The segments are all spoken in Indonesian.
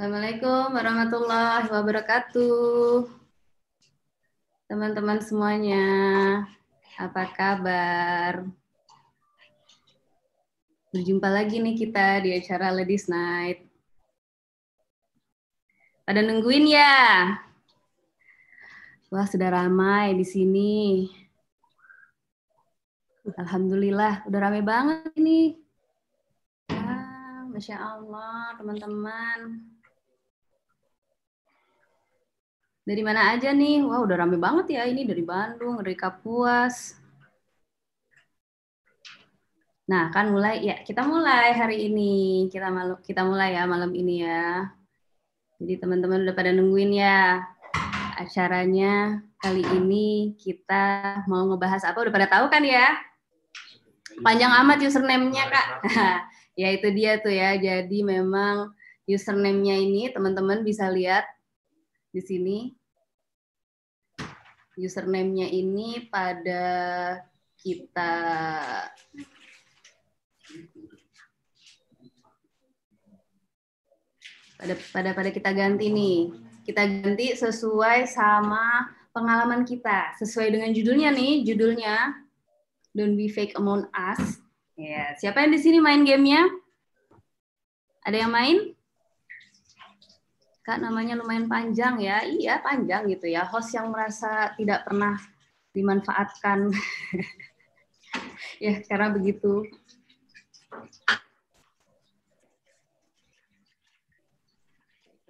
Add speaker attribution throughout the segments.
Speaker 1: Assalamualaikum warahmatullahi wabarakatuh. Teman-teman semuanya, apa kabar? Berjumpa lagi nih kita di acara Ladies Night. Pada nungguin ya? Wah, sudah ramai di sini. Alhamdulillah, udah ramai banget ini. Ah, Masya Allah, teman-teman. Dari mana aja nih? Wah, udah rame banget ya ini dari Bandung, dari Kapuas. Nah, kan mulai ya, kita mulai hari ini. Kita malu kita mulai ya malam ini ya. Jadi teman-teman udah pada nungguin ya. Acaranya kali ini kita mau ngebahas apa? Udah pada tahu kan ya? Panjang amat username-nya, Kak. ya itu dia tuh ya. Jadi memang username-nya ini teman-teman bisa lihat di sini username-nya ini pada kita pada pada pada kita ganti nih. Kita ganti sesuai sama pengalaman kita, sesuai dengan judulnya nih, judulnya Don't Be Fake Among Us. Ya, siapa yang di sini main gamenya? Ada yang main? Kak namanya lumayan panjang ya. Iya, panjang gitu ya. Host yang merasa tidak pernah dimanfaatkan. ya, karena begitu.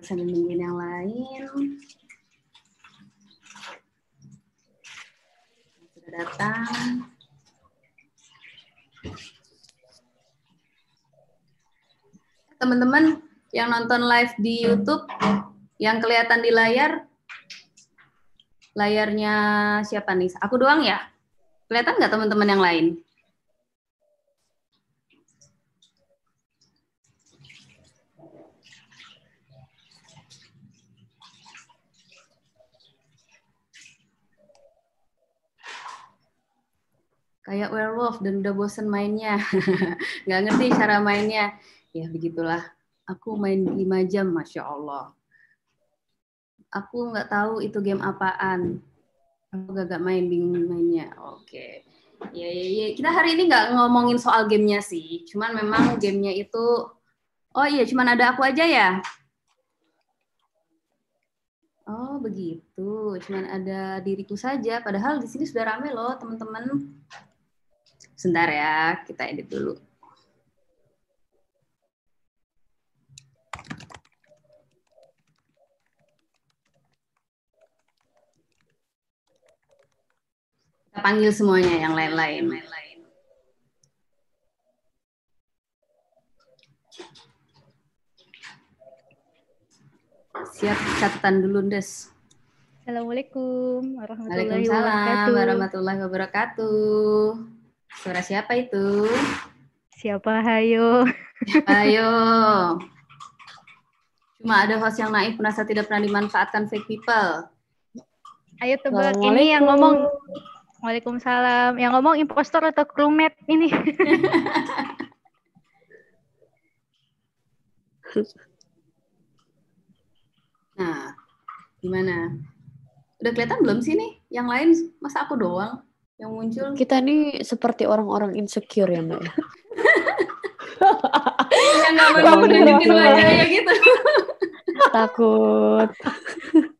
Speaker 1: Sambil nungguin yang lain. Sudah datang. Teman-teman, yang nonton live di YouTube yang kelihatan di layar layarnya siapa nih? Aku doang ya? Kelihatan nggak teman-teman yang lain? Kayak werewolf dan udah bosen mainnya. nggak ngerti cara mainnya. Ya begitulah aku main 5 jam, masya Allah. Aku nggak tahu itu game apaan. Aku gak, gak main bingung mainnya. Oke. Ya, ya, ya. Kita hari ini nggak ngomongin soal gamenya sih. Cuman memang gamenya itu, oh iya, cuman ada aku aja ya. Oh begitu, cuman ada diriku saja. Padahal di sini sudah rame loh teman-teman. Sebentar ya, kita edit dulu. Panggil semuanya yang lain-lain. Siap catatan dulu, Des.
Speaker 2: Assalamualaikum warahmatullahi
Speaker 1: Waalaikumsalam warahmatullahi wabarakatuh. Suara siapa itu?
Speaker 2: Siapa hayo?
Speaker 1: Ayo. Cuma ada host yang naif merasa tidak pernah dimanfaatkan fake people.
Speaker 2: Ayo tebak ini yang ngomong Waalaikumsalam. Yang ngomong impostor atau crewmate ini?
Speaker 1: nah, gimana? Udah kelihatan belum sih nih? Yang lain masa aku doang yang muncul?
Speaker 3: Kita nih seperti orang-orang insecure ya, Mbak.
Speaker 1: yang nggak mau wajahnya gitu.
Speaker 3: Takut.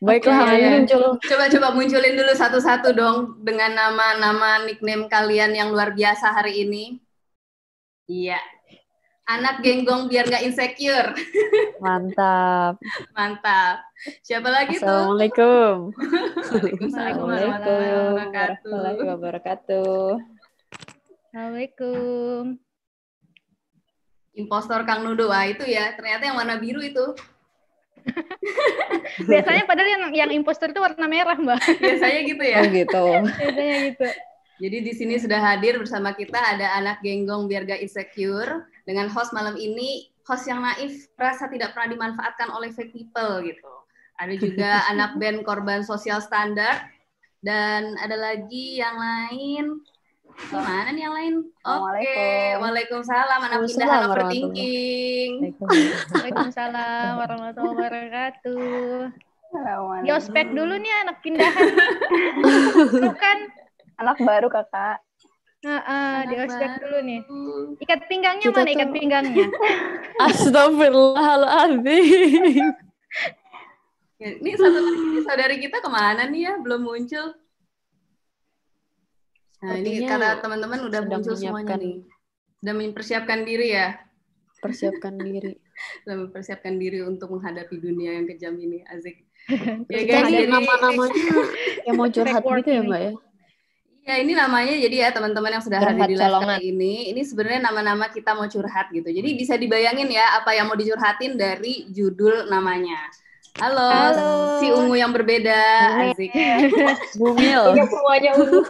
Speaker 3: Baiklah, okay, ya. muncul.
Speaker 1: Coba-coba munculin dulu satu-satu dong dengan nama-nama nickname kalian yang luar biasa hari ini. Iya. Anak genggong biar nggak insecure.
Speaker 3: Mantap.
Speaker 1: Mantap. Siapa lagi tuh?
Speaker 3: Assalamualaikum.
Speaker 1: Waalaikumsalam warahmatullahi
Speaker 3: wabarakatuh.
Speaker 2: Assalamualaikum.
Speaker 1: Impostor Kang Nudo, wah itu ya. Ternyata yang warna biru itu.
Speaker 2: Biasanya padahal yang yang imposter itu warna merah, Mbak.
Speaker 1: Biasanya gitu ya.
Speaker 3: Oh gitu.
Speaker 2: Biasanya gitu.
Speaker 1: Jadi di sini sudah hadir bersama kita ada anak genggong biar gak insecure dengan host malam ini host yang naif rasa tidak pernah dimanfaatkan oleh fake people gitu. Ada juga anak band korban sosial standar dan ada lagi yang lain Mana nih yang lain? Oke. Waalaikumsalam. Anak pindahan
Speaker 3: warahmatullahi
Speaker 1: overthinking.
Speaker 2: Waalaikumsalam warahmatullahi wabarakatuh. Di ospek dulu nih anak pindahan. Bukan.
Speaker 3: Anak baru kakak.
Speaker 2: Heeh, di
Speaker 1: Anak
Speaker 2: ospek dulu nih. Ikat pinggangnya
Speaker 3: Kita
Speaker 2: mana ikat pinggangnya?
Speaker 3: Astagfirullahaladzim.
Speaker 1: Ini satu lagi saudari kita ke mana nih ya? Belum muncul. Nah ini kata teman-teman udah muncul semuanya nih. Sudah mempersiapkan diri ya.
Speaker 3: Persiapkan diri.
Speaker 1: Sudah mempersiapkan diri untuk menghadapi dunia yang kejam ini. Asik. Ya guys,
Speaker 3: nih
Speaker 1: jadi
Speaker 3: nama-namanya yang mau curhat gitu ya mbak ya?
Speaker 1: Ya ini namanya jadi ya teman-teman yang sudah
Speaker 3: Curhat
Speaker 1: hadir di live kali ini, ini sebenarnya nama-nama kita mau curhat gitu. Jadi bisa dibayangin ya apa yang mau dicurhatin dari judul namanya. Halo,
Speaker 2: Halo.
Speaker 1: si ungu yang berbeda, asik.
Speaker 3: Bumil.
Speaker 4: semuanya ungu.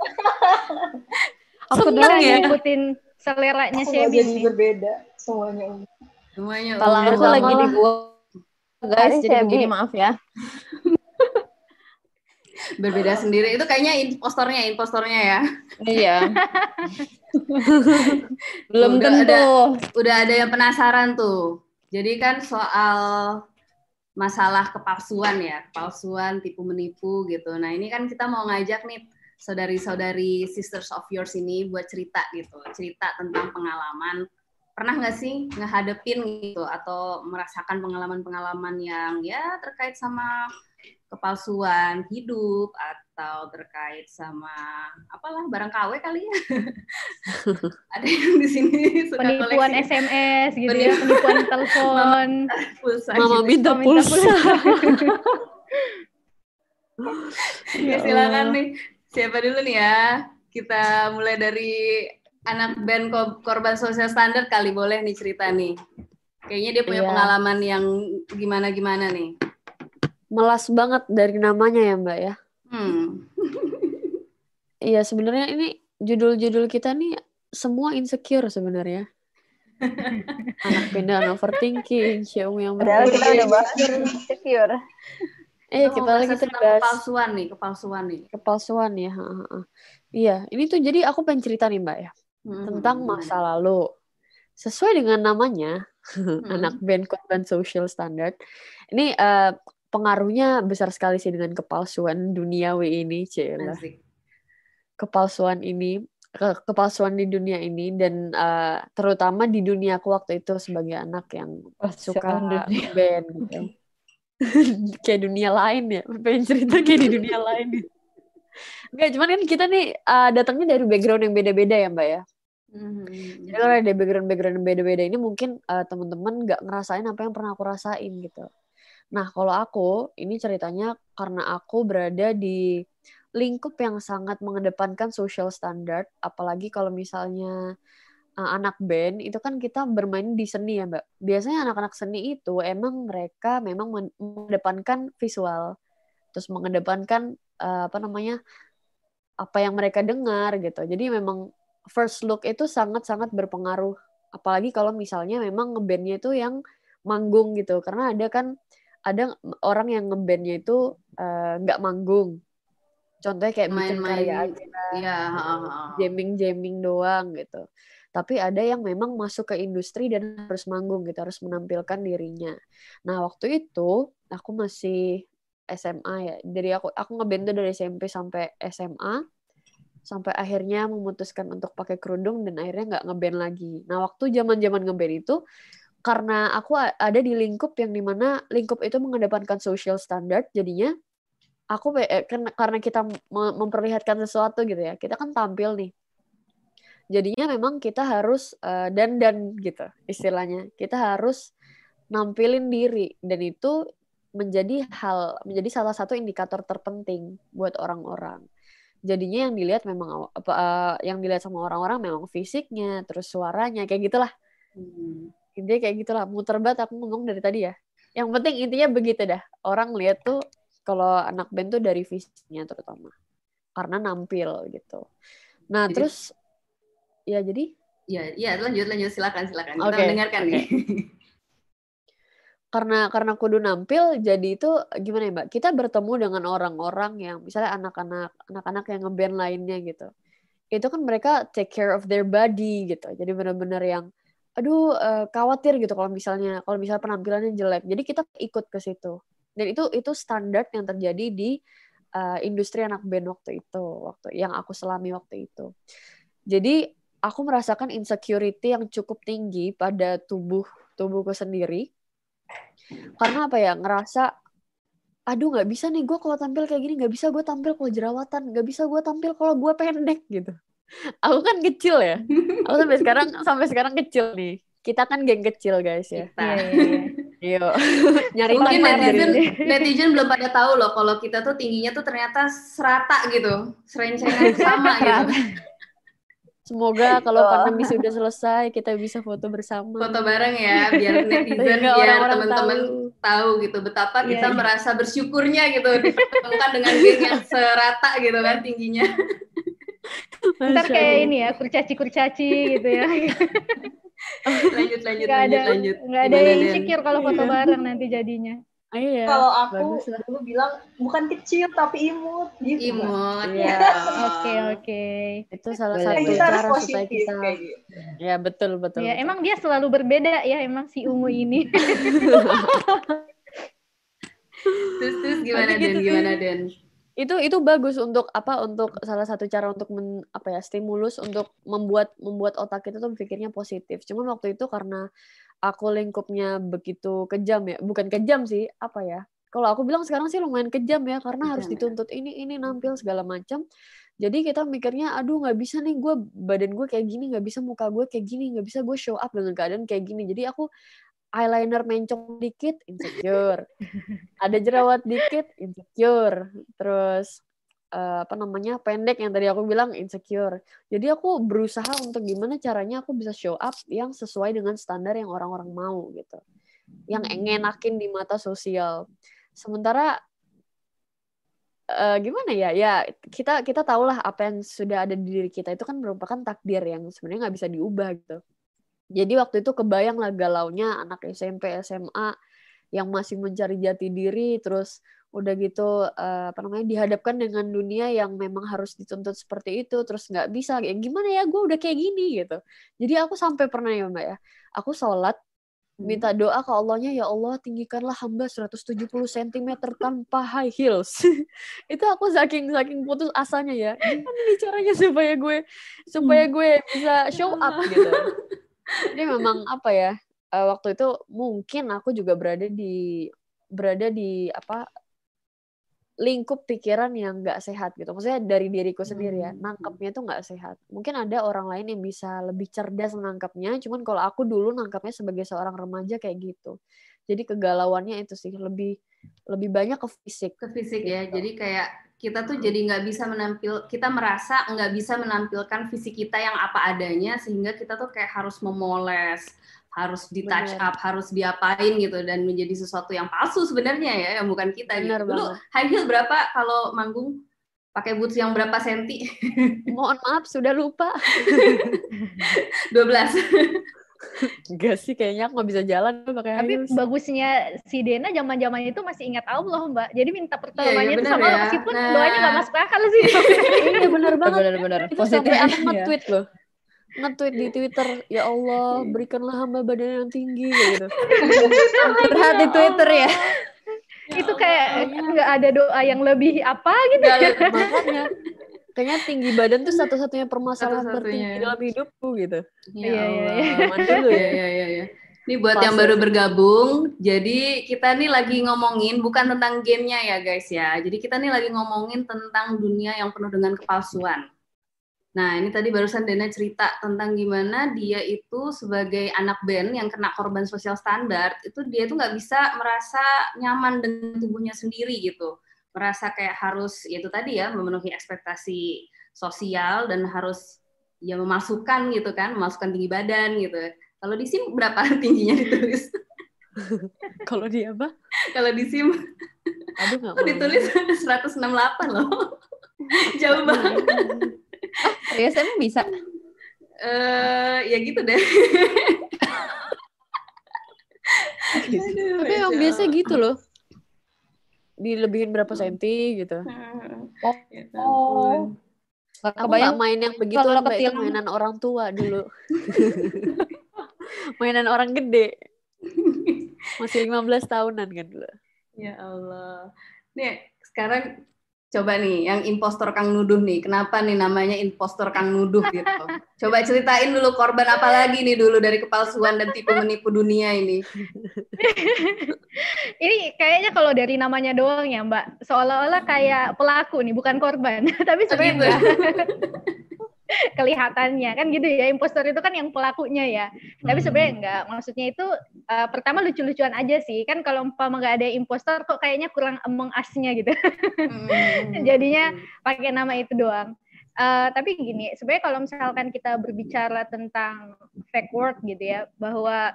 Speaker 3: Aku doang ya.
Speaker 2: ngikutin seleranya Shebi
Speaker 4: jadi berbeda. Semuanya ungu.
Speaker 1: Semuanya
Speaker 3: Kalau aku lagi di gua guys,
Speaker 4: Hari
Speaker 3: jadi
Speaker 4: Shebi.
Speaker 3: begini maaf ya.
Speaker 1: berbeda sendiri. Itu kayaknya impostornya, impostornya ya.
Speaker 3: Iya. Belum
Speaker 1: Udah
Speaker 3: tentu.
Speaker 1: Udah ada yang penasaran tuh. Jadi kan soal masalah kepalsuan ya, kepalsuan, tipu menipu gitu. Nah ini kan kita mau ngajak nih saudari-saudari sisters of yours ini buat cerita gitu, cerita tentang pengalaman. Pernah nggak sih ngehadepin gitu atau merasakan pengalaman-pengalaman yang ya terkait sama kepalsuan hidup atau terkait sama apalah barang KW kali ya. Ada yang di sini suka
Speaker 2: Penipuan
Speaker 1: koleksi
Speaker 2: SMS gitu ya, penipuan telepon.
Speaker 1: pulsa
Speaker 3: Mama
Speaker 1: gitu.
Speaker 3: minta pulsa.
Speaker 1: Ya, silakan nih. Siapa dulu nih ya? Kita mulai dari anak band ko- korban sosial standar kali boleh nih cerita nih. Kayaknya dia punya
Speaker 3: Iya.
Speaker 1: pengalaman yang gimana-gimana nih.
Speaker 3: Melas banget dari namanya ya mbak ya.
Speaker 1: Hmm.
Speaker 3: Iya sebenarnya ini judul-judul kita nih semua insecure sebenarnya. Anak pindahan overthinking, Xiaomi yang
Speaker 4: Padahal kita udah bahas secure.
Speaker 3: Eh
Speaker 1: Kita
Speaker 3: kita lagi
Speaker 1: bahas
Speaker 3: terbahas
Speaker 1: kepalsuan nih, kepalsuan nih.
Speaker 3: kepalsuan ya. ha, ha, ha. Iya, ini tuh jadi aku pengen cerita nih mbak ya
Speaker 1: Hmm.
Speaker 3: tentang masa lalu. Sesuai dengan namanya,
Speaker 1: Hmm.
Speaker 3: anak band korban social standard. Ini eh, pengaruhnya besar sekali sih dengan kepalsuan duniawi ini, Cila. Kepalsuan ini, ke- kepalsuan di dunia ini dan eh, terutama di dunia aku waktu itu sebagai anak yang suka
Speaker 4: dunia.
Speaker 3: band gitu. kayak dunia lain ya, pengen cerita kayak di dunia lain. Enggak, cuman kan kita nih eh, datangnya dari background yang beda-beda ya, Mbak ya.
Speaker 1: Hmm.
Speaker 3: Jadi kalau ada background-background yang beda-beda ini mungkin eh, teman-teman nggak ngerasain apa yang pernah aku rasain gitu. Nah kalau aku ini ceritanya karena aku berada di lingkup yang sangat mengedepankan social standard, apalagi kalau misalnya eh, anak band itu kan kita bermain di seni ya mbak. Biasanya anak-anak seni itu emang mereka memang men- mengedepankan visual, terus mengedepankan eh, apa namanya apa yang mereka dengar gitu. Jadi memang first look itu sangat-sangat berpengaruh. Apalagi kalau misalnya memang ngebandnya itu yang manggung gitu. Karena ada kan ada orang yang ngebandnya itu eh, nggak manggung. Contohnya kayak bikin
Speaker 1: Main-main.
Speaker 3: karya aja,
Speaker 1: Iya, ha.
Speaker 3: jamming-jamming doang gitu. Tapi ada yang memang masuk ke industri dan harus manggung gitu, harus menampilkan dirinya. Nah waktu itu aku masih SMA ya. Dari aku aku ngeband dari SMP sampai SMA sampai akhirnya memutuskan untuk pakai kerudung dan akhirnya nggak ngeband lagi. Nah waktu zaman zaman ngeband itu karena aku ada di lingkup yang di mana lingkup itu mengedepankan social standard, jadinya aku eh, karena kita me- memperlihatkan sesuatu gitu ya, kita kan tampil nih. Jadinya memang kita harus eh, dandan gitu istilahnya. Kita harus nampilin diri dan itu menjadi hal menjadi salah satu indikator terpenting buat orang-orang jadinya yang dilihat memang apa eh, yang dilihat sama orang-orang memang fisiknya terus suaranya kayak gitulah
Speaker 1: Hmm.
Speaker 3: Intinya kayak gitulah muter banget aku ngomong dari tadi ya yang penting intinya begitu dah orang lihat tuh kalau anak band tuh dari fisiknya terutama karena nampil gitu nah
Speaker 1: Jadi-
Speaker 3: terus ya jadi
Speaker 1: Ya, ya lanjut lanjut silakan silakan. Kita
Speaker 3: Oke,
Speaker 1: mendengarkan
Speaker 3: oke.
Speaker 1: nih.
Speaker 3: karena karena kudu nampil jadi itu gimana ya mbak kita bertemu dengan orang-orang yang misalnya anak-anak anak-anak yang ngeband lainnya gitu itu kan mereka take care of their body gitu jadi benar-benar yang aduh uh, khawatir gitu kalau misalnya kalau misalnya penampilannya jelek. Jadi kita ikut ke situ. Dan itu itu standar yang terjadi di uh, industri anak band waktu itu waktu yang aku selami waktu itu. Jadi aku merasakan insecurity yang cukup tinggi pada tubuh tubuhku sendiri. Karena apa ya? Ngerasa aduh nggak bisa nih gue kalau tampil kayak gini. Nggak bisa gue tampil kalau jerawatan. Nggak bisa gue tampil kalau gue pendek gitu aku kan kecil ya aku sampai sekarang sampai sekarang kecil nih kita kan geng kecil guys ya
Speaker 1: Kita.
Speaker 2: Iya,
Speaker 3: Yuk. nyari
Speaker 1: Mungkin netizen, netizen belum pada tahu loh kalau kita tuh tingginya tuh ternyata serata gitu, serencengan sama gitu.
Speaker 3: semoga kalau
Speaker 4: Betul.
Speaker 3: pandemi sudah selesai kita bisa foto bersama
Speaker 1: Foto bareng ya, biar netizen, biar
Speaker 3: orang-orang
Speaker 1: teman-teman
Speaker 3: tahu.
Speaker 1: tahu gitu betapa
Speaker 2: Iya,
Speaker 1: kita
Speaker 2: iya.
Speaker 1: merasa bersyukurnya gitu dipertemukan dengan geng yang serata gitu kan tingginya.
Speaker 2: Ntar kayak ini ya, kurcaci-kurcaci gitu ya.
Speaker 1: Lanjut lanjut
Speaker 2: Nggak
Speaker 1: lanjut
Speaker 2: ada,
Speaker 1: lanjut.
Speaker 2: nggak ada
Speaker 1: Gimana,
Speaker 2: yang insecure kalau foto bareng nanti jadinya.
Speaker 3: Ah, iya
Speaker 4: Kalau aku dulu bilang bukan kecil tapi imut gitu.
Speaker 1: Imut.
Speaker 3: Iya.
Speaker 2: Oke, oke.
Speaker 3: itu salah
Speaker 5: Boleh,
Speaker 3: satu cara supaya kita
Speaker 4: gitu.
Speaker 3: ya betul betul,
Speaker 2: Ya,
Speaker 3: betul.
Speaker 2: emang dia selalu berbeda ya, emang si Ungu ini.
Speaker 1: Terus terus gimana
Speaker 3: gitu
Speaker 1: Den?
Speaker 3: sih.
Speaker 1: Gimana Den?
Speaker 3: Itu itu bagus untuk apa untuk salah satu cara untuk men, apa ya stimulus untuk membuat membuat otak kita tuh berpikirnya positif. Cuman waktu itu karena aku lingkupnya begitu kejam ya bukan kejam sih apa ya kalau aku bilang sekarang sih lumayan kejam ya karena harus
Speaker 1: ya.
Speaker 3: dituntut ini ini nampil segala macam. Jadi kita mikirnya aduh nggak bisa nih gue badan gue kayak gini nggak bisa muka gue kayak gini nggak bisa gue show up dengan keadaan kayak gini. Jadi aku eyeliner mencong dikit insecure. Ada jerawat dikit insecure. Terus eh, apa namanya pendek yang tadi aku bilang insecure. Jadi aku berusaha untuk gimana caranya aku bisa show up yang sesuai dengan standar yang orang-orang mau gitu. Yang ngenakin di mata sosial. Sementara eh, gimana ya? Ya kita kita tahulah apa yang sudah ada di diri kita. Itu kan merupakan takdir yang sebenarnya nggak bisa diubah gitu jadi waktu itu kebayang lah galaunya anak SMP SMA yang masih mencari jati diri terus udah gitu eh, apa namanya dihadapkan dengan dunia yang memang harus dituntut seperti itu terus nggak bisa ya gimana ya gue udah kayak gini gitu. Jadi aku sampai pernah ya mbak ya aku sholat minta doa ke Allahnya ya Allah tinggikanlah hamba 170 cm tanpa high heels. Itu aku saking saking putus asanya ya. Gimana nih caranya supaya gue supaya gue bisa show up gitu jadi memang apa ya eh, waktu itu mungkin aku juga berada di berada di apa lingkup pikiran yang nggak sehat gitu maksudnya dari diriku sendiri ya
Speaker 1: Hmm.
Speaker 3: nangkapnya itu nggak sehat mungkin ada orang lain yang bisa lebih cerdas menangkapnya cuman kalau aku dulu nangkapnya sebagai seorang remaja kayak gitu jadi kegalauannya itu sih lebih lebih banyak ke fisik
Speaker 1: ke fisik ya.
Speaker 3: Gitu.
Speaker 1: Jadi kayak kita tuh jadi nggak bisa menampil, kita merasa nggak bisa menampilkan fisik kita yang apa adanya sehingga kita tuh kayak harus memoles, harus di touch
Speaker 3: Bener.
Speaker 1: up, harus diapain gitu dan menjadi sesuatu yang palsu sebenarnya ya, yang bukan kita
Speaker 3: Bener
Speaker 1: gitu. Dulu high heel berapa kalau manggung? Pakai boots yang berapa senti?
Speaker 3: mohon maaf sudah lupa
Speaker 1: 12.
Speaker 3: Enggak sih kayaknya aku nggak bisa jalan pakai
Speaker 2: Tapi
Speaker 3: heels.
Speaker 2: bagusnya si Dena zaman-zaman itu masih ingat Allah, Mbak. Jadi minta pertolongannya
Speaker 1: iya,
Speaker 2: itu
Speaker 1: bener
Speaker 2: sama
Speaker 1: ya.
Speaker 2: Allah meskipun
Speaker 1: Nah.
Speaker 2: doanya nggak masuk akal sih.
Speaker 3: iya benar banget
Speaker 5: Benar-benar
Speaker 3: itu
Speaker 5: positif.
Speaker 3: sampai aku
Speaker 5: ya.
Speaker 3: nge-tweet loh nge-tweet di Twitter ya Allah berikanlah hamba badan yang tinggi kayak gitu
Speaker 5: Curhat di Twitter ya.
Speaker 2: itu kayak nggak ada doa yang lebih apa gitu.
Speaker 3: makanya kayaknya tinggi badan tuh satu-satunya permasalahan
Speaker 1: Satu-satunya.
Speaker 3: tertinggi dalam hidupku gitu
Speaker 1: Ya
Speaker 2: Iya, iya, iya.
Speaker 3: Ya
Speaker 1: Iya, iya. Ini buat yang
Speaker 3: Fase.
Speaker 1: baru bergabung, jadi kita nih lagi ngomongin bukan tentang gamenya ya guys ya. Jadi kita nih lagi ngomongin tentang dunia yang penuh dengan kepalsuan. Nah ini tadi barusan Dena cerita tentang gimana dia itu sebagai anak band yang kena korban sosial standar, itu dia tuh nggak bisa merasa nyaman dengan tubuhnya sendiri gitu. Merasa kayak harus, ya itu tadi ya, memenuhi ekspektasi sosial dan harus ya memasukkan gitu kan, memasukkan tinggi badan gitu. Kalau di SIM berapa tingginya ditulis?
Speaker 3: kalau dia apa
Speaker 1: Kalau di SIM
Speaker 3: aduh nggak
Speaker 1: tuh
Speaker 3: mau
Speaker 1: ditulis 168 loh. Jauh banget.
Speaker 5: Serius emang bisa?
Speaker 1: Eh ya gitu deh. Aduh,
Speaker 3: tapi yang biasa gitu loh dilebihin berapa senti gitu
Speaker 1: Hmm.
Speaker 5: Oh.
Speaker 1: Ya ampun.
Speaker 5: Gak
Speaker 3: Aku
Speaker 5: kebayang
Speaker 3: nggak main yang begitu
Speaker 5: kalau
Speaker 3: Mbak, itu
Speaker 5: kecil-
Speaker 3: mainan orang tua dulu. mainan orang gede. Masih 15 tahunan kan dulu.
Speaker 1: Ya Allah. Nih, sekarang coba nih yang impostor Kang Nuduh nih. Kenapa nih namanya impostor Kang Nuduh gitu? Coba ceritain dulu korban apa lagi nih dulu dari kepalsuan dan tipu menipu dunia ini.
Speaker 2: Ini kayaknya kalau dari namanya doang ya Mbak, seolah-olah kayak pelaku nih, bukan korban. Tapi sebenarnya. Kelihatannya kan gitu ya, impostor itu kan yang pelakunya ya. Tapi sebenarnya enggak. Maksudnya itu eh, pertama lucu-lucuan aja sih. Kan kalau umpama nggak ada impostor kok kayaknya kurang among us-nya gitu.
Speaker 1: Hmm.
Speaker 2: Jadinya pakai nama itu doang. Eh, tapi gini, sebenarnya kalau misalkan kita berbicara tentang fake word gitu ya, bahwa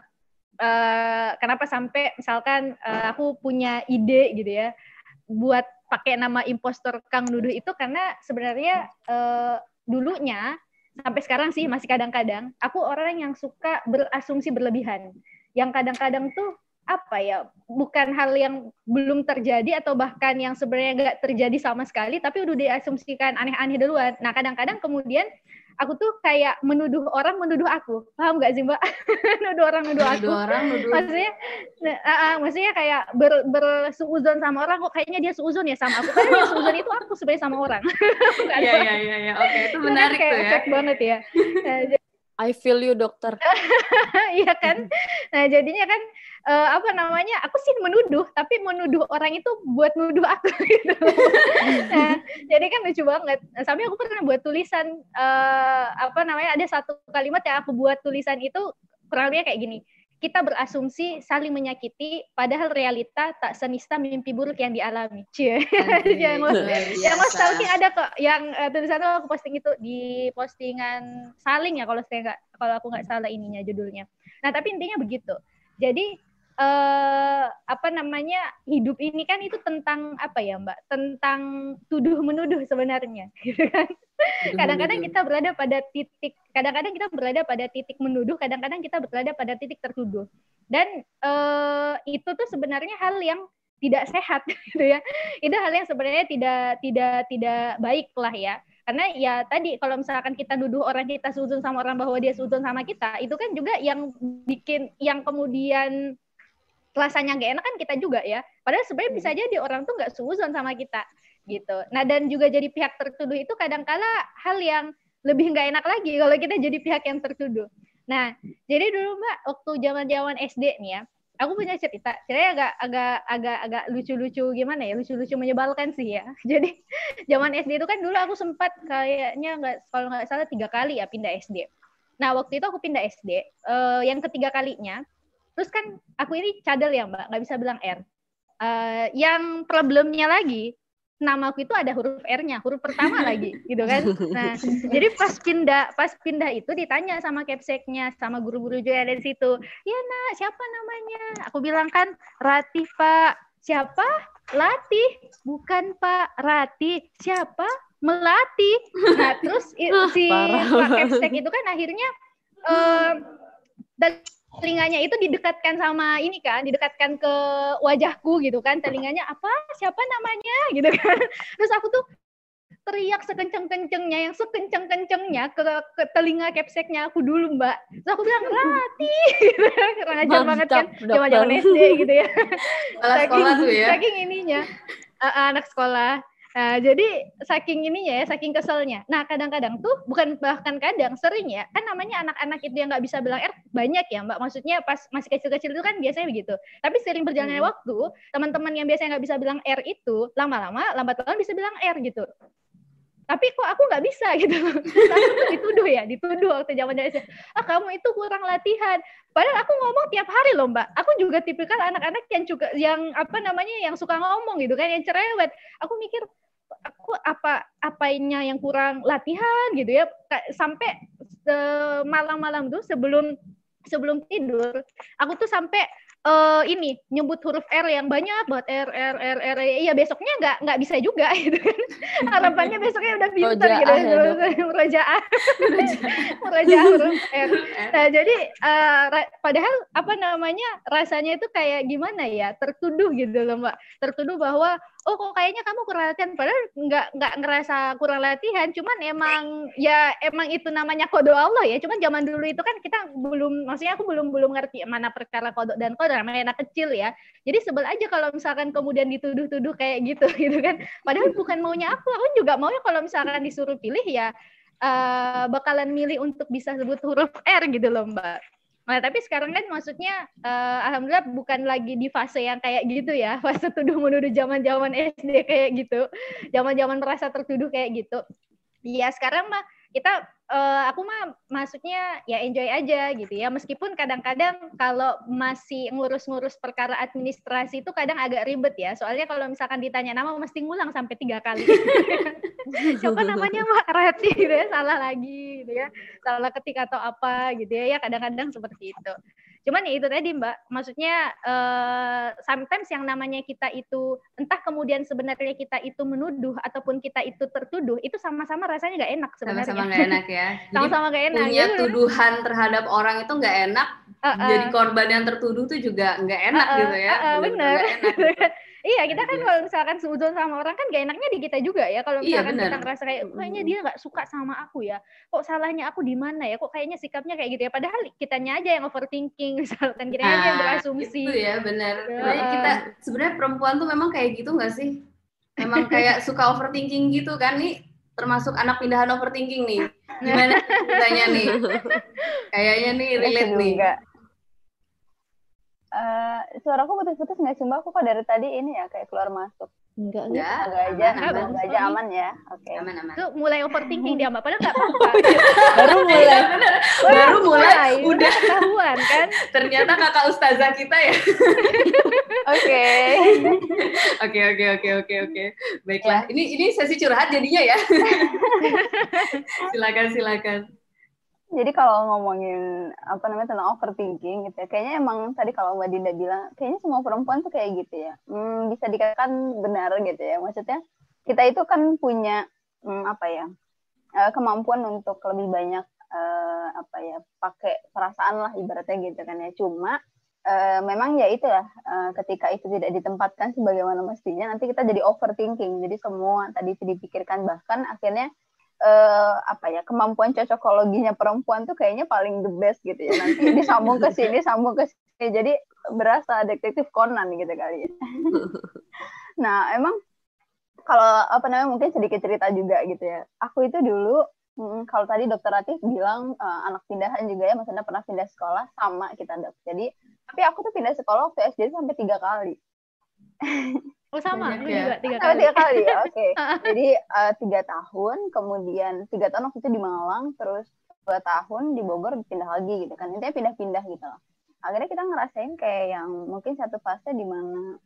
Speaker 2: eh, kenapa sampai misalkan eh, aku punya ide gitu ya, buat pakai nama impostor Kang Duduh itu karena sebenarnya eh, dulunya sampai sekarang sih masih kadang-kadang aku orang yang suka berasumsi berlebihan, yang kadang-kadang tuh apa ya bukan hal yang belum terjadi atau bahkan yang sebenarnya nggak terjadi sama sekali tapi udah diasumsikan aneh-aneh duluan. Nah kadang-kadang kemudian aku tuh kayak menuduh orang menuduh aku, paham nggak sih mbak? nuduh orang nuduh aku.
Speaker 1: Dua orang nuduh.
Speaker 2: Maksudnya, nah, ah, ah, maksudnya kayak ber, bersuuzon sama orang kok kayaknya dia suuzon ya sama aku. Karena yang suuzon itu aku sebenarnya sama orang.
Speaker 1: Iya iya iya iya. Oke, itu
Speaker 2: Itu kan
Speaker 1: menarik
Speaker 2: kayak
Speaker 1: tuh ya.
Speaker 2: efek banget ya. Nah,
Speaker 3: I feel you dokter.
Speaker 2: Iya kan? Nah, jadinya kan eh, apa namanya? Aku sih menuduh, tapi menuduh orang itu buat nuduh aku gitu. nah, jadi kan lucu banget. Nah, Sampai aku pernah buat tulisan eh, apa namanya? Ada satu kalimat yang aku buat tulisan itu kurang lebihnya kayak gini. Kita berasumsi saling menyakiti, padahal realita tak senista mimpi buruk yang dialami. Cie. yang
Speaker 1: Luar
Speaker 2: yang mas stalking ada kok yang uh, tulisan aku posting itu di postingan saling ya kalau saya nggak kalau aku nggak salah ininya judulnya nah tapi intinya begitu jadi eh apa namanya hidup ini kan itu tentang apa ya mbak? Tentang tuduh menuduh sebenarnya gitu kan? Kadang-kadang kita berada pada titik kadang-kadang kita berada pada titik menuduh kadang-kadang kita berada pada titik tertuduh. Dan eh, itu tuh sebenarnya hal yang tidak sehat gitu ya. Itu hal yang sebenarnya tidak tidak tidak baik lah ya. Karena ya tadi kalau misalkan kita nuduh orang kita suzon sama orang bahwa dia suzon sama kita itu kan juga yang bikin yang kemudian rasanya nggak enak kan kita juga ya. Padahal sebenarnya bisa jadi orang tuh nggak suzon sama kita gitu. Nah dan juga jadi pihak tertuduh itu kadangkala hal yang lebih nggak enak lagi kalau kita jadi pihak yang tertuduh. Nah jadi dulu mbak waktu zaman zaman SD nih ya aku punya cerita ceritanya agak agak agak agak lucu-lucu gimana ya lucu-lucu menyebalkan sih ya. Jadi zaman SD itu kan dulu aku sempat kayaknya nggak kalau nggak salah tiga kali ya pindah SD nah waktu itu aku pindah SD eh, yang ketiga kalinya terus kan aku ini cadel ya mbak nggak bisa bilang R Eh, yang problemnya lagi nama aku itu ada huruf R-nya, huruf pertama lagi, gitu kan. Nah, jadi pas pindah, pas pindah itu ditanya sama capseknya, sama guru-guru juga ada di situ. Ya nak, siapa namanya? Aku bilang kan Rati Pak. Siapa? Latih. Bukan Pak Rati. Siapa? Melati. Nah, terus si
Speaker 3: Parah
Speaker 2: Pak capsek itu kan akhirnya dan telinganya itu didekatkan sama ini kan, didekatkan ke wajahku gitu kan, telinganya apa, siapa namanya gitu kan. Terus aku tuh teriak sekenceng-kencengnya, yang sekenceng-kencengnya ke, ke telinga capseknya aku dulu mbak. Terus aku bilang, Rati, gitu kurang ajar banget kan,
Speaker 3: dokter.
Speaker 2: SD gitu ya.
Speaker 1: Kepala sekolah tuh ya.
Speaker 2: Saking ininya, uh, uh, anak sekolah. Nah, jadi saking ininya ya, saking keselnya. Nah, kadang-kadang tuh bukan bahkan kadang sering ya, kan namanya anak-anak itu yang nggak bisa bilang R banyak ya, Mbak. Maksudnya pas masih kecil-kecil itu kan biasanya begitu. Tapi sering berjalannya
Speaker 3: Hmm.
Speaker 2: waktu, teman-teman yang biasanya nggak bisa bilang R itu lama-lama lambat laun bisa bilang R gitu. Tapi kok aku nggak bisa gitu. Aku dituduh ya, dituduh waktu zaman SD. Ah, kamu itu kurang latihan. Padahal aku ngomong tiap hari loh, Mbak. Aku juga tipikal anak-anak yang juga yang apa namanya yang suka ngomong gitu kan, yang cerewet. Aku mikir aku apa apanya yang kurang latihan gitu ya sampai eh, malam-malam tuh sebelum sebelum tidur aku tuh sampai eh, ini nyebut huruf R yang banyak buat R R R R iya besoknya nggak nggak bisa juga gitu kan. Harapannya besoknya udah pintar gitu
Speaker 3: Rojaan ya,
Speaker 2: rojaan huruf R. Nah, jadi ra- padahal apa namanya rasanya itu kayak gimana ya tertuduh gitu loh mbak. Tertuduh bahwa oh kok kayaknya kamu kurang latihan. Padahal nggak nggak ngerasa kurang latihan. Cuman emang ya emang itu namanya kode Allah ya. Cuman zaman dulu itu kan kita belum maksudnya aku belum belum ngerti mana perkara kodok dan kode namanya anak kecil ya. Jadi sebel aja kalau misalkan kemudian dituduh-tuduh kayak gitu gitu kan. Padahal bukan maunya aku aku juga maunya kalau misalkan disuruh pilih ya uh, bakalan milih untuk bisa sebut huruf R gitu loh mbak Nah, tapi sekarang kan maksudnya uh, alhamdulillah bukan lagi di fase yang kayak gitu ya, fase tuduh menuduh zaman-zaman SD kayak gitu. Zaman-zaman merasa tertuduh kayak gitu. Iya, sekarang mah kita uh, aku mah maksudnya ya enjoy aja gitu ya. Meskipun kadang-kadang kalau masih ngurus-ngurus perkara administrasi itu kadang agak ribet ya. Soalnya kalau misalkan ditanya nama mesti ngulang sampai tiga kali. Siapa namanya Mbak? Rati gitu ya salah lagi gitu ya. Salah ketik atau apa gitu ya. Ya kadang-kadang seperti itu Cuman ya itu tadi Mbak, maksudnya uh, sometimes yang namanya kita itu entah kemudian sebenarnya kita itu menuduh ataupun kita itu tertuduh, itu sama-sama rasanya nggak enak sebenarnya.
Speaker 1: Sama-sama nggak enak ya.
Speaker 2: Sama-sama nggak enak.
Speaker 1: Punya gitu. tuduhan terhadap orang itu nggak enak, uh, uh. jadi korban yang tertuduh tuh juga nggak enak uh, uh, gitu ya.
Speaker 2: Uh, uh, benar. Iya, kita kan iya. kalau misalkan seudon sama orang kan gak enaknya di kita juga ya. Kalau iya, misalkan iya, kita ngerasa kayak kayaknya dia nggak suka sama aku ya. Kok salahnya aku di mana ya? Kok kayaknya sikapnya kayak gitu ya. Padahal kitanya aja yang overthinking misalkan kita nah, aja yang berasumsi.
Speaker 1: Itu ya benar. Ya. Kita sebenarnya perempuan tuh memang kayak gitu nggak sih? Memang kayak suka overthinking gitu kan nih termasuk anak pindahan overthinking nih. Gimana ceritanya nih? Kayaknya nih relate nih.
Speaker 6: Uh, suaraku putus-putus nggak sih mbak? Aku kok dari tadi ini ya kayak keluar masuk.
Speaker 1: Enggak, enggak.
Speaker 6: Enggak aja, enggak, enggak aja aman ya. Oke. Okay.
Speaker 1: Aman, aman.
Speaker 2: Itu mulai overthinking dia mbak, padahal nggak apa-apa.
Speaker 1: Baru mulai. Baru mulai. Udah
Speaker 2: ketahuan kan?
Speaker 1: Ternyata kakak ustazah kita ya.
Speaker 6: Oke.
Speaker 1: Oke, oke, oke, oke, oke. Baiklah. Ini ini sesi curhat jadinya ya. silakan, silakan
Speaker 6: jadi kalau ngomongin apa namanya tentang overthinking gitu ya, kayaknya emang tadi kalau Mbak Dinda bilang, kayaknya semua perempuan tuh kayak gitu ya. Hmm, bisa dikatakan benar gitu ya. Maksudnya kita itu kan punya hmm, apa ya eh, kemampuan untuk lebih banyak uh, apa ya pakai perasaan lah ibaratnya gitu kan ya. Cuma uh, memang ya itulah uh, ketika itu tidak ditempatkan sebagaimana mestinya, nanti kita jadi overthinking. Jadi semua tadi dipikirkan bahkan akhirnya uh, apa ya kemampuan cocokologinya perempuan tuh kayaknya paling the best gitu ya. Nanti disambung ke sini sambung ke sini. Jadi berasa detektif Conan gitu kali ya. nah emang kalau apa namanya mungkin sedikit cerita juga gitu ya. Aku itu dulu hmm, kalau tadi dokter Ratih bilang uh, anak pindahan juga ya maksudnya pernah pindah sekolah sama kita dok. Jadi tapi aku tuh pindah sekolah waktu SD sampai tiga kali
Speaker 2: Oh sama,
Speaker 6: aku ya. juga tiga kali. Tiga kali ya, oke. Okay. Jadi uh, tiga tahun, kemudian tiga tahun waktu itu di Malang, terus dua tahun di Bogor pindah lagi gitu kan. Intinya pindah-pindah gitu loh. Akhirnya kita ngerasain kayak yang mungkin satu fase di mana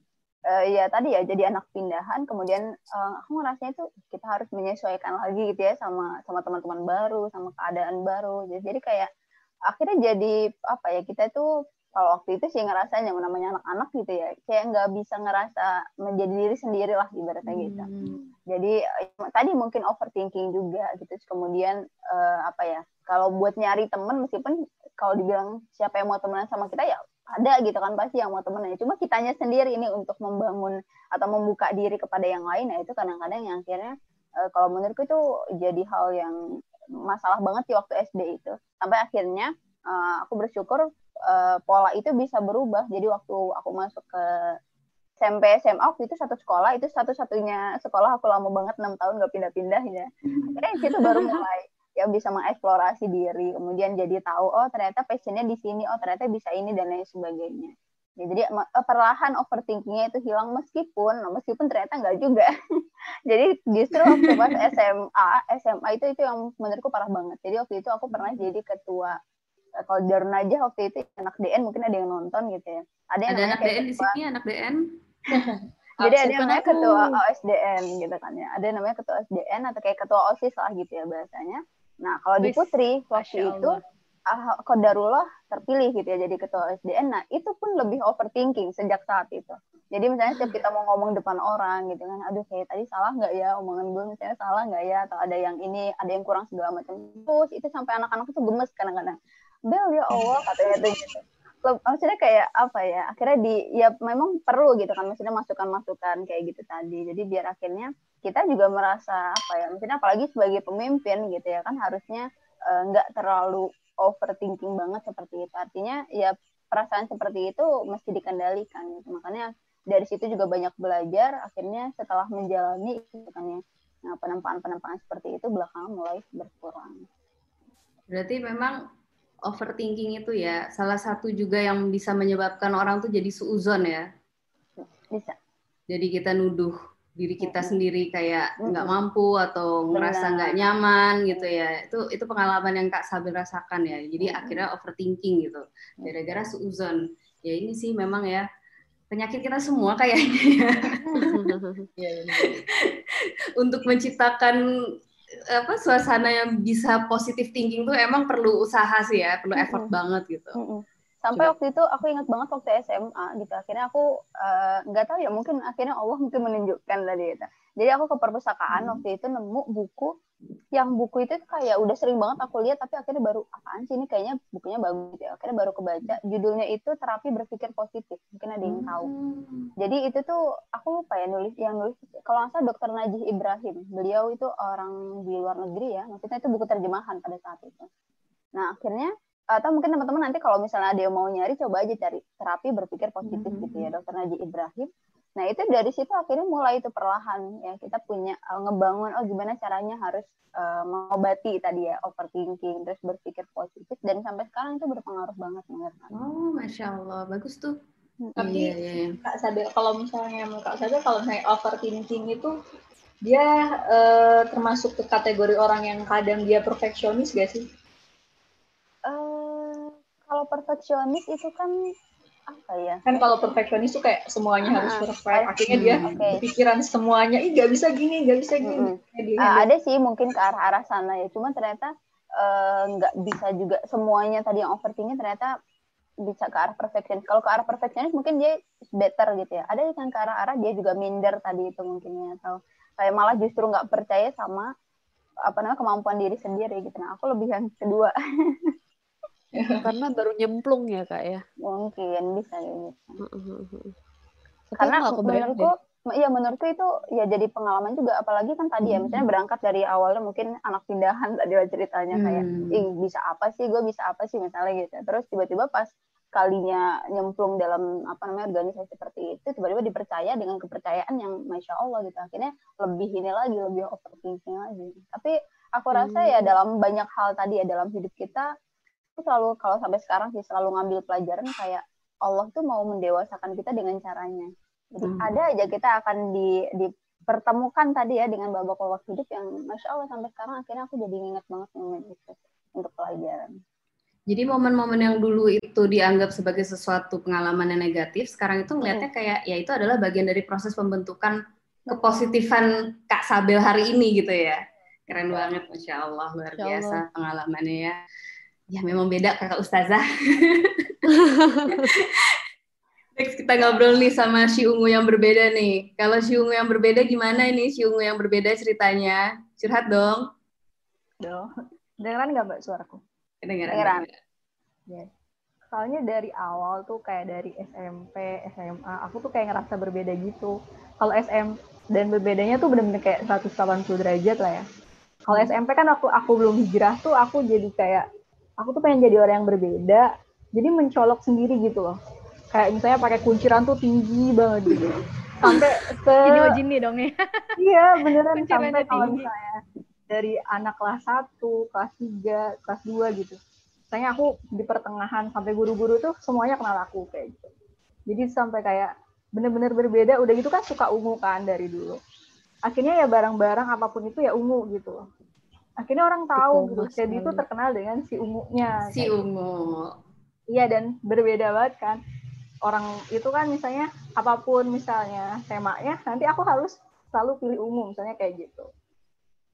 Speaker 6: uh, ya tadi ya jadi anak pindahan, kemudian uh, aku ngerasain itu kita harus menyesuaikan lagi gitu ya sama sama teman-teman baru, sama keadaan baru. Jadi, jadi kayak akhirnya jadi apa ya kita itu kalau waktu itu sih ngerasa yang namanya anak-anak gitu ya. Kayak nggak bisa ngerasa menjadi diri sendiri lah ibaratnya gitu. Hmm. jadi eh, tadi mungkin overthinking juga gitu. Kemudian uh, apa ya kalau buat nyari temen meskipun kalau dibilang siapa yang mau temenan sama kita ya ada gitu kan pasti yang mau temenan. Cuma kitanya sendiri ini untuk membangun atau membuka diri kepada yang lain ya itu kadang-kadang yang akhirnya uh, kalau menurutku itu jadi hal yang masalah banget di waktu SD itu. Sampai akhirnya uh, aku bersyukur uh, pola itu bisa berubah. Jadi waktu aku masuk ke SMP SMA waktu itu satu sekolah itu satu-satunya sekolah aku lama banget enam tahun gak pindah-pindah ya. Akhirnya itu baru mulai ya bisa mengeksplorasi diri, kemudian jadi tahu oh ternyata passionnya di sini, oh ternyata bisa ini dan lain sebagainya. Ya, jadi eh, perlahan overthinkingnya itu hilang meskipun meskipun ternyata nggak juga. jadi justru waktu pas SMA SMA itu itu yang menurutku parah banget. Jadi waktu itu aku pernah jadi ketua kalau Darun aja waktu itu anak DN mungkin ada yang nonton gitu ya.
Speaker 1: Ada, yang ada anak DN di sini, anak DN.
Speaker 6: Jadi ada yang namanya ketua OSDN gitu kan ya. Ada yang namanya ketua OSDN atau kayak ketua OSIS lah gitu ya bahasanya. Nah kalau di Putri waktu itu uh, Kodarullah terpilih gitu ya jadi ketua OSDN. Nah itu pun lebih overthinking sejak saat itu. Jadi misalnya setiap kita mau ngomong depan orang gitu kan, aduh kayak tadi salah nggak ya omongan gue misalnya salah nggak ya atau ada yang ini ada yang kurang segala macam terus itu sampai anak-anak itu gemes kadang-kadang Bel ya Allah katanya tuh gitu. Maksudnya kayak apa ya akhirnya di ya memang perlu gitu kan maksudnya masukan-masukan kayak gitu tadi. Jadi biar akhirnya kita juga merasa apa ya maksudnya apalagi sebagai pemimpin gitu ya kan harusnya eh, nggak terlalu overthinking banget seperti itu. Artinya ya perasaan seperti itu mesti dikendalikan gitu. Makanya dari situ juga banyak belajar akhirnya setelah menjalani gitu kan ya nah penempaan-penempaan seperti itu belakangan mulai berkurang.
Speaker 1: Berarti memang overthinking itu ya salah satu juga yang bisa menyebabkan orang tuh jadi suuzon ya.
Speaker 6: bisa
Speaker 1: Jadi kita nuduh diri kita
Speaker 6: Mm-mm.
Speaker 1: sendiri kayak nggak
Speaker 6: Mm-mm.
Speaker 1: mampu atau ngerasa
Speaker 6: Benar.
Speaker 1: nggak nyaman gitu ya. Itu itu pengalaman yang Kak Sabil rasakan ya. Jadi
Speaker 6: Mm-mm.
Speaker 1: akhirnya overthinking gitu. Gara-gara suuzon. Ya ini sih memang ya penyakit kita semua kayaknya ya. Untuk menciptakan apa suasana yang bisa positive thinking tuh emang perlu usaha sih ya, perlu effort
Speaker 6: Mm-mm.
Speaker 1: banget gitu.
Speaker 6: Mm-mm. Sampai
Speaker 1: Coba.
Speaker 6: waktu itu aku ingat banget waktu SMA gitu. Akhirnya aku eh, nggak tahu ya mungkin akhirnya Allah mungkin menunjukkan tadi itu. Jadi aku ke perpustakaan
Speaker 1: Hmm.
Speaker 6: waktu itu nemu buku yang buku itu kayak udah sering banget aku lihat tapi akhirnya baru apaan sih ini kayaknya bukunya bagus ya. Akhirnya baru kebaca judulnya itu terapi berpikir positif. Mungkin ada yang tahu.
Speaker 1: Hmm.
Speaker 6: Jadi itu tuh aku lupa ya nulis yang nulis kalau nggak salah Dokter Najih Ibrahim. Beliau itu orang di luar negeri ya. Maksudnya itu buku terjemahan pada saat itu. Nah akhirnya atau mungkin teman-teman nanti kalau misalnya ada yang mau nyari coba aja cari terapi berpikir positif
Speaker 1: Mhm.
Speaker 6: gitu ya Dokter Najih Ibrahim. Nah itu dari situ akhirnya mulai itu perlahan ya kita punya uh, ngebangun oh gimana caranya harus uh, mengobati tadi ya overthinking terus berpikir positif dan sampai sekarang itu berpengaruh banget menurut aku.
Speaker 1: Oh, masya Allah, bagus tuh.
Speaker 4: Tapi
Speaker 1: Iya, iya, iya.
Speaker 4: Kak Sadel, kalau misalnya Kak Sadel, kalau misalnya overthinking itu dia eh, termasuk ke kategori orang yang kadang dia perfeksionis gak sih?
Speaker 6: Eh, kalau perfeksionis itu kan apa ya?
Speaker 4: Kan kalau perfeksionis tuh kayak semuanya harus
Speaker 6: Ah,
Speaker 4: perfect. Akhirnya dia
Speaker 1: Hmm,
Speaker 6: Oke.
Speaker 4: pikiran semuanya, ih gak bisa gini, gak bisa gini. Kayak dia
Speaker 6: Ah, ada sih mungkin ke arah-arah sana ya. Cuma ternyata eh, nggak bisa juga semuanya tadi yang overthinking ternyata bisa ke arah perfeksionis. Kalau ke arah perfeksionis mungkin dia better gitu ya. Ada yang ke arah-arah dia juga minder tadi itu mungkin ya atau kayak malah justru nggak percaya sama apa namanya kemampuan diri sendiri gitu. Nah aku lebih yang kedua
Speaker 3: Karena baru nyemplung ya kak ya.
Speaker 6: mungkin bisa.
Speaker 3: Tapi
Speaker 6: karena
Speaker 3: aku
Speaker 6: menurutku
Speaker 3: deh.
Speaker 6: iya menurutku itu ya jadi pengalaman juga apalagi kan tadi ya
Speaker 3: Hmm.
Speaker 6: misalnya berangkat dari awalnya mungkin anak pindahan tadi lah ceritanya kayak
Speaker 1: Hmm.
Speaker 6: ih bisa apa sih gue bisa apa sih misalnya gitu terus tiba-tiba pas kalinya nyemplung dalam apa namanya organisasi seperti itu tiba-tiba dipercaya dengan kepercayaan yang masya Allah gitu akhirnya lebih ini lagi lebih overthinking lagi tapi aku rasa ya
Speaker 1: Hmm.
Speaker 6: dalam banyak hal tadi ya dalam hidup kita aku selalu kalau sampai sekarang sih selalu ngambil pelajaran kayak Allah tuh mau mendewasakan kita dengan caranya jadi
Speaker 1: Hmm.
Speaker 6: ada aja kita akan di dipertemukan tadi ya dengan babak-babak hidup yang masya Allah sampai sekarang akhirnya aku jadi ingat banget momen itu untuk pelajaran.
Speaker 1: Jadi momen-momen yang dulu itu dianggap sebagai sesuatu pengalaman yang negatif, sekarang itu ngelihatnya kayak ya itu adalah bagian dari proses pembentukan kepositifan Kak Sabel hari ini gitu ya. Keren banget, Masya Allah, luar biasa pengalamannya ya. Ya memang beda kakak Ustazah. Next kita ngobrol nih sama si Ungu yang berbeda nih. Kalau si Ungu yang berbeda gimana ini si Ungu yang berbeda ceritanya? Curhat dong.
Speaker 7: dong. Dengeran nggak mbak suaraku?
Speaker 1: Kedengeran.
Speaker 6: Kedengeran.
Speaker 7: Soalnya dari awal tuh kayak dari SMP, SMA, aku tuh kayak ngerasa berbeda gitu. Kalau SM dan berbedanya tuh bener-bener kayak 180 derajat lah ya. Kalau SMP kan aku aku belum hijrah tuh aku jadi kayak aku tuh pengen jadi orang yang berbeda. Jadi mencolok sendiri gitu loh. Kayak misalnya pakai kunciran tuh tinggi banget gitu. Sampai se
Speaker 2: Ojini dong nih.
Speaker 7: Iya, beneran sampai kalau misalnya dari anak kelas 1, kelas 3, kelas 2 gitu. Misalnya aku di pertengahan sampai guru-guru tuh semuanya kenal aku kayak gitu. Jadi sampai kayak bener-bener berbeda, udah gitu kan suka ungu kan dari dulu. Akhirnya ya barang-barang apa pun itu ya ungu gitu loh. Akhirnya orang tahu gitu, jadi itu terkenal dengan si ungunya.
Speaker 1: Si
Speaker 7: kayak
Speaker 1: Ungu.
Speaker 7: Iya dan berbeda banget kan. Orang itu kan misalnya apa pun misalnya temanya, nanti aku harus selalu pilih umum misalnya kayak gitu.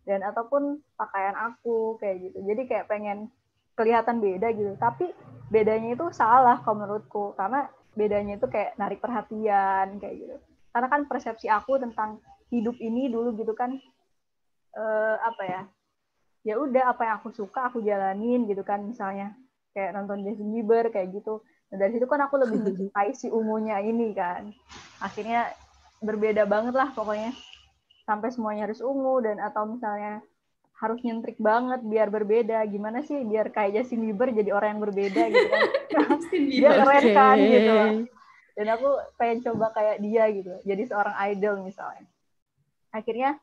Speaker 7: Dan ataupun pakaian aku kayak gitu. Jadi kayak pengen kelihatan beda gitu. Tapi bedanya itu salah kalau menurutku karena bedanya itu kayak narik perhatian kayak gitu. Karena kan persepsi aku tentang hidup ini dulu gitu kan eh, apa ya? Ya udah apa yang aku suka aku jalanin gitu kan misalnya kayak nonton Justin Bieber kayak gitu Nah, dari situ kan aku lebih mencintai si ungunya ini kan. Akhirnya berbeda banget lah pokoknya. Sampai semuanya harus ungu dan atau misalnya harus nyentrik banget biar berbeda. Gimana sih biar kayak Justin Bieber jadi orang yang berbeda gitu kan. dia keren kan gitu. Dan aku pengen coba kayak dia gitu. Jadi seorang idol misalnya. Akhirnya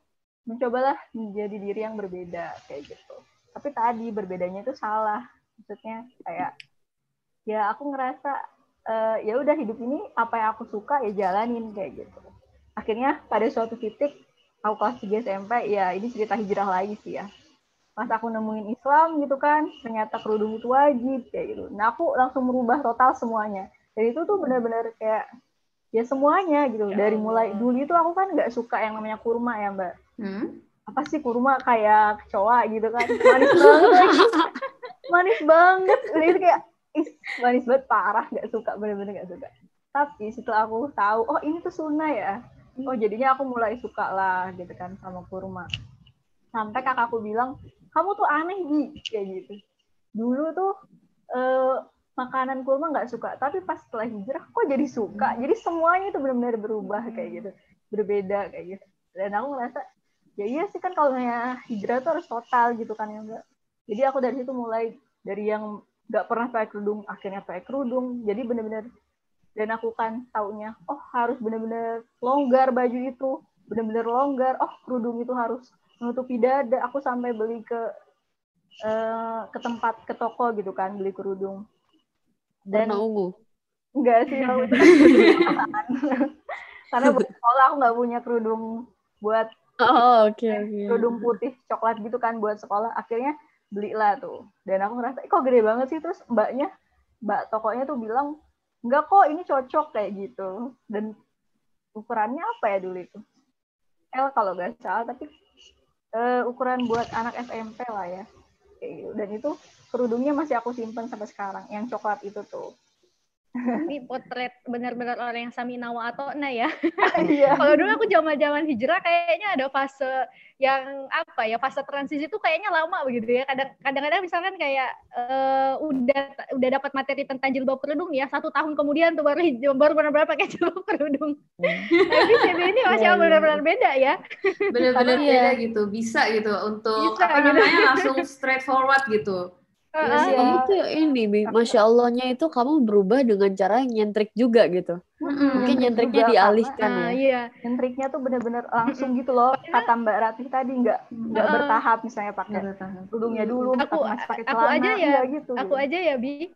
Speaker 7: mencobalah menjadi diri yang berbeda kayak gitu. Tapi tadi berbedanya itu salah. Maksudnya kayak ya aku ngerasa eh, ya udah hidup ini apa yang aku suka ya jalanin kayak gitu. Akhirnya pada suatu titik aku kelas 3 SMP ya ini cerita hijrah lagi sih ya. Pas aku nemuin Islam gitu kan, ternyata kerudung itu wajib kayak gitu. Nah aku langsung merubah total semuanya. Dan itu tuh benar-benar kayak ya semuanya gitu. Dari mulai dulu itu aku kan nggak suka yang namanya kurma ya mbak.
Speaker 1: Hmm?
Speaker 7: Apa sih kurma kayak kecoa gitu kan, manis banget. manis banget. Itu kayak ih, manis banget parah nggak suka bener-bener nggak suka. Tapi setelah aku tahu, oh ini tuh sunnah ya. Oh jadinya aku mulai suka lah gitu kan sama kurma. Sampai kakakku bilang, kamu tuh aneh Bi, kayak gitu. Dulu tuh eh, makanan kurma nggak suka, tapi pas setelah hijrah kok jadi suka. Jadi semuanya itu benar-benar berubah kayak gitu, berbeda kayak gitu. Dan aku ngerasa, ya iya sih kan kalau misalnya hijrah tuh harus total gitu kan ya mbak. Jadi aku dari situ mulai dari yang nggak pernah pakai kerudung, akhirnya pakai kerudung. Jadi benar-benar dan aku kan taunya, oh harus benar-benar longgar baju itu, benar-benar longgar. Oh kerudung itu harus menutupi dada. Aku sampai beli ke eh, ke tempat ke toko gitu kan beli kerudung. Dan
Speaker 3: Warna ungu.
Speaker 7: enggak sih kan karena sekolah aku nggak punya kerudung buat
Speaker 3: Oh, oke oke.
Speaker 7: kerudung putih coklat gitu kan buat sekolah. Akhirnya belilah tuh. Dan aku ngerasa "Ih, kok gede banget sih? Terus mbaknya mbak tokonya tuh bilang enggak kok ini cocok kayak gitu. Dan ukurannya apa ya dulu itu? L kalau nggak salah tapi eh, ukuran buat anak SMP lah ya. Kayak gitu. Dan itu kerudungnya masih aku simpen sampai sekarang yang coklat itu tuh
Speaker 2: Ini potret benar-benar orang yang Saminawa atau Nah ya.
Speaker 7: iya
Speaker 2: Kalau dulu aku zaman-zaman hijrah kayaknya ada fase yang apa ya fase transisi itu kayaknya lama begitu ya. Kadang kadang-kadang misalkan kayak eh, udah udah dapat materi tentang jilbab kerudung ya satu tahun kemudian tuh baru baru benar-benar pakai jilbab kerudung. Tapi CB ini masih
Speaker 3: Iya, iya.
Speaker 2: benar-benar beda ya.
Speaker 1: Bener-bener
Speaker 3: Iya.
Speaker 1: beda gitu. Bisa gitu untuk
Speaker 2: Bisa,
Speaker 1: apa
Speaker 2: gitu.
Speaker 1: namanya langsung straightforward gitu. Iya
Speaker 2: Heeh.
Speaker 1: sih.
Speaker 3: Kamu tuh ini, Bi. Masya Allahnya itu kamu berubah dengan cara yang nyentrik juga gitu.
Speaker 1: Mm-mm.
Speaker 3: Mungkin
Speaker 7: Nyentrik
Speaker 3: nyentriknya
Speaker 7: juga,
Speaker 3: dialihkan
Speaker 2: Ah,
Speaker 3: ya.
Speaker 2: iya.
Speaker 7: yang triknya tuh bener-bener langsung gitu loh kata Mbak Ratih tadi nggak nggak
Speaker 2: Heeh.
Speaker 7: bertahap misalnya pakai kerudungnya dulu
Speaker 2: Aku-
Speaker 7: pakai
Speaker 2: aku
Speaker 7: celana
Speaker 2: aja ya,
Speaker 7: iya gitu
Speaker 2: Aku aja ya Bi.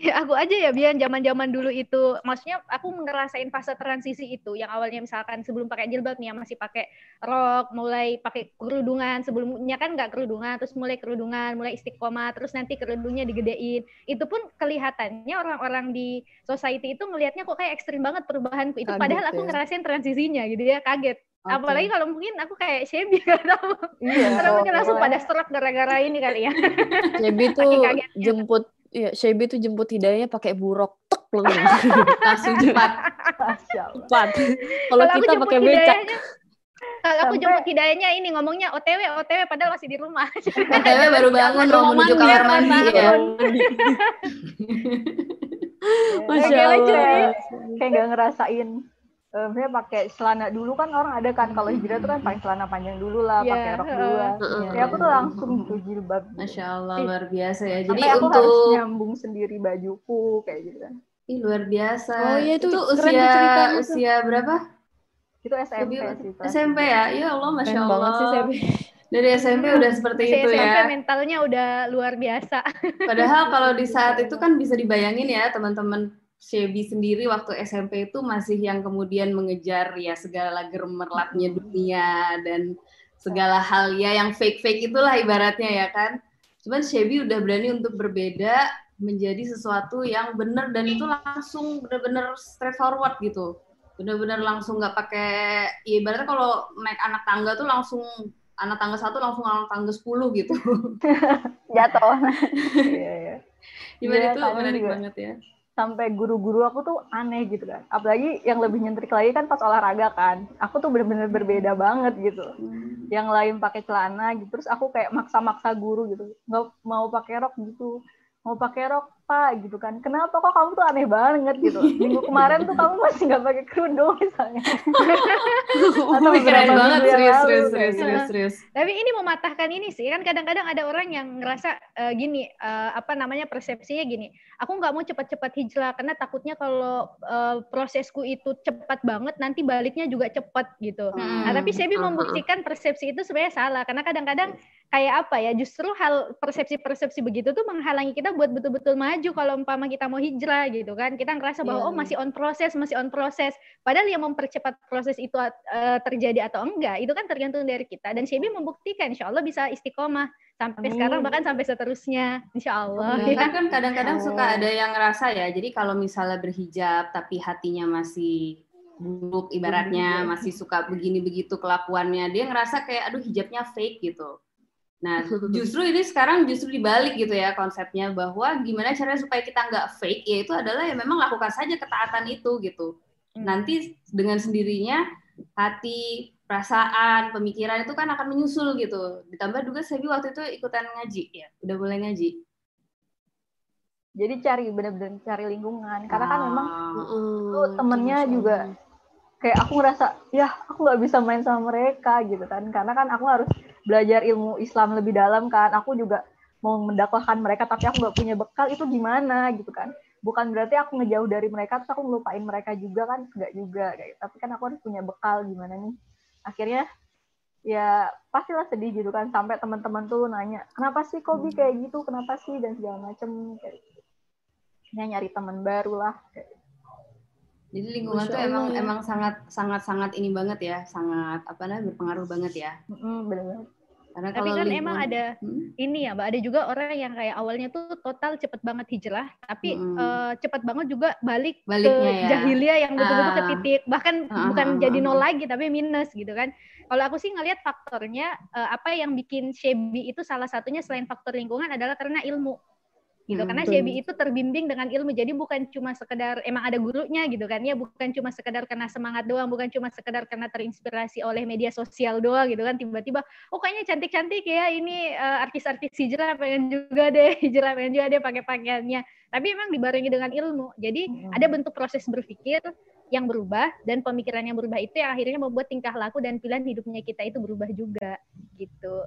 Speaker 2: Ya, aku aja ya Bian. Zaman-zaman dulu itu. Maksudnya aku ngerasain fase transisi itu. Yang awalnya misalkan sebelum pakai jilbab nih ya masih pakai rok mulai pakai kerudungan sebelumnya. Kan nggak kerudungan terus mulai kerudungan mulai istiqomah terus nanti kerudungnya digedein. Itu pun kelihatannya orang-orang di society itu ngelihatnya kok kayak ekstrim banget perubahanku itu.
Speaker 3: Kaget
Speaker 2: padahal aku
Speaker 3: ya.
Speaker 2: ngerasain transisinya gitu ya kaget.
Speaker 3: Oke.
Speaker 2: apalagi kalau mungkin aku kayak Shelby nggak tahu.
Speaker 7: Iya
Speaker 2: Karena mungkin langsung pada serak gara-gara ini kali ya.
Speaker 3: Shebi tuh jemput ya Shebi tuh jemput hidayahnya pakai buruk tek langsung
Speaker 1: Langsung cepat.
Speaker 3: Cepat. Kalau kita pakai becak.
Speaker 2: kalau aku jemput hidayahnya ini ngomongnya OTW OTW padahal masih di rumah.
Speaker 1: OTW baru bangun mau menuju kamar mandi ya.
Speaker 3: Masya Allah.
Speaker 7: kayak nggak ngerasain eh, misalnya pakai celana dulu kan orang ada kan kalau hijrah tuh kan pakai celana panjang dulu lah
Speaker 2: Iya,
Speaker 7: pakai rok dulu lah
Speaker 3: Heeh.
Speaker 7: ya aku tuh langsung gitu jilbab
Speaker 1: Masya Allah luar biasa ya. Jadi
Speaker 7: sampai aku harus
Speaker 1: untuk
Speaker 7: nyambung sendiri bajuku kayak gitu kan
Speaker 1: Ih, luar biasa.
Speaker 3: Oh, iya, itu tuh
Speaker 1: usia usia berapa?
Speaker 7: itu SMP sih Pak.
Speaker 1: SMP ya? Ya Allah, masya
Speaker 3: Keren
Speaker 1: Allah.
Speaker 3: banget sih Shebi.
Speaker 1: Dari SMP udah seperti
Speaker 2: Masih
Speaker 1: itu
Speaker 2: SMP
Speaker 1: ya.
Speaker 2: mentalnya udah luar biasa.
Speaker 1: Padahal kalau di saat itu kan bisa dibayangin ya teman-teman Shebi sendiri waktu SMP itu masih yang kemudian mengejar ya segala gemerlapnya dunia dan segala hal ya yang fake-fake itulah ibaratnya ya kan. Cuman Shebi udah berani untuk berbeda menjadi sesuatu yang benar dan itu langsung benar-benar straightforward gitu. Benar-benar langsung nggak pakai ya ibaratnya kalau naik anak tangga tuh langsung anak tangga satu langsung anak tangga 10 gitu.
Speaker 6: jatuh
Speaker 7: iya, iya.
Speaker 1: Gimana
Speaker 7: Iya,
Speaker 1: itu menarik
Speaker 7: juga.
Speaker 1: banget ya.
Speaker 7: Sampai guru-guru aku tuh aneh gitu kan. Apalagi yang lebih nyentrik lagi kan pas olahraga kan. Aku tuh bener-bener berbeda banget gitu. Yang lain pakai celana gitu terus aku kayak maksa-maksa guru gitu. Nggak mau pakai rok gitu. Mau pakai rok apa gitu kan. Kenapa kok kamu tuh aneh banget gitu? Minggu kemarin tuh kamu masih nggak pakai kerudung misalnya.
Speaker 1: Atau keren banget serius serius serius serius serius.
Speaker 2: Tapi ini mematahkan ini sih kan kadang-kadang ada orang yang ngerasa uh, gini uh, apa namanya persepsinya gini aku nggak mau cepat-cepat hijrah karena takutnya kalau uh, prosesku itu cepat banget nanti baliknya juga cepat gitu. Hmm. nah tapi Sebi membuktikan persepsi itu sebenarnya salah karena kadang-kadang kayak apa ya justru hal persepsi-persepsi begitu tuh menghalangi kita buat betul-betul maju kalau umpama kita mau hijrah gitu kan. Kita ngerasa bahwa yeah. oh masih on proses masih on proses. Padahal yang mempercepat proses itu uh, terjadi atau enggak itu kan tergantung dari kita. Dan Shebi membuktikan insya Allah bisa istiqomah sampai Amin. sekarang bahkan sampai seterusnya insya Allah.
Speaker 1: Ya. kan kadang-kadang suka ada yang ngerasa ya jadi kalau misalnya berhijab tapi hatinya masih buruk ibaratnya masih suka begini begitu kelakuannya dia ngerasa kayak aduh hijabnya fake gitu Nah, justru ini sekarang justru dibalik gitu ya konsepnya bahwa gimana caranya supaya kita nggak fake, yaitu adalah ya memang lakukan saja ketaatan itu gitu. Hmm. Nanti dengan sendirinya hati, perasaan, pemikiran itu kan akan menyusul gitu. Ditambah juga saya waktu itu ikutan ngaji ya, udah mulai ngaji.
Speaker 7: Jadi cari benar-benar cari lingkungan, karena kan memang uh, tuh temennya juga kayak aku ngerasa ya aku nggak bisa main sama mereka gitu kan, karena kan aku harus belajar ilmu Islam lebih dalam kan. Aku juga mau mendakwahkan mereka tapi aku nggak punya bekal itu gimana gitu kan. Bukan berarti aku ngejauh dari mereka terus aku ngelupain mereka juga kan. Nggak juga kayak tapi kan aku harus punya bekal gimana nih. Akhirnya ya pastilah sedih gitu kan. Sampai teman-teman tuh nanya kenapa sih Kobi kayak gitu? Kenapa sih? Dan segala macem kayak gitu. nyari teman baru lah kayak.
Speaker 1: Jadi lingkungan tuh emang ya. emang sangat sangat sangat ini banget ya, sangat apa namanya berpengaruh banget ya.
Speaker 7: Mm, benar.
Speaker 2: Karena Tapi kan lingkungan, emang ada hmm? ini ya, Mbak, ada juga orang yang kayak awalnya tuh total cepet banget hijrah, tapi hmm. uh, cepet banget juga balik Baliknya ke ya. jahiliyah yang betul-betul ke ah. titik, bahkan uh, bukan uh, uh, jadi nol lagi tapi minus gitu kan. Kalau aku sih ngelihat faktornya uh, apa yang bikin Shebi itu salah satunya selain faktor lingkungan adalah karena ilmu gitu hmm, karena Shebi itu terbimbing dengan ilmu. Jadi bukan cuma sekedar emang ada gurunya gitu kan. Ya bukan cuma sekedar karena semangat doang bukan cuma sekedar karena terinspirasi oleh media sosial doang gitu kan. Tiba-tiba oh kayaknya cantik-cantik ya ini uh, artis-artis hijrah pengen juga deh hijrah pengen juga deh pakai pakaiannya. Tapi emang dibarengi dengan ilmu. Jadi hmm. ada bentuk proses berpikir yang berubah dan pemikiran yang berubah itu yang akhirnya membuat tingkah laku dan pilihan hidupnya kita itu berubah juga gitu.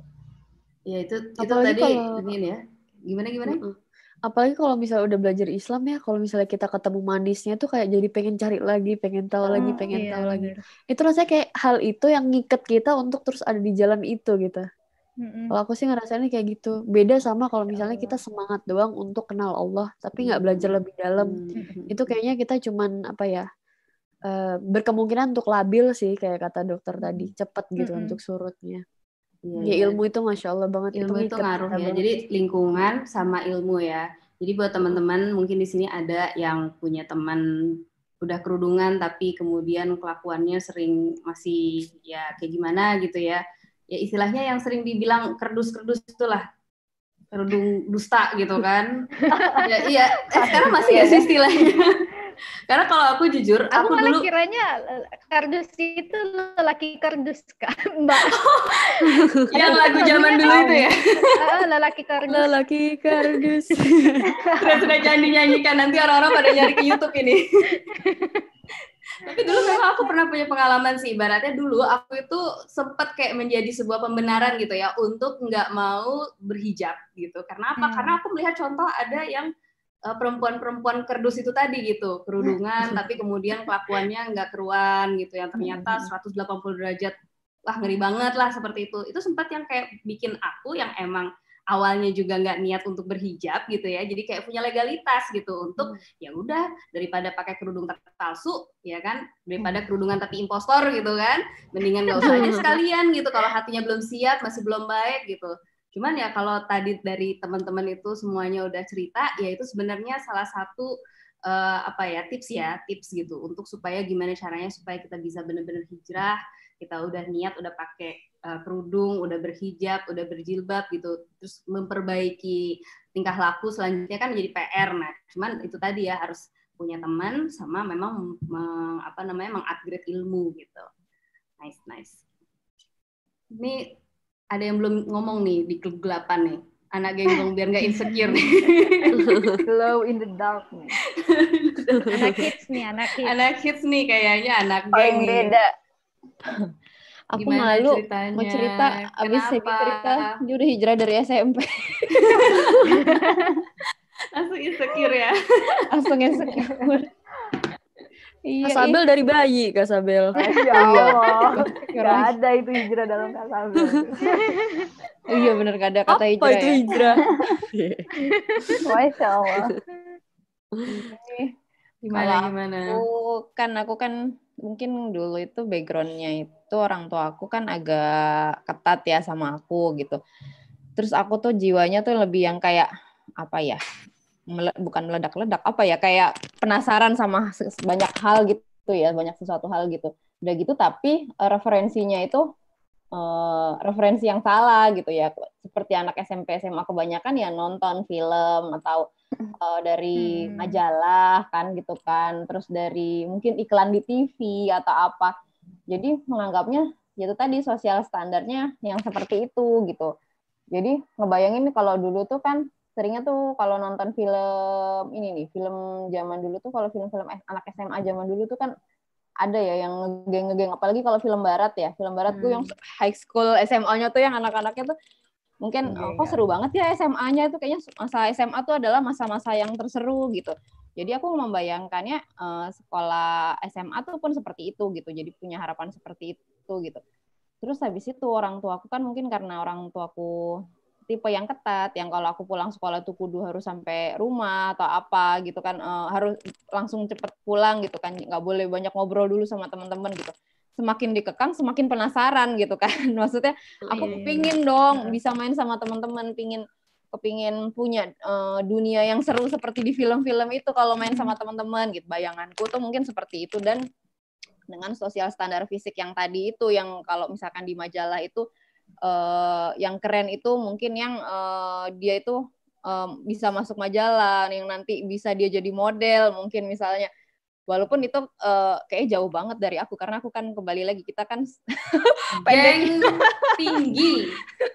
Speaker 1: Ya itu itu Apalagi tadi kalau... ini ya. Gimana gimana
Speaker 3: apalagi kalau misalnya udah belajar Islam ya kalau misalnya kita ketemu manisnya tuh kayak jadi pengen cari lagi pengen tahu lagi oh, pengen iya, tahu lagi. itu rasanya kayak hal itu yang ngiket kita untuk terus ada di jalan itu gitu. Mm-hmm. kalau aku sih ngerasainnya kayak gitu. Beda sama kalau misalnya kita semangat doang untuk kenal Allah tapi nggak belajar lebih dalam. Mm-hmm. itu kayaknya kita cuman apa ya uh, berkemungkinan untuk labil sih kayak kata dokter tadi. Cepet gitu mm-hmm. untuk surutnya ya,
Speaker 1: ya
Speaker 3: ilmu itu masya Allah banget
Speaker 1: ilmu itu, itu ngaruh ya. Jadi lingkungan sama ilmu ya. Jadi buat teman-teman mungkin di sini ada yang punya teman udah kerudungan tapi kemudian kelakuannya sering masih ya kayak gimana gitu ya. Ya istilahnya yang sering dibilang kerdus-kerdus itulah kerudung dusta gitu kan. ya, iya, eh, sekarang masih ya sih istilahnya. Karena kalau aku jujur, aku,
Speaker 2: aku
Speaker 1: malah dulu
Speaker 2: kiranya eh, kardus itu lelaki kardus kan, Mbak.
Speaker 1: yang lagu zaman dulu itu ya.
Speaker 2: Uh, lelaki kardus.
Speaker 3: Lelaki kardus.
Speaker 1: sudah sudah jangan dinyanyikan nanti orang-orang pada nyari ke YouTube ini. Tapi dulu memang aku pernah punya pengalaman sih, ibaratnya dulu aku itu sempat kayak menjadi sebuah pembenaran gitu ya untuk nggak mau berhijab gitu. Karena apa? Hmm. Karena aku melihat contoh ada yang Eh, perempuan-perempuan kerdus itu tadi gitu. Kerudungan tapi kemudian kelakuannya nggak keruan gitu yang ternyata 180 derajat wah ngeri banget lah seperti itu. Itu sempat yang kayak bikin aku yang emang awalnya juga nggak niat untuk berhijab gitu ya. Jadi kayak punya legalitas gitu untuk hmm. ya udah daripada pakai kerudung palsu ya kan? Daripada kerudungan tapi impostor gitu kan? Mendingan nggak usah aja sekalian gitu. Kalau hatinya belum siap masih belum baik gitu Cuman ya kalau tadi dari teman-teman itu semuanya udah cerita, ya itu sebenarnya salah satu uh, apa ya tips ya tips gitu untuk supaya gimana caranya supaya kita bisa benar-benar hijrah, kita udah niat, udah pakai uh, kerudung, udah berhijab, udah berjilbab gitu, terus memperbaiki tingkah laku selanjutnya kan jadi PR. Nah, cuman itu tadi ya harus punya teman sama memang meng, apa namanya mengupgrade ilmu gitu. Nice, nice. Ini ada yang belum ngomong nih di kegelapan nih. anak genggong biar nggak insecure nih.
Speaker 7: Glow in the dark nih.
Speaker 2: Anak hits nih, anak hits.
Speaker 1: anak hits nih kayaknya anak
Speaker 6: Paling
Speaker 1: geng nih.
Speaker 6: beda.
Speaker 5: Aku
Speaker 1: Gimana
Speaker 5: malu
Speaker 1: ceritanya?
Speaker 5: mau cerita abis Sebi
Speaker 1: Kenapa?
Speaker 5: cerita dia udah hijrah dari SMP
Speaker 1: Langsung insecure ya.
Speaker 5: langsung insecure. Iya,
Speaker 3: Kak Sabel dari bayi, Kak Sabel.
Speaker 7: Ya Allah.
Speaker 5: iya.
Speaker 7: Gak ada itu hijrah dalam kasabel.
Speaker 5: iya bener gak ada kata
Speaker 3: Apa
Speaker 5: hijrah
Speaker 3: itu
Speaker 5: ya.
Speaker 3: hijrah?
Speaker 6: Masya Allah.
Speaker 1: Gimana gimana?
Speaker 5: Aku kan aku kan mungkin dulu itu backgroundnya itu orang tua aku kan agak ketat ya sama aku gitu. Terus aku tuh jiwanya tuh lebih yang kayak apa ya? Mele- bukan meledak-ledak apa ya kayak penasaran sama banyak hal gitu ya banyak sesuatu hal gitu. Udah gitu tapi eh, referensinya itu eh, referensi yang salah gitu ya. Seperti anak SMP SMA kebanyakan ya nonton film atau eh, dari
Speaker 2: Hmm.
Speaker 5: majalah kan gitu kan. Terus dari mungkin iklan di TV atau apa. Jadi menganggapnya ya itu tadi sosial standarnya yang seperti itu gitu. Jadi ngebayangin kalau dulu tuh kan seringnya tuh kalau nonton film ini nih film zaman dulu tuh kalau film-film eh, anak SMA zaman dulu tuh kan ada ya yang ngegeng ngegeng apalagi kalau film barat ya film barat tuh
Speaker 1: Hmm.
Speaker 5: yang high school SMA-nya tuh yang anak-anaknya tuh mungkin
Speaker 1: Iya,
Speaker 5: oh, kok seru banget ya SMA-nya itu kayaknya masa SMA tuh adalah masa-masa yang terseru gitu. Jadi aku membayangkannya eh, sekolah SMA tuh pun seperti itu gitu. Jadi punya harapan seperti itu gitu. Terus habis itu orang tua aku kan mungkin karena orang tuaku tipe yang ketat yang kalau aku pulang sekolah tuh kudu harus sampai rumah atau apa gitu kan eh, harus langsung cepet pulang gitu kan nggak boleh banyak ngobrol dulu sama teman-teman gitu. Semakin dikekang semakin penasaran gitu kan. Maksudnya aku
Speaker 1: Iya.
Speaker 5: pingin dong bisa main sama teman-teman pingin kepingin punya eh, dunia yang seru seperti di film-film itu kalau main sama teman-teman gitu. Bayanganku tuh mungkin seperti itu. Dan dengan sosial standar fisik yang tadi itu yang kalau misalkan di majalah itu eh, yang keren itu mungkin yang eh, dia itu eh, bisa masuk majalah yang nanti bisa dia jadi model mungkin misalnya walaupun itu eh, kayak jauh banget dari aku karena aku kan kembali lagi kita kan pendek
Speaker 1: Geng tinggi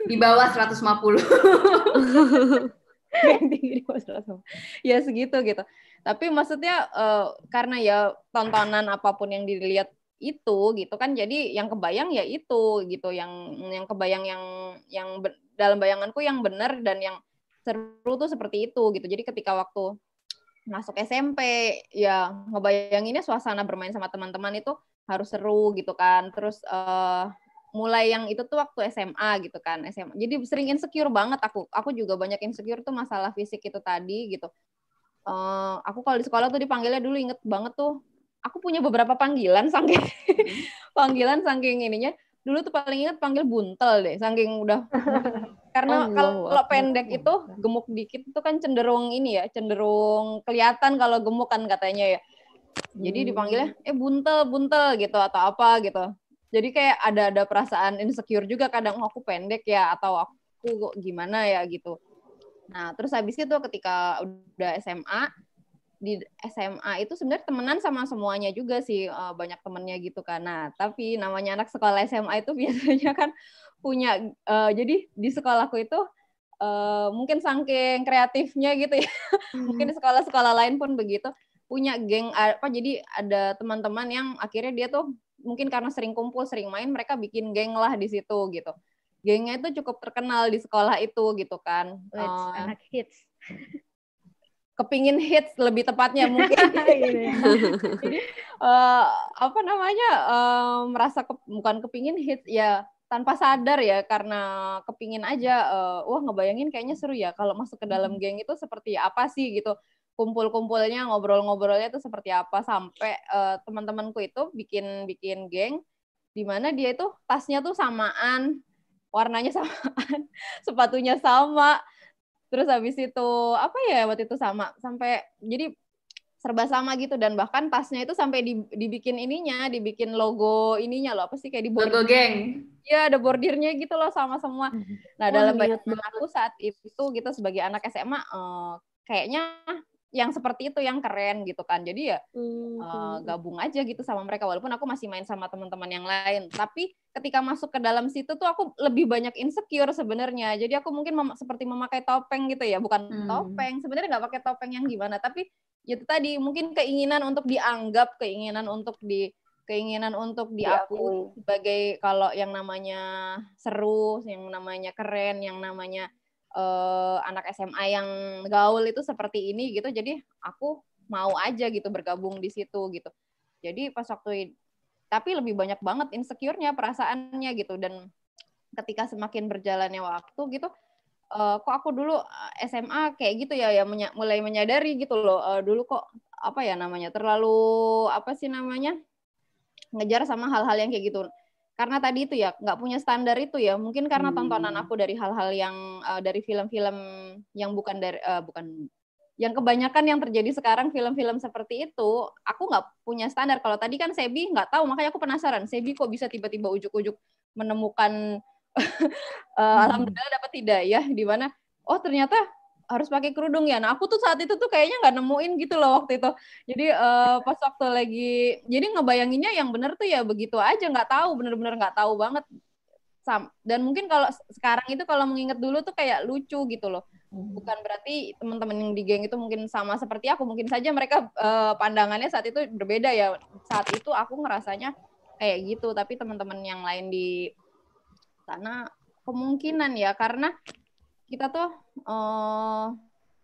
Speaker 1: di bawah 150.
Speaker 5: yang tinggi di bawah 150. ya segitu gitu tapi maksudnya eh, karena ya tontonan apa pun yang dilihat itu gitu kan. Jadi yang kebayang ya itu gitu. Yang yang kebayang yang yang dalam bayanganku yang benar dan yang seru tuh seperti itu gitu. Jadi ketika waktu masuk SMP ya ngebayanginnya suasana bermain sama teman-teman itu harus seru gitu kan. Terus eh, mulai yang itu tuh waktu SMA gitu kan. SMA jadi sering insecure banget aku. Aku juga banyak insecure tuh masalah fisik itu tadi gitu. Eh, aku kalau di sekolah tuh dipanggilnya dulu inget banget tuh aku punya beberapa panggilan saking panggilan saking ininya. Dulu tuh paling inget panggil buntel deh saking udah karena
Speaker 3: Allahu
Speaker 5: kalau pendek itu gemuk dikit itu kan cenderung ini ya cenderung kelihatan kalau gemuk kan katanya ya. Jadi dipanggilnya eh buntel buntel gitu atau apa gitu. Jadi kayak ada ada perasaan insecure juga kadang oh, aku pendek ya atau aku kok gimana ya? gitu. Nah terus habis itu ketika udah SMA di SMA itu sebenarnya temenan sama semuanya juga sih eh, banyak temennya gitu kan. Nah tapi namanya anak sekolah SMA itu biasanya kan punya eh, jadi di sekolahku itu eh, mungkin saking kreatifnya gitu ya mungkin di sekolah-sekolah lain pun begitu punya geng apa jadi ada teman-teman yang akhirnya dia tuh mungkin karena sering kumpul sering main mereka bikin geng lah di situ gitu. Gengnya itu cukup terkenal di sekolah itu gitu kan.
Speaker 2: Wets,
Speaker 5: Eh,
Speaker 2: anak hits.
Speaker 5: kepingin hits lebih tepatnya mungkin. Jadi eh, apa namanya eh, merasa ke- bukan kepingin hits ya tanpa sadar ya karena kepingin aja eh, wah ngebayangin kayaknya seru ya kalau masuk ke dalam geng itu seperti apa sih gitu. Kumpul-kumpulnya ngobrol-ngobrolnya itu seperti apa sampai eh, teman-temanku itu bikin bikin geng di mana dia itu tasnya tuh samaan warnanya samaan sepatunya sama terus habis itu apa ya waktu itu sama sampai jadi serba sama gitu. Dan bahkan tasnya itu sampai di- dibikin ininya dibikin logo ininya loh. Apa sih kayak di
Speaker 1: Logo geng.
Speaker 5: ya ada bordirnya gitu loh sama semua. Nah
Speaker 3: Wah,
Speaker 5: dalam bayangan aku saat itu gitu sebagai anak SMA eh, kayaknya yang seperti itu yang keren gitu kan. Jadi ya
Speaker 3: Hmm,
Speaker 5: uh, gabung aja gitu sama mereka walaupun aku masih main sama teman-teman yang lain. Tapi ketika masuk ke dalam situ tuh aku lebih banyak insecure sebenarnya. Jadi aku mungkin mem- seperti memakai topeng gitu ya. Bukan
Speaker 1: Hmm.
Speaker 5: topeng sebenarnya nggak pakai topeng yang gimana tapi ya itu tadi mungkin keinginan untuk dianggap keinginan untuk di keinginan untuk diakui.
Speaker 6: Diakui.
Speaker 5: sebagai kalau yang namanya seru yang namanya keren yang namanya eh, anak SMA yang gaul itu seperti ini gitu jadi aku mau aja gitu bergabung di situ gitu. Jadi pas waktu tapi lebih banyak banget insecure-nya perasaannya gitu. Dan ketika semakin berjalannya waktu gitu eh, kok aku dulu eh, SMA kayak gitu ya ya menya- mulai menyadari gitu loh. Eh, dulu kok apa ya namanya terlalu apa sih namanya ngejar sama hal-hal yang kayak gitu karena tadi itu ya nggak punya standar itu ya. Mungkin karena
Speaker 1: Hmm.
Speaker 5: tontonan aku dari hal-hal yang eh, dari film-film yang bukan dari eh, bukan yang kebanyakan yang terjadi sekarang film-film seperti itu aku nggak punya standar. Kalau tadi kan Sebi nggak tahu makanya aku penasaran Sebi kok bisa tiba-tiba ujuk-ujuk menemukan eh, alhamdulillah dapat hidayah di mana? Oh ternyata harus pakai kerudung ya. Nah aku tuh saat itu tuh kayaknya nggak nemuin gitu loh waktu itu. Jadi eh, pas waktu lagi, jadi ngebayanginnya yang bener tuh ya begitu aja nggak tahu, bener-bener nggak tahu banget. Sam. Dan mungkin kalau sekarang itu kalau mengingat dulu tuh kayak lucu gitu loh. Bukan berarti teman-teman yang di geng itu mungkin sama seperti aku. Mungkin saja mereka eh, pandangannya saat itu berbeda ya. Saat itu aku ngerasanya kayak gitu. Tapi teman-teman yang lain di sana kemungkinan ya karena kita tuh eh,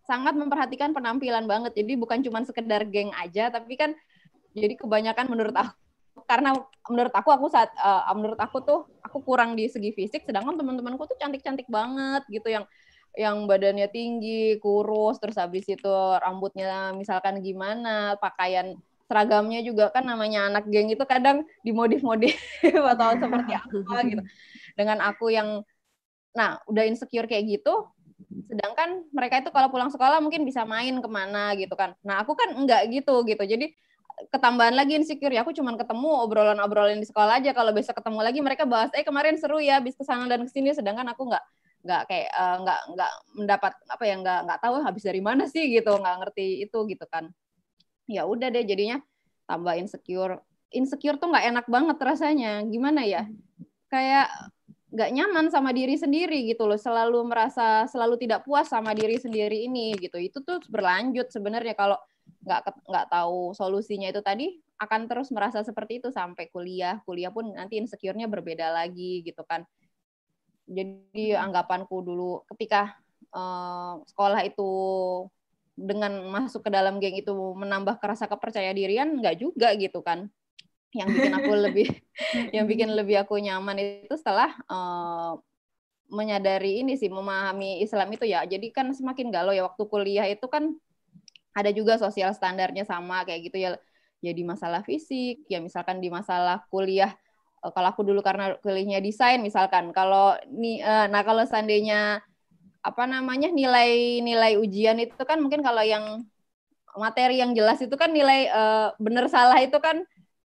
Speaker 5: sangat memperhatikan penampilan banget. Jadi bukan cuma sekedar geng aja, tapi kan jadi kebanyakan menurut aku karena menurut aku aku saat eh, menurut aku tuh aku kurang di segi fisik, sedangkan teman-temanku tuh cantik-cantik banget gitu yang yang badannya tinggi, kurus, terus habis itu rambutnya misalkan gimana, pakaian seragamnya juga kan namanya anak geng itu kadang dimodif-modif atau seperti apa gitu. Dengan aku yang nah udah insecure kayak gitu, sedangkan mereka itu kalau pulang sekolah mungkin bisa main ke mana gitu kan. Nah aku kan enggak gitu gitu. Jadi ketambahan lagi insecure ya aku cuman ketemu obrolan-obrolan di sekolah aja. Kalau besok ketemu lagi mereka bahas eh kemarin seru ya habis ke sana dan ke sini sedangkan aku nggak nggak kayak eh, nggak nggak mendapat apa ya nggak nggak tahu habis dari mana sih gitu nggak ngerti itu gitu kan. Ya udah deh jadinya tambah insecure. Insecure tuh nggak enak banget rasanya. Gimana ya? Kayak nggak nyaman sama diri sendiri gitu loh selalu merasa selalu tidak puas sama diri sendiri ini gitu. Itu tuh berlanjut sebenarnya kalau nggak nggak tahu solusinya itu tadi akan terus merasa seperti itu sampai kuliah. Kuliah pun nanti insecure-nya berbeda lagi gitu kan. Jadi anggapanku dulu ketika eh, sekolah itu dengan masuk ke dalam geng itu menambah rasa kepercaya dirian nggak juga gitu kan yang bikin aku lebih yang bikin lebih aku nyaman itu setelah eh, menyadari ini sih memahami Islam itu ya. Jadi kan semakin galau ya waktu kuliah itu kan ada juga sosial standarnya sama kayak gitu ya. Jadi masalah fisik ya misalkan di masalah kuliah eh, kalau aku dulu karena kuliahnya desain misalkan kalau nih eh, nah kalau seandainya apa namanya nilai nilai ujian itu kan mungkin kalau yang materi yang jelas itu kan nilai eh, bener salah itu kan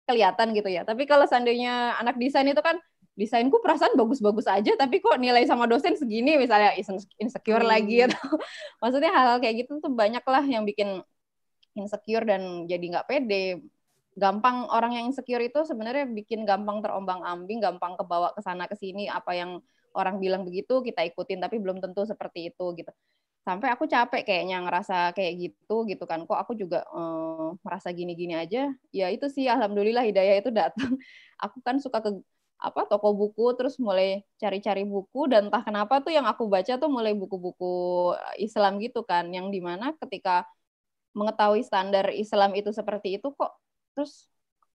Speaker 5: kelihatan gitu ya. Tapi kalau seandainya anak desain itu kan desainku perasaan bagus-bagus aja tapi kok nilai sama dosen segini misalnya insecure
Speaker 3: Hmm.
Speaker 5: lagi atau maksudnya hal-hal kayak gitu tuh banyak lah yang bikin insecure dan jadi nggak pede. Gampang orang yang insecure itu sebenarnya bikin gampang terombang-ambing gampang kebawa ke sana ke sini apa yang orang bilang begitu kita ikutin tapi belum tentu seperti itu gitu sampai aku capek kayaknya ngerasa kayak gitu gitu kan. Kok aku juga eh, merasa gini-gini aja? Ya itu sih alhamdulillah hidayah itu datang aku kan suka ke apa toko buku terus mulai cari-cari buku dan entah kenapa tuh yang aku baca tuh mulai buku-buku Islam gitu kan. Yang di mana ketika mengetahui standar Islam itu seperti itu kok terus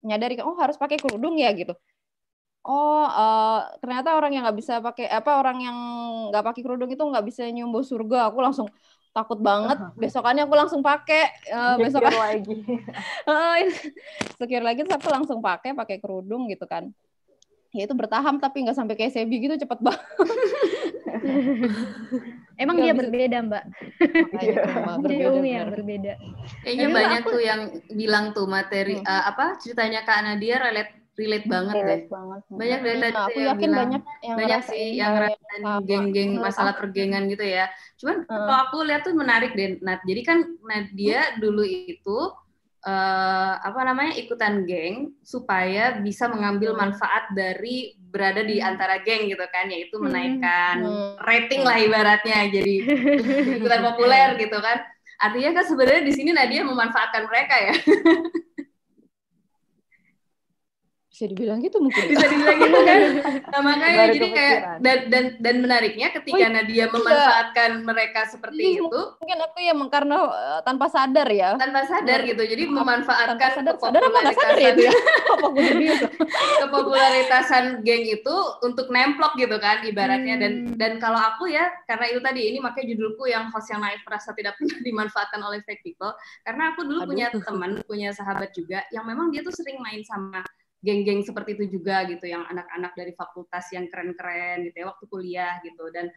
Speaker 5: nyadari oh harus pakai kerudung ya? gitu oh eh, ternyata orang yang nggak bisa pakai apa orang yang nggak pakai kerudung itu nggak bisa nyumbu surga aku langsung takut banget besokannya aku langsung pakai eh, besok
Speaker 7: lagi.
Speaker 5: secure lagi terus aku langsung pakai pakai kerudung gitu kan ya itu bertahap tapi nggak sampai kayak Sebi gitu cepet banget
Speaker 2: Emang
Speaker 5: Nggak
Speaker 2: dia
Speaker 5: bisa-
Speaker 2: berbeda, Mbak.
Speaker 5: Berbeda.
Speaker 1: Kayaknya banyak
Speaker 2: aku-
Speaker 1: tuh yang bilang tuh materi
Speaker 5: Hmm.
Speaker 1: eh, apa ceritanya Kak Nadia relate relate banget deh.
Speaker 6: relate banget.
Speaker 1: Banyak dari tadi
Speaker 5: Nah, aku
Speaker 1: yang
Speaker 5: yakin
Speaker 1: bilang
Speaker 5: banyak yang
Speaker 1: banyak sih yang
Speaker 5: kayak
Speaker 1: ngerasain geng-geng masalah pergengan gitu ya. Cuman
Speaker 5: Heeh.
Speaker 1: kalau aku lihat tuh menarik deh, Nat. Jadi kan Nadia dulu itu eh, apa namanya ikutan geng supaya bisa mengambil
Speaker 5: Hmm.
Speaker 1: manfaat dari berada di antara geng gitu kan, yaitu
Speaker 2: Hmm.
Speaker 1: menaikkan
Speaker 5: Hmm.
Speaker 1: rating lah ibaratnya. Jadi ikutan populer gitu kan. Artinya kan sebenarnya di sini Nadia memanfaatkan mereka ya.
Speaker 5: Bisa dibilang gitu mungkin.
Speaker 1: bisa dibilang gitu kan nah, makanya
Speaker 7: Baru
Speaker 1: jadi kayak dan dan dan menariknya ketika
Speaker 5: Oh,
Speaker 1: Nadia memanfaatkan mereka seperti
Speaker 5: Iya,
Speaker 1: itu
Speaker 5: Mungkin aku ya karena eh, tanpa sadar ya.
Speaker 1: tanpa sadar gitu jadi memanfaatkan
Speaker 5: Tanpa sadar, sadar apa nggak sadar ya itu ya? Jadi
Speaker 1: kepopularitasan geng itu untuk nemplok gitu kan ibaratnya dan
Speaker 2: Hmm.
Speaker 1: dan kalau aku ya karena itu tadi ini makanya judulku yang host yang naif merasa tidak pernah dimanfaatkan oleh fake people karena aku dulu
Speaker 5: Aduh.
Speaker 1: punya teman punya sahabat juga yang memang dia tuh sering main sama geng-geng seperti itu juga gitu yang anak-anak dari fakultas yang keren-keren gitu ya waktu kuliah gitu. Dan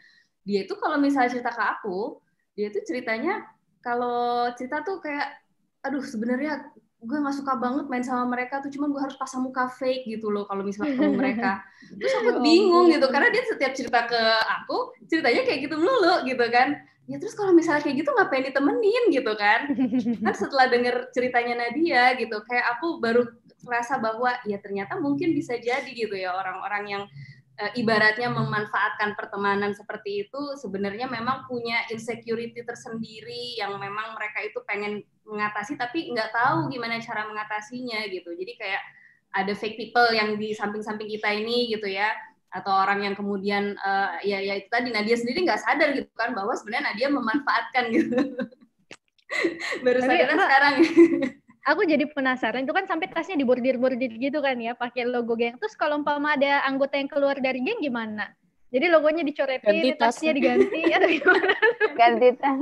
Speaker 1: dia itu kalau misalnya cerita ke aku dia itu ceritanya kalau cerita tuh kayak aduh sebenarnya gue nggak suka banget main sama mereka tuh cuman gue harus pasang muka fake gitu loh kalau misalnya ketemu mereka. Terus aku
Speaker 5: Ya
Speaker 1: bingung gitu karena dia setiap cerita ke aku ceritanya kayak gitu melulu gitu kan. Ya terus kalau misalnya kayak gitu ngapain ditemenin gitu kan? Kan setelah denger ceritanya Nadia gitu kayak aku baru merasa bahwa ya ternyata mungkin bisa jadi gitu ya. Orang-orang yang eh, ibaratnya memanfaatkan pertemanan seperti itu sebenarnya memang punya insecurity tersendiri yang memang mereka itu pengen mengatasi tapi nggak tahu gimana cara mengatasinya gitu. Jadi kayak ada fake people yang di samping-samping kita ini gitu ya. Atau orang yang kemudian eh, ya ya itu tadi Nadia sendiri nggak sadar gitu kan bahwa sebenarnya Nadia memanfaatkan gitu. Baru sadar sekarang
Speaker 2: aku jadi penasaran itu kan sampai tasnya dibordir-bordir gitu kan ya pakai logo geng terus kalau umpama ada anggota yang keluar dari geng gimana jadi logonya dicoretin
Speaker 3: Ganti tas.
Speaker 2: tasnya diganti atau gimana
Speaker 6: Ganti tas.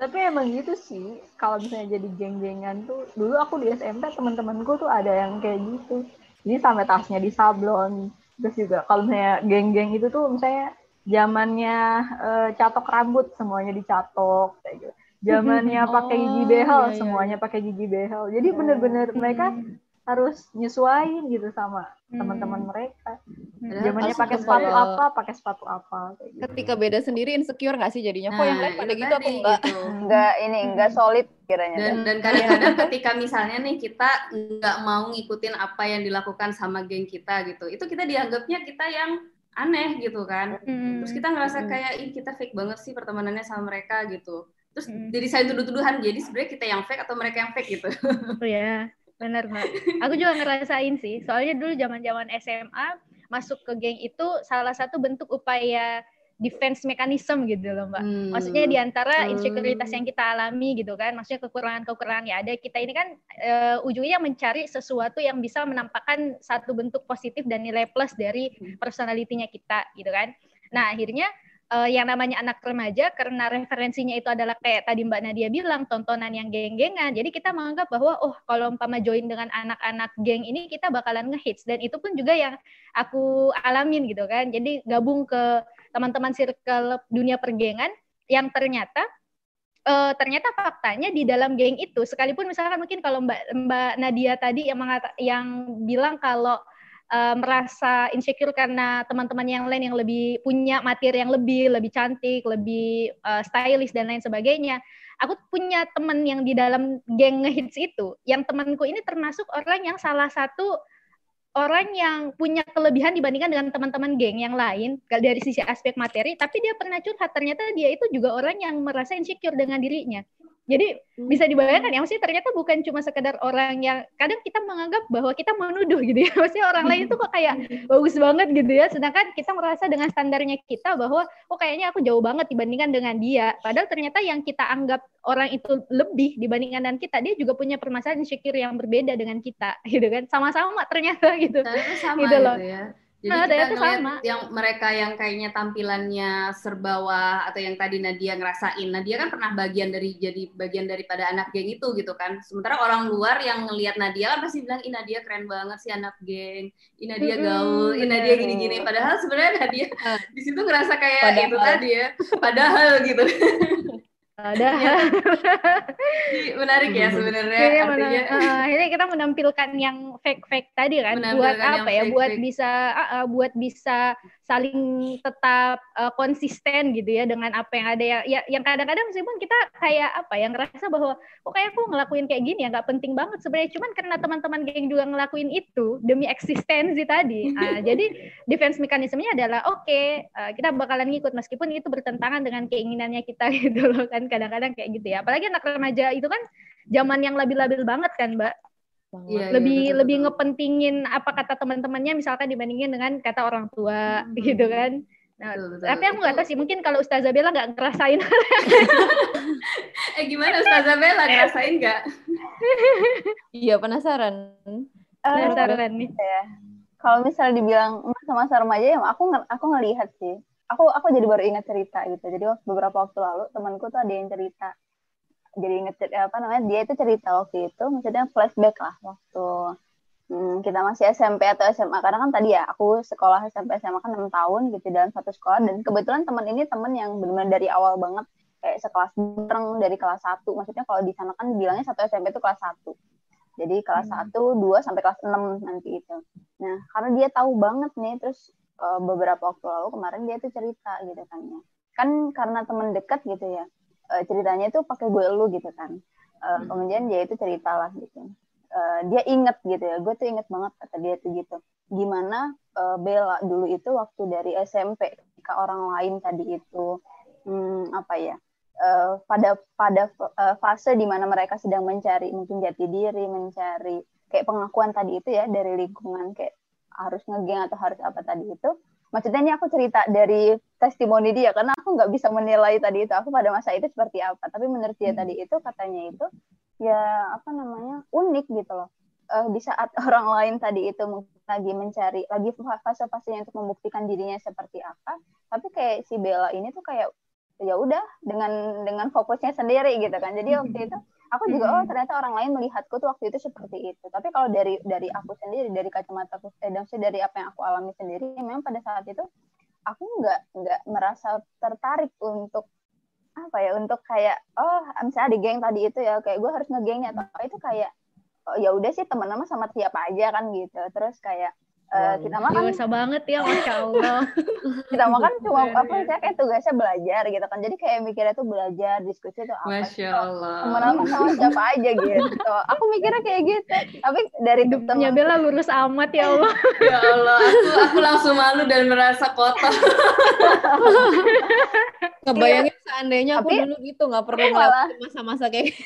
Speaker 7: Tapi emang gitu sih, kalau misalnya jadi geng-gengan tuh, dulu aku di SMP teman-temanku tuh ada yang kayak gitu. Jadi sampai tasnya disablon. Terus juga kalau misalnya geng-geng itu tuh misalnya zamannya eh, catok rambut semuanya dicatok kayak gitu. Zamannya pakai gigi
Speaker 5: Oh,
Speaker 7: behel
Speaker 5: iya, iya,
Speaker 7: semuanya pakai gigi behel. Jadi bener-bener mereka harus nyesuaiin gitu sama teman-teman mereka.
Speaker 1: Padahal
Speaker 7: Zamannya pakai sepatu
Speaker 1: ya.
Speaker 7: apa, pakai sepatu apa kayak gitu.
Speaker 5: Ketika beda sendiri insecure nggak sih jadinya? Kok yang lain pada
Speaker 1: itu
Speaker 5: gitu aku enggak?
Speaker 1: gitu.
Speaker 6: Enggak ini enggak solid kiranya.
Speaker 1: dan dan kadang-kadang ketika misalnya nih kita nggak mau ngikutin apa yang dilakukan sama geng kita gitu itu kita dianggapnya kita yang aneh gitu kan
Speaker 2: Hmm.
Speaker 1: terus kita ngerasa kayak ih kita fake banget sih pertemanannya sama mereka gitu terus
Speaker 2: Hmm.
Speaker 1: jadi saya tuduh-tuduhan jadi sebenarnya kita yang fake atau mereka yang fake gitu
Speaker 2: Oh ya, benar mbak. Aku juga ngerasain sih. Soalnya dulu zaman-zaman SMA masuk ke geng itu salah satu bentuk upaya defense mechanism gitu loh mbak.
Speaker 1: Hmm.
Speaker 2: Maksudnya di antara
Speaker 1: Hmm.
Speaker 2: yang kita alami gitu kan, maksudnya kekurangan-kekurangan ya ada. Kita ini kan eh, ujungnya mencari sesuatu yang bisa menampakkan satu bentuk positif dan nilai plus dari personalitinya kita gitu kan. Nah akhirnya eh, yang namanya anak remaja karena referensinya itu adalah kayak tadi Mbak Nadia bilang tontonan yang geng-gengan. Jadi kita menganggap bahwa oh kalau umpama join dengan anak-anak geng ini kita bakalan ngehits dan itu pun juga yang aku alamin gitu kan. Jadi gabung ke teman-teman circle dunia pergengan yang ternyata eh, ternyata faktanya di dalam geng itu sekalipun misalkan mungkin kalau Mbak Mbak Nadia tadi yang mengata, yang bilang kalau eh, merasa insecure karena teman-teman yang lain yang lebih punya materi yang lebih lebih cantik, lebih eh, stylish dan lain sebagainya. Aku punya teman yang di dalam geng ngehits itu, yang temanku ini termasuk orang yang salah satu orang yang punya kelebihan dibandingkan dengan teman-teman geng yang lain dari sisi aspek materi, tapi dia pernah curhat ternyata dia itu juga orang yang merasa insecure dengan dirinya. Jadi bisa dibayangkan ya, maksudnya ternyata bukan cuma sekedar orang yang kadang kita menganggap bahwa kita menuduh gitu ya, maksudnya orang lain itu kok kayak bagus banget gitu ya, sedangkan kita merasa dengan standarnya kita bahwa oh kayaknya aku jauh banget dibandingkan dengan dia, padahal ternyata yang kita anggap orang itu lebih dibandingkan dengan kita, dia juga punya permasalahan insecure yang berbeda dengan kita, gitu kan, sama-sama ternyata gitu.
Speaker 1: sama
Speaker 2: Gitu
Speaker 1: gitu,
Speaker 2: loh.
Speaker 1: ya jadi
Speaker 2: Nah,
Speaker 1: kita ngeliat
Speaker 2: sama.
Speaker 1: yang mereka yang kayaknya tampilannya serbawa atau yang tadi Nadia ngerasain. Nadia kan pernah bagian dari jadi bagian daripada anak geng itu gitu kan. Sementara orang luar yang ngelihat Nadia kan pasti bilang ih Nadia keren banget sih anak geng. Ih Nadia gaul. Ih Nadia gini-gini. Padahal sebenarnya Nadia di situ ngerasa kayak
Speaker 5: Padahal.
Speaker 1: itu tadi ya padahal gitu
Speaker 2: Udah.
Speaker 1: Jadi menarik ya sebenarnya
Speaker 2: Iya,
Speaker 1: artinya.
Speaker 2: mena- eh, akhirnya kita menampilkan yang fake-fake tadi kan buat apa ya buat bisa ah, ah, buat bisa saling tetap eh, konsisten gitu ya dengan apa yang ada ya, ya yang kadang-kadang meskipun kita kayak apa yang ngerasa bahwa kok kayak aku ngelakuin kayak gini ya nggak penting banget sebenarnya. Cuman karena teman-teman geng juga ngelakuin itu demi eksistensi tadi Ah, jadi defense mekanismenya adalah oke eh, kita bakalan ngikut meskipun itu bertentangan dengan keinginannya kita gitu loh kan kadang-kadang kayak gitu ya apalagi anak remaja itu kan zaman yang labil-labil banget kan mbak
Speaker 1: Iya, iya,
Speaker 2: lebih
Speaker 1: betul,
Speaker 2: lebih
Speaker 1: betul.
Speaker 2: ngepentingin apa kata teman-temannya misalkan dibandingin dengan kata orang tua
Speaker 1: Hmm.
Speaker 2: gitu kan nah,
Speaker 1: Betul, betul.
Speaker 2: tapi aku nggak tahu sih mungkin kalau Ustazah Bella nggak ngerasain
Speaker 1: Eh gimana Ustazah Bella ngerasain nggak?
Speaker 5: Iya penasaran.
Speaker 6: Eh,
Speaker 2: penasaran nih
Speaker 6: kalau misalnya dibilang masa-masa remaja ya aku aku ngelihat sih aku aku jadi baru ingat cerita gitu. Jadi waktu- beberapa waktu lalu temanku tuh ada yang cerita. Jadi inget apa namanya dia itu cerita waktu itu maksudnya flashback lah waktu hmm, kita masih SMP atau SMA karena kan tadi ya aku sekolah SMP SMA kan enam tahun gitu dalam satu sekolah. Dan kebetulan teman ini teman yang benar-benar dari awal banget. Kayak sekelas bareng dari kelas 1 maksudnya kalau di sana kan bilangnya satu SMP itu kelas 1 jadi kelas 1, 2 sampai kelas 6 nanti itu. Nah, karena dia tahu banget nih, terus eh, beberapa waktu lalu kemarin dia tuh cerita gitu kan ya. Kan karena temen dekat gitu ya, eh, ceritanya itu pakai gue lu gitu kan. Eh, Kemudian dia itu cerita lah gitu. Dia inget gitu ya, gue tuh inget banget kata dia tuh gitu. Gimana eh, Bella dulu itu waktu dari SMP ketika orang lain tadi itu hmm, apa ya pada pada fase di mana mereka sedang mencari mungkin jati diri, mencari kayak pengakuan tadi itu ya dari lingkungan kayak harus ngegeng atau harus apa tadi itu. Maksudnya ini aku cerita dari testimoni dia karena aku nggak bisa menilai tadi itu aku pada masa itu seperti apa. Tapi menurut dia tadi itu katanya itu ya apa namanya unik gitu loh. Eh, di saat orang lain tadi itu lagi mencari lagi fase-fasenya untuk membuktikan dirinya seperti apa tapi kayak si Bella ini tuh kayak ya udah dengan dengan fokusnya sendiri gitu kan. Jadi waktu itu aku juga oh ternyata orang lain melihatku tuh waktu itu seperti itu. Tapi kalau dari dari aku sendiri dari kacamata aku eh, dari apa yang aku alami sendiri memang pada saat itu aku nggak nggak merasa tertarik untuk apa ya untuk kayak oh misalnya di geng tadi itu ya kayak gue harus ngegengnya. Atau apa itu kayak oh, ya udah sih teman-teman sama siapa aja kan gitu. Terus kayak eh,
Speaker 5: Wow.
Speaker 6: kita makan
Speaker 2: dewasa banget ya masya Allah
Speaker 6: kita makan cuma apa
Speaker 2: ya.
Speaker 6: saya kayak tugasnya belajar gitu kan jadi kayak mikirnya tuh belajar diskusi tuh apa
Speaker 1: Masya
Speaker 6: sih?
Speaker 1: Allah.
Speaker 6: temen aku sama siapa aja gitu aku mikirnya kayak gitu tapi dari
Speaker 2: hidupnya
Speaker 6: temen
Speaker 2: Bella lurus amat ya Allah
Speaker 1: Ya Allah, aku aku langsung malu dan merasa kotor.
Speaker 5: Ngebayangin seandainya aku
Speaker 6: Tapi-
Speaker 5: dulu gitu nggak perlu
Speaker 6: malah-
Speaker 5: ngelewatin masa-masa kayak gitu.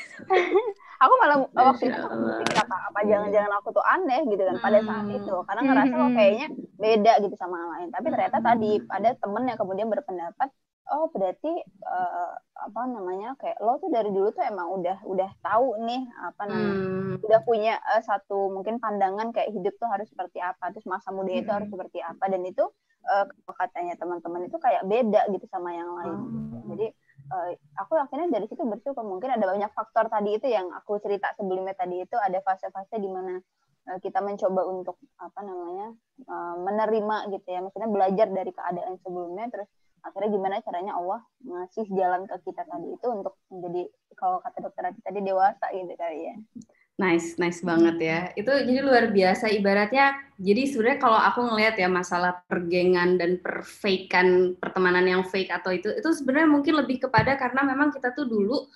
Speaker 6: Aku malah waktu itu
Speaker 1: Masya
Speaker 6: aku
Speaker 1: Allah.
Speaker 6: mikir apa apa jangan-jangan aku tuh aneh gitu kan pada saat
Speaker 1: Hmm.
Speaker 6: itu karena ngerasa kok
Speaker 2: Hmm.
Speaker 6: kayaknya beda gitu sama yang lain tapi ternyata
Speaker 1: Hmm.
Speaker 6: tadi ada temen yang kemudian berpendapat oh berarti eh, apa namanya kayak lo tuh dari dulu tuh emang udah udah tahu nih apa namanya
Speaker 1: Hmm.
Speaker 6: udah punya eh, satu mungkin pandangan kayak hidup tuh harus seperti apa terus masa muda itu harus
Speaker 1: Hmm.
Speaker 6: seperti apa dan itu kalau katanya teman-teman itu kayak beda gitu sama yang lain
Speaker 1: Hmm.
Speaker 6: jadi eh, aku akhirnya dari situ bersyukur. Mungkin ada banyak faktor tadi itu yang aku cerita sebelumnya tadi itu ada fase-fase di mana eh, kita mencoba untuk apa namanya eh, menerima gitu ya. Maksudnya belajar dari keadaan sebelumnya terus akhirnya gimana caranya Allah ngasih jalan ke kita tadi itu untuk menjadi kalau kata dokter tadi dewasa gitu kali ya
Speaker 1: Nice, nice banget ya. Itu jadi luar biasa ibaratnya. Jadi sebenarnya kalau aku ngelihat ya masalah pergengan dan perfakean pertemanan yang fake atau itu itu sebenarnya mungkin lebih kepada karena memang kita tuh dulu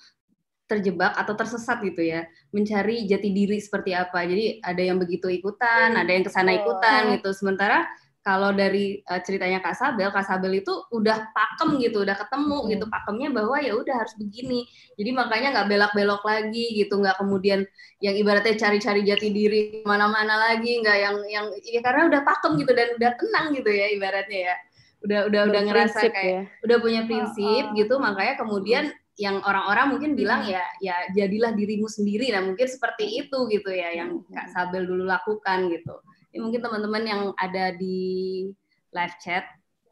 Speaker 1: terjebak atau tersesat gitu ya mencari jati diri seperti apa jadi ada yang begitu ikutan ada yang ke sana ikutan gitu sementara kalau dari uh, ceritanya Kak Sabel, Kak Sabel itu udah pakem gitu, udah ketemu gitu pakemnya bahwa ya udah harus begini. Jadi makanya nggak belak-belok lagi gitu, nggak kemudian yang ibaratnya cari-cari jati diri mana-mana lagi, nggak yang yang ya karena udah pakem gitu dan udah tenang gitu ya ibaratnya ya. Udah udah udah ngerasa kayak
Speaker 3: ya.
Speaker 1: udah punya prinsip gitu, makanya kemudian yang orang-orang mungkin bilang ya ya jadilah dirimu sendiri. Nah mungkin seperti itu gitu ya yang Kak Sabel dulu lakukan gitu. Ini mungkin teman-teman yang ada di live chat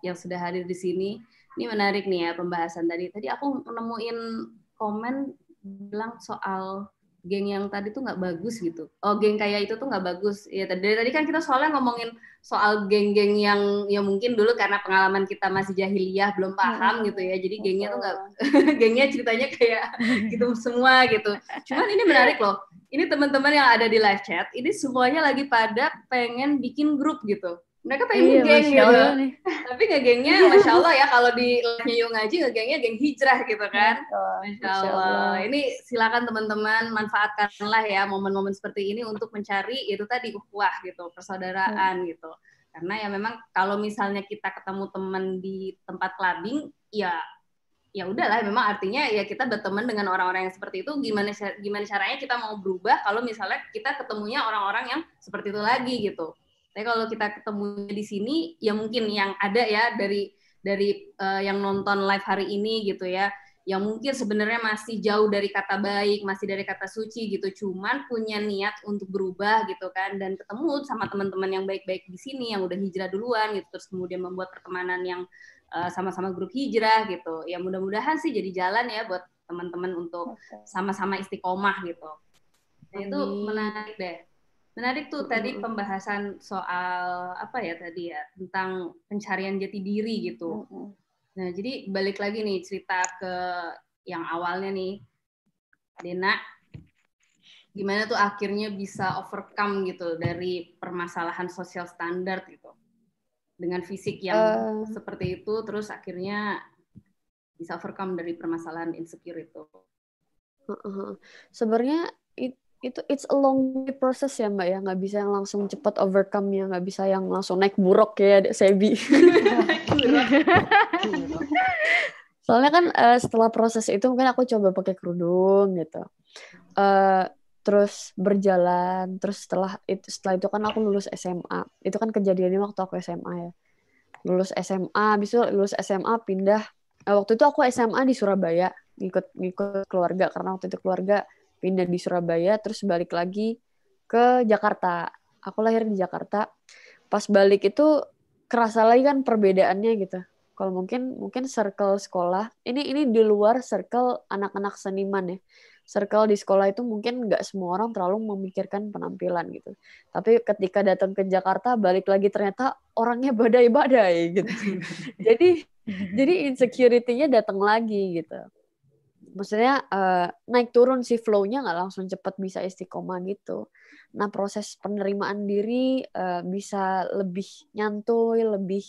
Speaker 1: yang sudah hadir di sini, ini menarik nih ya pembahasan tadi. Tadi aku menemuin komen bilang soal geng yang tadi tuh nggak bagus gitu. Oh, geng kayak itu tuh nggak bagus. Ya tadi tadi kan kita soalnya ngomongin soal geng-geng yang yang mungkin dulu karena pengalaman kita masih jahiliyah belum paham gitu ya. Jadi gengnya tuh nggak gengnya ceritanya kayak gitu semua gitu. Cuman ini menarik loh. Ini teman-teman yang ada di live chat, ini semuanya lagi pada pengen bikin grup gitu mereka pengen iya, geng gitu. nih. tapi ngegengnya masya Allah ya kalau di live Yuk Ngaji ngegengnya geng hijrah gitu kan. Masya Allah, ini silakan teman-teman manfaatkanlah ya momen-momen seperti ini untuk mencari itu tadi ukhuwah gitu persaudaraan hmm. gitu. Karena ya memang kalau misalnya kita ketemu teman di tempat clubbing ya ya udahlah. Memang artinya ya kita berteman dengan orang-orang yang seperti itu. Gimana gimana caranya kita mau berubah kalau misalnya kita ketemunya orang-orang yang seperti itu lagi gitu tapi kalau kita ketemu di sini, ya mungkin yang ada ya dari dari uh, yang nonton live hari ini gitu ya, yang mungkin sebenarnya masih jauh dari kata baik, masih dari kata suci gitu, cuman punya niat untuk berubah gitu kan, dan ketemu sama teman-teman yang baik-baik di sini, yang udah hijrah duluan gitu, terus kemudian membuat pertemanan yang uh, sama-sama grup hijrah gitu. Ya mudah-mudahan sih jadi jalan ya buat teman-teman untuk sama-sama istiqomah gitu. Nah, itu menarik deh. Menarik tuh tadi pembahasan soal apa ya tadi ya tentang pencarian jati diri gitu. Nah jadi balik lagi nih cerita ke yang awalnya nih, Dena, gimana tuh akhirnya bisa overcome gitu dari permasalahan sosial standar gitu? Dengan fisik yang uh, seperti itu, terus akhirnya bisa overcome dari permasalahan insecure itu.
Speaker 3: Uh, uh, Sebenarnya itu it's a long process ya mbak ya. Nggak bisa yang langsung cepat overcome ya. Nggak bisa yang langsung naik buruk ya Sebi. Soalnya kan uh, setelah proses itu mungkin aku coba pakai kerudung gitu. Uh, terus berjalan. Terus setelah itu setelah itu kan aku lulus SMA itu kan kejadiannya waktu aku SMA ya. Lulus SMA habis itu lulus SMA pindah. Uh, waktu itu aku SMA di Surabaya ngikut ngikut keluarga. Karena waktu itu keluarga pindah di Surabaya terus balik lagi ke Jakarta. Aku lahir di Jakarta. Pas balik itu kerasa lagi kan perbedaannya gitu. Kalau mungkin mungkin circle sekolah ini ini di luar circle anak-anak seniman ya. Circle di sekolah itu mungkin nggak semua orang terlalu memikirkan penampilan gitu. Tapi ketika datang ke Jakarta balik lagi ternyata orangnya badai-badai gitu. Jadi jadi insecurity-nya datang lagi gitu maksudnya uh, naik turun si flow-nya nggak langsung cepat bisa istiqomah gitu. Nah proses penerimaan diri uh, bisa lebih nyantuy, lebih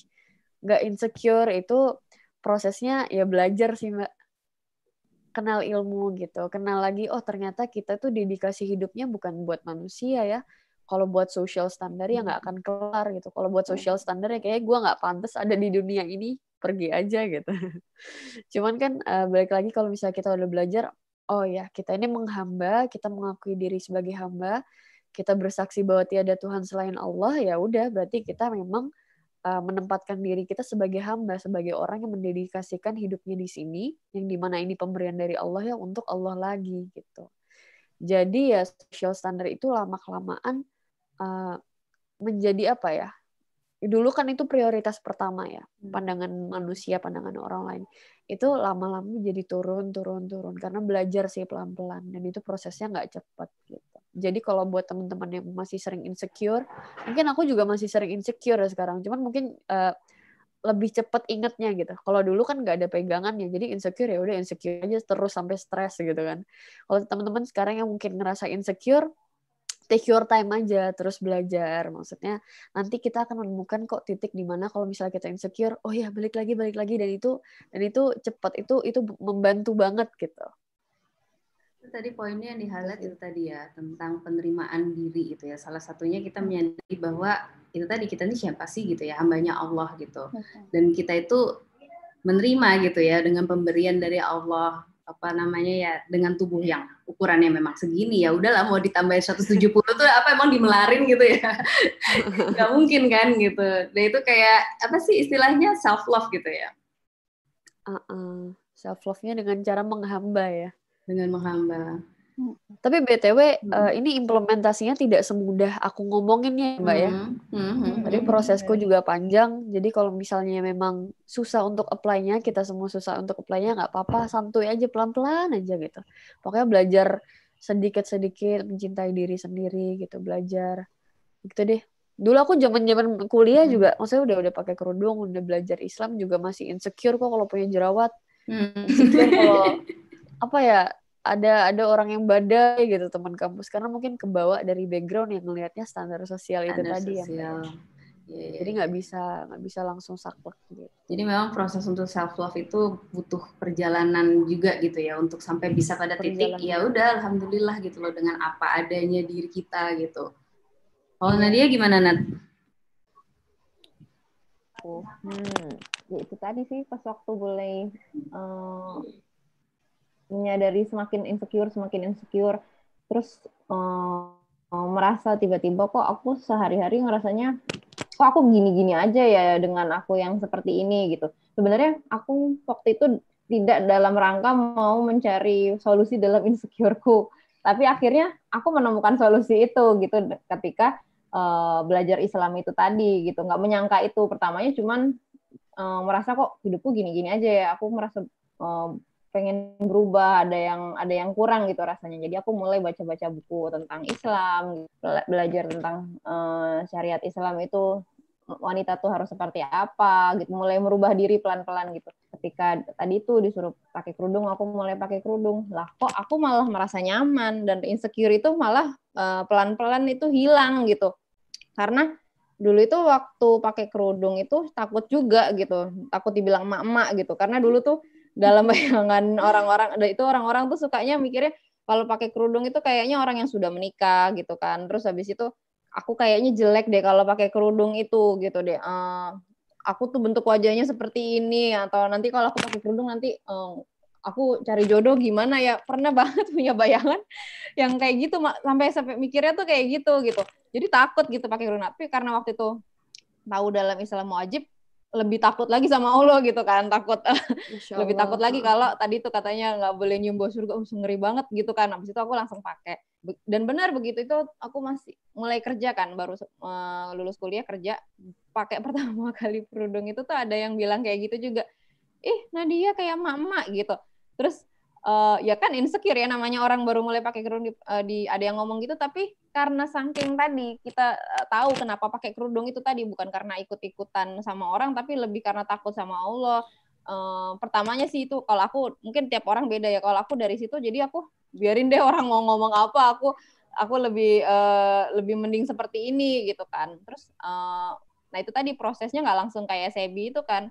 Speaker 3: nggak insecure itu prosesnya ya belajar sih mbak. Kenal ilmu gitu, kenal lagi oh ternyata kita tuh dedikasi hidupnya bukan buat manusia ya. Kalau buat social standar ya nggak akan kelar gitu. Kalau buat social standar ya kayak gue nggak pantas ada di dunia ini pergi aja gitu. Cuman kan uh, balik lagi kalau misalnya kita udah belajar, oh ya kita ini menghamba, kita mengakui diri sebagai hamba, kita bersaksi bahwa tiada Tuhan selain Allah, ya udah berarti kita memang uh, menempatkan diri kita sebagai hamba, sebagai orang yang mendedikasikan hidupnya di sini, yang di mana ini pemberian dari Allah ya untuk Allah lagi gitu. Jadi ya social standard itu lama kelamaan uh, menjadi apa ya dulu kan itu prioritas pertama ya hmm. pandangan manusia pandangan orang lain itu lama-lama jadi turun turun turun karena belajar sih pelan-pelan dan itu prosesnya nggak cepat gitu jadi kalau buat teman-teman yang masih sering insecure mungkin aku juga masih sering insecure sekarang cuman mungkin uh, lebih cepat ingetnya gitu. Kalau dulu kan nggak ada pegangan ya, jadi insecure ya udah insecure aja terus sampai stres gitu kan. Kalau teman-teman sekarang yang mungkin ngerasa insecure, take your time aja terus belajar. Maksudnya nanti kita akan menemukan kok titik di mana kalau misalnya kita insecure oh ya balik lagi balik lagi dan itu dan itu cepat itu itu membantu banget gitu.
Speaker 1: Tadi poinnya yang di highlight itu tadi ya tentang penerimaan diri itu ya. Salah satunya kita menyadari bahwa itu tadi kita ini siapa sih gitu ya hambanya Allah gitu. Dan kita itu menerima gitu ya dengan pemberian dari Allah apa namanya ya dengan tubuh yang ukurannya memang segini ya udahlah mau ditambahin 170 tuh apa emang dimelarin gitu ya? Nggak mungkin kan gitu. Dan itu kayak apa sih istilahnya self love gitu ya.
Speaker 3: Uh -uh. self love nya dengan cara menghamba ya.
Speaker 1: Dengan menghamba
Speaker 3: tapi btw hmm. uh, ini implementasinya tidak semudah aku ngomonginnya mbak ya. Hmm. Hmm. Jadi prosesku juga panjang. Jadi kalau misalnya memang susah untuk apply-nya, kita semua susah untuk apply-nya nggak apa-apa, santuy aja pelan-pelan aja gitu. Pokoknya belajar sedikit-sedikit mencintai diri sendiri gitu belajar gitu deh dulu aku zaman zaman kuliah
Speaker 1: Hmm.
Speaker 3: juga maksudnya udah udah pakai kerudung udah belajar Islam juga masih insecure kok kalau punya jerawat
Speaker 1: Hmm.
Speaker 3: insecure kalau apa ya ada ada orang yang badai gitu teman kampus karena mungkin kebawa dari background yang ngelihatnya standar sosial itu
Speaker 1: Standar
Speaker 3: tadi ya
Speaker 1: sosial. Iya, iya.
Speaker 3: jadi nggak bisa nggak bisa langsung saklek gitu
Speaker 1: Jadi memang proses untuk self love itu butuh perjalanan juga gitu ya untuk sampai bisa pada titik ya udah alhamdulillah gitu loh dengan apa adanya diri kita gitu. Kalau Nadia gimana Nat?
Speaker 5: hmm ya itu tadi sih pas waktu mulai eh, menyadari semakin insecure semakin insecure. Terus eh, merasa tiba-tiba kok aku sehari-hari ngerasanya kok aku gini-gini aja ya dengan aku yang seperti ini gitu. Sebenarnya aku waktu itu tidak dalam rangka mau mencari solusi dalam insecureku. Tapi akhirnya aku menemukan solusi itu gitu ketika eh, belajar Islam itu tadi gitu. Nggak menyangka itu. Pertamanya cuman eh, merasa kok hidupku gini-gini aja ya. Aku merasa eh, pengen berubah ada yang ada yang kurang gitu rasanya. Jadi aku mulai baca-baca buku tentang Islam bela- belajar tentang eh, syariat Islam itu wanita tuh harus seperti apa gitu. Mulai merubah diri pelan-pelan gitu. Ketika tadi itu disuruh pakai kerudung aku mulai pakai kerudung. Lah kok aku malah merasa nyaman dan insecure itu malah eh, pelan-pelan itu hilang gitu. Karena dulu itu waktu pakai kerudung itu takut juga gitu. Takut dibilang emak-emak gitu. Karena dulu tuh dalam bayangan orang-orang itu orang-orang tuh sukanya mikirnya kalau pakai kerudung itu kayaknya orang yang sudah menikah gitu kan. Terus habis itu aku kayaknya jelek deh kalau pakai kerudung itu gitu deh. Eh, aku tuh bentuk wajahnya seperti ini atau nanti kalau aku pakai kerudung nanti eh, aku cari jodoh gimana ya? Pernah banget punya bayangan yang kayak gitu sampai sampai mikirnya tuh kayak gitu gitu. Jadi takut gitu pakai kerudung. Tapi karena waktu itu tahu dalam Islam wajib lebih takut lagi sama Allah gitu kan takut
Speaker 3: Masya
Speaker 5: lebih takut lagi kalau tadi tuh katanya nggak boleh nyium bau surga uh, ngeri banget gitu kan. Habis itu aku langsung pakai. Dan benar begitu itu aku masih mulai kerja kan baru eh, lulus kuliah kerja pakai pertama kali kerudung itu tuh ada yang bilang kayak gitu juga. Ih Nadia kayak emak-emak gitu. Terus eh, ya kan insecure ya namanya orang baru mulai pakai kerudung di, eh, di- ada yang ngomong gitu. Tapi karena saking tadi kita eh, tahu kenapa pakai kerudung itu tadi bukan karena ikut-ikutan sama orang tapi lebih karena takut sama Allah. Eh, pertamanya sih itu kalau aku mungkin tiap orang beda ya. Kalau aku dari situ jadi aku biarin deh orang mau ngomong apa. Aku aku lebih eh, lebih mending seperti ini gitu kan. Terus eh, nah itu tadi prosesnya nggak langsung kayak Sebi itu kan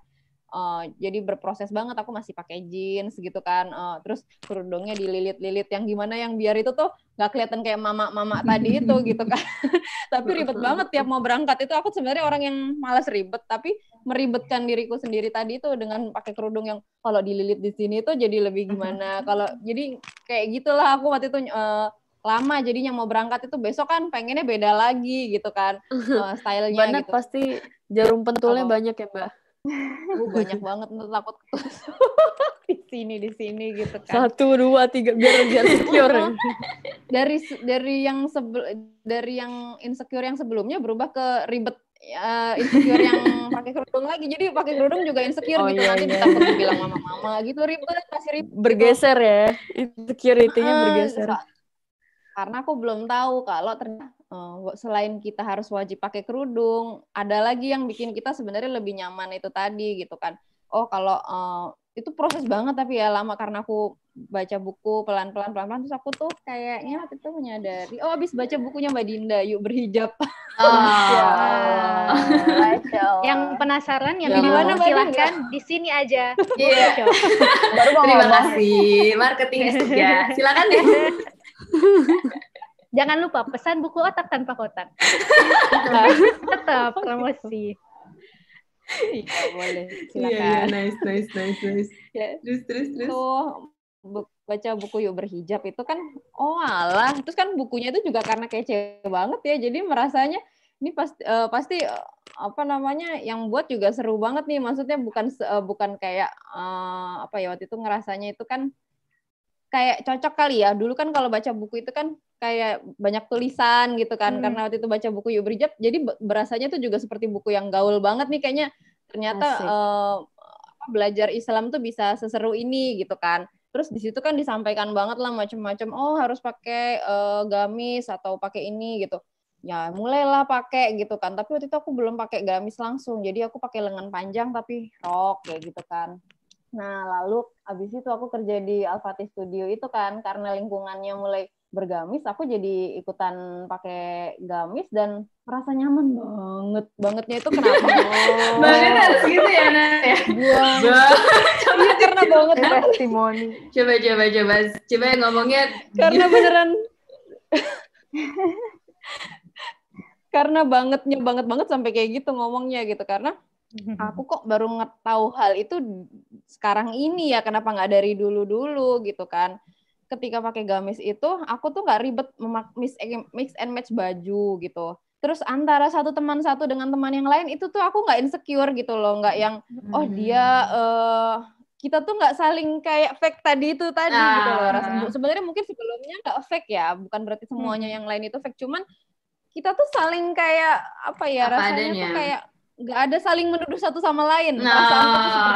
Speaker 5: Eh, jadi berproses banget aku masih pakai jeans gitu kan Eh, terus kerudungnya dililit-lilit yang gimana yang biar itu tuh nggak kelihatan kayak mama-mama tadi itu gitu kan. Tapi ribet banget tiap mau berangkat itu aku sebenarnya orang yang malas ribet tapi meribetkan diriku sendiri tadi itu dengan pakai kerudung yang kalau dililit di sini tuh jadi lebih gimana. Kalau jadi kayak gitulah aku waktu itu eh, lama jadinya mau berangkat itu besok kan pengennya beda lagi gitu kan eh, stylenya
Speaker 3: Banyak
Speaker 5: gitu.
Speaker 3: pasti jarum pentulnya
Speaker 5: Apa?
Speaker 3: banyak ya mbak
Speaker 5: Gue banyak banget ntar takut di sini di sini gitu kan
Speaker 3: satu dua tiga biar biar secure ya.
Speaker 5: dari dari yang sebel dari yang insecure yang sebelumnya berubah ke ribet eh, insecure yang pakai kerudung lagi jadi pakai kerudung juga insecure
Speaker 3: Oh,
Speaker 5: gitu
Speaker 3: iya,
Speaker 5: nanti
Speaker 3: iya.
Speaker 5: takut dibilang mama-mama gitu ribet masih ribet gitu.
Speaker 3: bergeser ya insecurity-nya
Speaker 5: Eh,
Speaker 3: bergeser
Speaker 5: karena aku belum tahu kalau ternyata eh, selain kita harus wajib pakai kerudung ada lagi yang bikin kita sebenarnya lebih nyaman itu tadi gitu kan oh kalau eh, itu proses banget tapi ya lama karena aku baca buku pelan-pelan pelan-pelan terus aku tuh kayaknya waktu itu menyadari oh habis baca bukunya Mbak Dinda yuk berhijab
Speaker 1: Oh.
Speaker 6: Masya Allah.
Speaker 2: Yang penasaran yang mau
Speaker 5: mana, Mbak
Speaker 2: silahkan di sini aja.
Speaker 1: Iya.
Speaker 2: Cok.
Speaker 6: baru mau
Speaker 1: Terima kasih marketing S3. Silakan deh.
Speaker 2: Jangan lupa pesan buku otak tanpa kotak. Tetap promosi.
Speaker 5: Iya, boleh
Speaker 1: Iya,
Speaker 5: silakan
Speaker 1: nice, nice, nice, nice.
Speaker 5: Ya.
Speaker 1: Terus, terus, terus.
Speaker 5: bu- baca buku yuk berhijab itu kan oh alah terus kan bukunya itu juga karena kece banget ya jadi merasanya ini pasti eh, pasti eh, apa namanya yang buat juga seru banget nih maksudnya bukan eh, bukan kayak eh, apa ya waktu itu ngerasanya itu kan kayak cocok kali ya dulu kan kalau baca buku itu kan kayak banyak tulisan gitu kan
Speaker 2: Hmm.
Speaker 5: karena waktu itu baca buku yuk berhijab jadi be- berasanya tuh juga seperti buku yang gaul banget nih kayaknya ternyata
Speaker 3: Asik.
Speaker 5: apa, belajar Islam tuh bisa seseru ini gitu kan Terus di situ kan disampaikan banget lah macam-macam. Oh harus pakai uh, gamis atau pakai ini gitu. Ya mulailah pakai gitu kan. Tapi waktu itu aku belum pakai gamis langsung. Jadi aku pakai lengan panjang tapi rok kayak gitu kan. Nah lalu abis itu aku kerja di Alfati Studio itu kan karena lingkungannya mulai bergamis, aku jadi ikutan pakai gamis dan merasa nyaman banget. Bangetnya itu kenapa?
Speaker 1: Oh. banget harus gitu ya, Nat ya.
Speaker 5: coba iya, karena banget
Speaker 7: testimoni.
Speaker 1: Coba coba coba coba ngomongnya
Speaker 5: karena beneran karena bangetnya banget banget sampai kayak gitu ngomongnya gitu karena aku kok baru tahu hal itu sekarang ini ya kenapa nggak dari dulu dulu gitu kan ketika pakai gamis itu aku tuh nggak ribet mix mix and match baju gitu terus antara satu teman satu dengan teman yang lain itu tuh aku nggak insecure gitu loh nggak yang oh dia uh, kita tuh nggak saling kayak fake tadi itu tadi ah. gitu loh ah. sebenarnya mungkin sebelumnya nggak fake ya bukan berarti semuanya hmm. yang lain itu fake cuman kita tuh saling kayak apa ya apa rasanya adanya. tuh kayak nggak ada saling menuduh satu sama lain.
Speaker 1: Nah,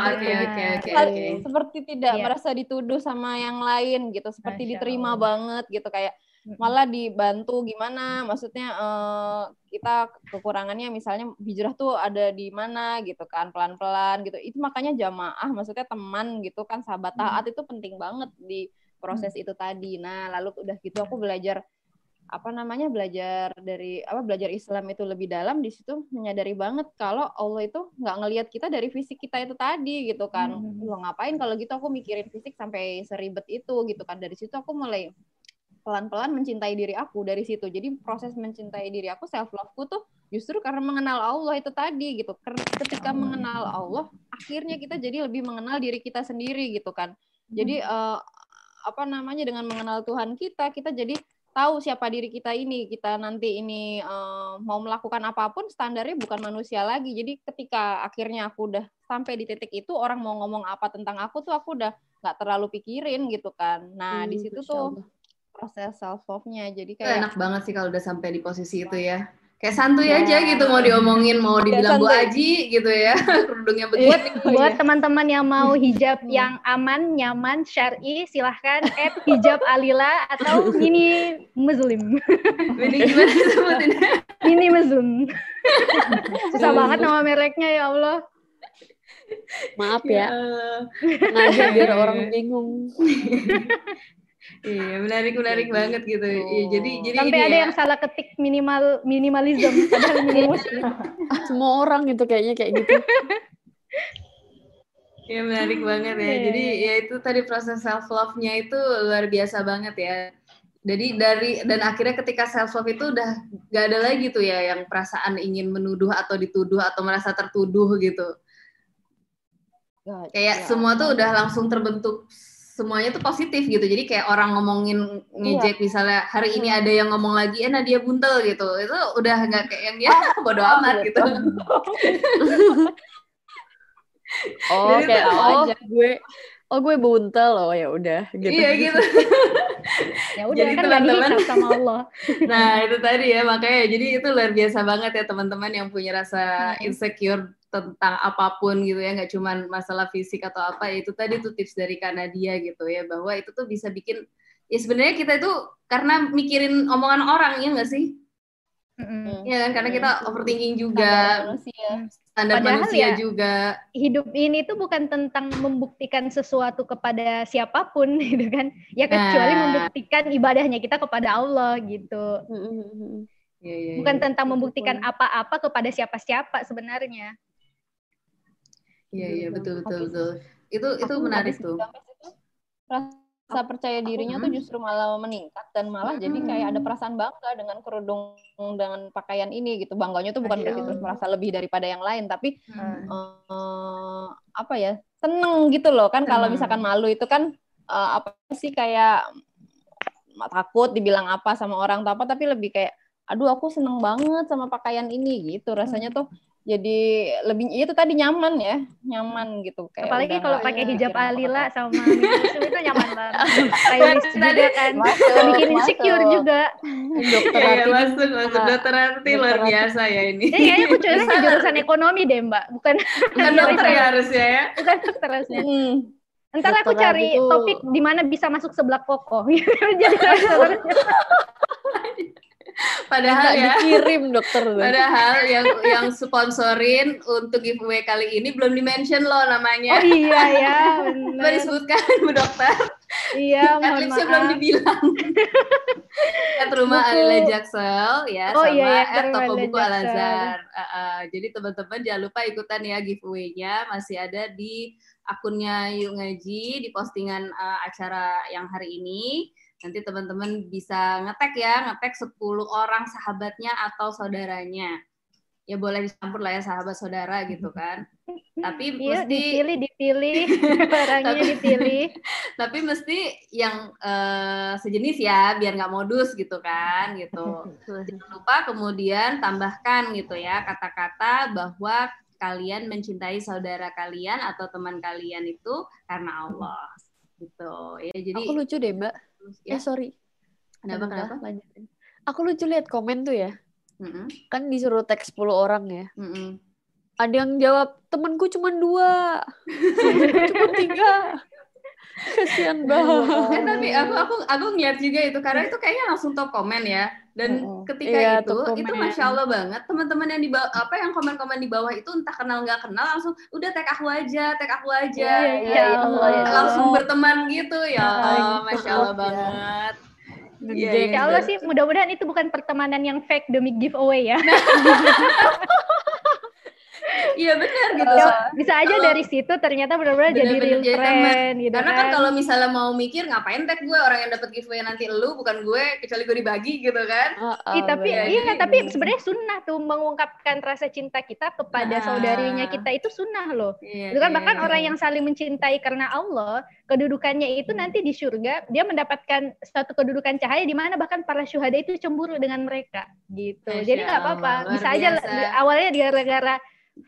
Speaker 1: seperti okay, itu. Okay, okay, okay.
Speaker 5: Seperti tidak yeah. merasa dituduh sama yang lain gitu, seperti Masya diterima Allah. banget gitu kayak malah dibantu gimana maksudnya uh, kita kekurangannya misalnya hijrah tuh ada di mana gitu kan pelan-pelan gitu itu makanya jamaah maksudnya teman gitu kan sahabat taat itu penting banget di proses itu tadi nah lalu udah gitu aku belajar apa namanya belajar dari apa belajar Islam itu lebih dalam di situ menyadari banget kalau Allah itu nggak ngelihat kita dari fisik kita itu tadi gitu kan. Hmm. lo ngapain kalau gitu aku mikirin fisik sampai seribet itu gitu kan. Dari situ aku mulai pelan-pelan mencintai diri aku dari situ. Jadi proses mencintai diri aku self loveku tuh justru karena mengenal Allah itu tadi gitu. Ketika mengenal Allah akhirnya kita jadi lebih mengenal diri kita sendiri gitu kan. Jadi uh, apa namanya dengan mengenal Tuhan kita kita jadi tahu siapa diri kita ini kita nanti ini uh, mau melakukan apa pun standarnya bukan manusia lagi. Jadi ketika akhirnya aku udah sampai di titik itu orang mau ngomong apa tentang aku tuh aku udah nggak terlalu pikirin gitu kan. Nah hmm, di situ tuh proses self love nya jadi kayak
Speaker 1: enak banget sih kalau udah sampai di posisi itu ya kayak santuy yeah. aja gitu mau diomongin mau dibilang Bu Aji gitu ya. Kerudungnya begini
Speaker 2: buat buat teman-teman yang mau hijab yang aman nyaman syari silahkan add hijab Alila atau mini muslim.
Speaker 1: Mini gimana sebutin
Speaker 2: mini muslim. Susah banget nama mereknya ya Allah.
Speaker 3: Maaf ya, ya. biar orang bingung
Speaker 1: Iya, menarik menarik gitu. banget gitu. Iya, oh. Iya, jadi jadi
Speaker 2: sampai ada
Speaker 1: ya.
Speaker 2: yang salah ketik minimal minimalism padahal minimus.
Speaker 3: Semua orang itu kayaknya kayak gitu.
Speaker 1: Iya, menarik banget ya. Jadi ya itu tadi proses self love-nya itu luar biasa banget ya. Jadi dari dan akhirnya ketika self love itu udah gak ada lagi tuh ya yang perasaan ingin menuduh atau dituduh atau merasa tertuduh gitu. Kayak ya, semua tuh udah langsung terbentuk semuanya tuh positif gitu. Jadi kayak orang ngomongin ngejek iya. misalnya hari ini ada yang ngomong lagi, eh Nadia buntel gitu. Itu udah nggak kayak yang dia bodo amat gitu.
Speaker 3: oh, Jadi kayak oh, aja gue oh gue buntel oh ya udah
Speaker 1: gitu. Iya gitu.
Speaker 2: ya udah kan teman-teman sama Allah.
Speaker 1: nah, itu tadi ya makanya jadi itu luar biasa banget ya teman-teman yang punya rasa insecure tentang apa pun gitu ya nggak cuma masalah fisik atau apa ya itu tadi tuh tips dari Kanadia gitu ya bahwa itu tuh bisa bikin ya sebenarnya kita itu karena mikirin omongan orang ya nggak sih mm-hmm. ya kan karena kita overthinking juga standar manusia, standar manusia ya, juga
Speaker 2: hidup ini tuh bukan tentang membuktikan sesuatu kepada siapa pun gitu kan ya kecuali nah. membuktikan ibadahnya kita kepada Allah gitu mm-hmm. Ya, ya, bukan ya. tentang membuktikan apa-apa kepada siapa-siapa sebenarnya.
Speaker 1: Iya iya betul betul betul. Itu itu menarik tuh.
Speaker 5: rasa percaya dirinya tuh justru malah meningkat dan malah jadi kayak ada perasaan bangga dengan kerudung dengan pakaian ini gitu. Bangganya tuh bukan berarti terus merasa lebih daripada yang lain tapi hmm. uh, apa ya? seneng gitu loh kan kalau misalkan malu itu kan uh, apa sih kayak takut dibilang apa sama orang atau apa tapi lebih kayak aduh aku seneng banget sama pakaian ini gitu rasanya tuh jadi lebih itu tadi nyaman ya nyaman gitu
Speaker 2: kayak apalagi kalau pakai hijab alila sama itu nyaman banget. Stylish juga kan. masuk, bikin insecure juga.
Speaker 1: Dokter ya, masuk masuk. Dokter arti luar biasa ya ini.
Speaker 2: Ya, kayaknya aku cocoknya jurusan ekonomi deh mbak. Bukan
Speaker 1: bukan dokter ya harusnya ya.
Speaker 2: Bukan dokter harusnya. Hmm. Ntar aku cari topik di mana bisa masuk sebelah kokoh. Jadi
Speaker 1: Padahal
Speaker 3: Minta
Speaker 1: ya.
Speaker 3: dikirim dokter.
Speaker 1: Padahal yang yang sponsorin untuk giveaway kali ini belum di-mention loh
Speaker 2: Oh
Speaker 1: namanya.
Speaker 2: iya ya, benar.
Speaker 1: disebutkan Bu Dokter.
Speaker 2: Iya, mohon
Speaker 1: belum
Speaker 2: maaf.
Speaker 1: dibilang. At rumah
Speaker 2: Buku-
Speaker 1: Alila Jaksel ya
Speaker 2: Oh,
Speaker 1: sama
Speaker 2: iya, iya,
Speaker 1: at toko buku Al
Speaker 2: Jaksel.
Speaker 1: Azhar. Uh, uh, jadi teman-teman jangan lupa ikutan ya giveaway-nya masih ada di akunnya Yuk Ngaji di postingan uh, acara yang hari ini. Nanti teman-teman bisa ngetek ya, ngetek 10 orang sahabatnya atau saudaranya. Ya boleh dicampur lah ya sahabat saudara gitu kan. Tapi
Speaker 2: Iya,
Speaker 1: mesti
Speaker 2: dipilih, dipilih, barangnya
Speaker 1: Tapi-
Speaker 2: dipilih.
Speaker 1: tapi mesti yang eh, sejenis ya biar nggak modus gitu kan gitu jangan lupa kemudian tambahkan gitu ya kata-kata bahwa kalian mencintai saudara kalian atau teman kalian itu karena Allah gitu ya jadi
Speaker 3: Aku lucu deh mbak.
Speaker 1: Ya
Speaker 3: Eh sorry.
Speaker 1: kenapa
Speaker 3: Bentar,
Speaker 1: kenapa
Speaker 3: lanjutin. Aku lucu lihat komen tuh ya.
Speaker 1: Mm-mm,
Speaker 3: Kan disuruh tag 10 orang ya.
Speaker 1: mm-mm.
Speaker 3: Ada yang jawab temanku cuma dua, cuma tiga. Kasihan banget.
Speaker 1: Eh, tapi aku aku aku ngeliat juga itu karena itu kayaknya langsung top komen ya. Dan
Speaker 6: Mm-mm.
Speaker 1: ketika
Speaker 3: Iya,
Speaker 1: itu itu masya Allah banget teman-teman yang di bawah apa yang komen-komen di bawah itu entah kenal nggak kenal langsung udah tag aku aja, tag aku aja.
Speaker 2: Iya,
Speaker 6: iya,
Speaker 2: ya
Speaker 6: Allah, ya Allah.
Speaker 1: langsung berteman gitu ya.
Speaker 3: Ah,
Speaker 1: masya
Speaker 3: gitu.
Speaker 1: Allah banget. Iya,
Speaker 3: Geng.
Speaker 1: iya.
Speaker 2: Ya Allah sih, mudah-mudahan itu bukan pertemanan yang fake demi giveaway ya.
Speaker 1: Iya benar gitu.
Speaker 2: Ya,
Speaker 1: So-
Speaker 2: bisa aja
Speaker 1: kalau-
Speaker 2: dari situ ternyata benar-benar jadi real
Speaker 1: jadi
Speaker 2: friend gitu
Speaker 1: Karena kan
Speaker 2: kan.
Speaker 1: kalau misalnya mau mikir ngapain tag gue orang yang dapat giveaway nanti lu bukan gue kecuali gue dibagi gitu kan.
Speaker 3: Ah, ah,
Speaker 2: Ih, tapi
Speaker 3: bener.
Speaker 2: iya tapi sebenarnya sunnah tuh mengungkapkan rasa cinta kita kepada
Speaker 1: Ah.
Speaker 2: saudarinya kita itu sunnah loh.
Speaker 1: Iya,
Speaker 2: Itu kan
Speaker 1: iya,
Speaker 2: bahkan
Speaker 1: iya.
Speaker 2: orang yang saling mencintai karena Allah, kedudukannya itu nanti di surga dia mendapatkan satu kedudukan cahaya di mana bahkan para syuhada itu cemburu dengan mereka gitu.
Speaker 1: Masya
Speaker 2: Jadi nggak apa-apa, bisa aja
Speaker 1: biasa.
Speaker 2: di- awalnya gara-gara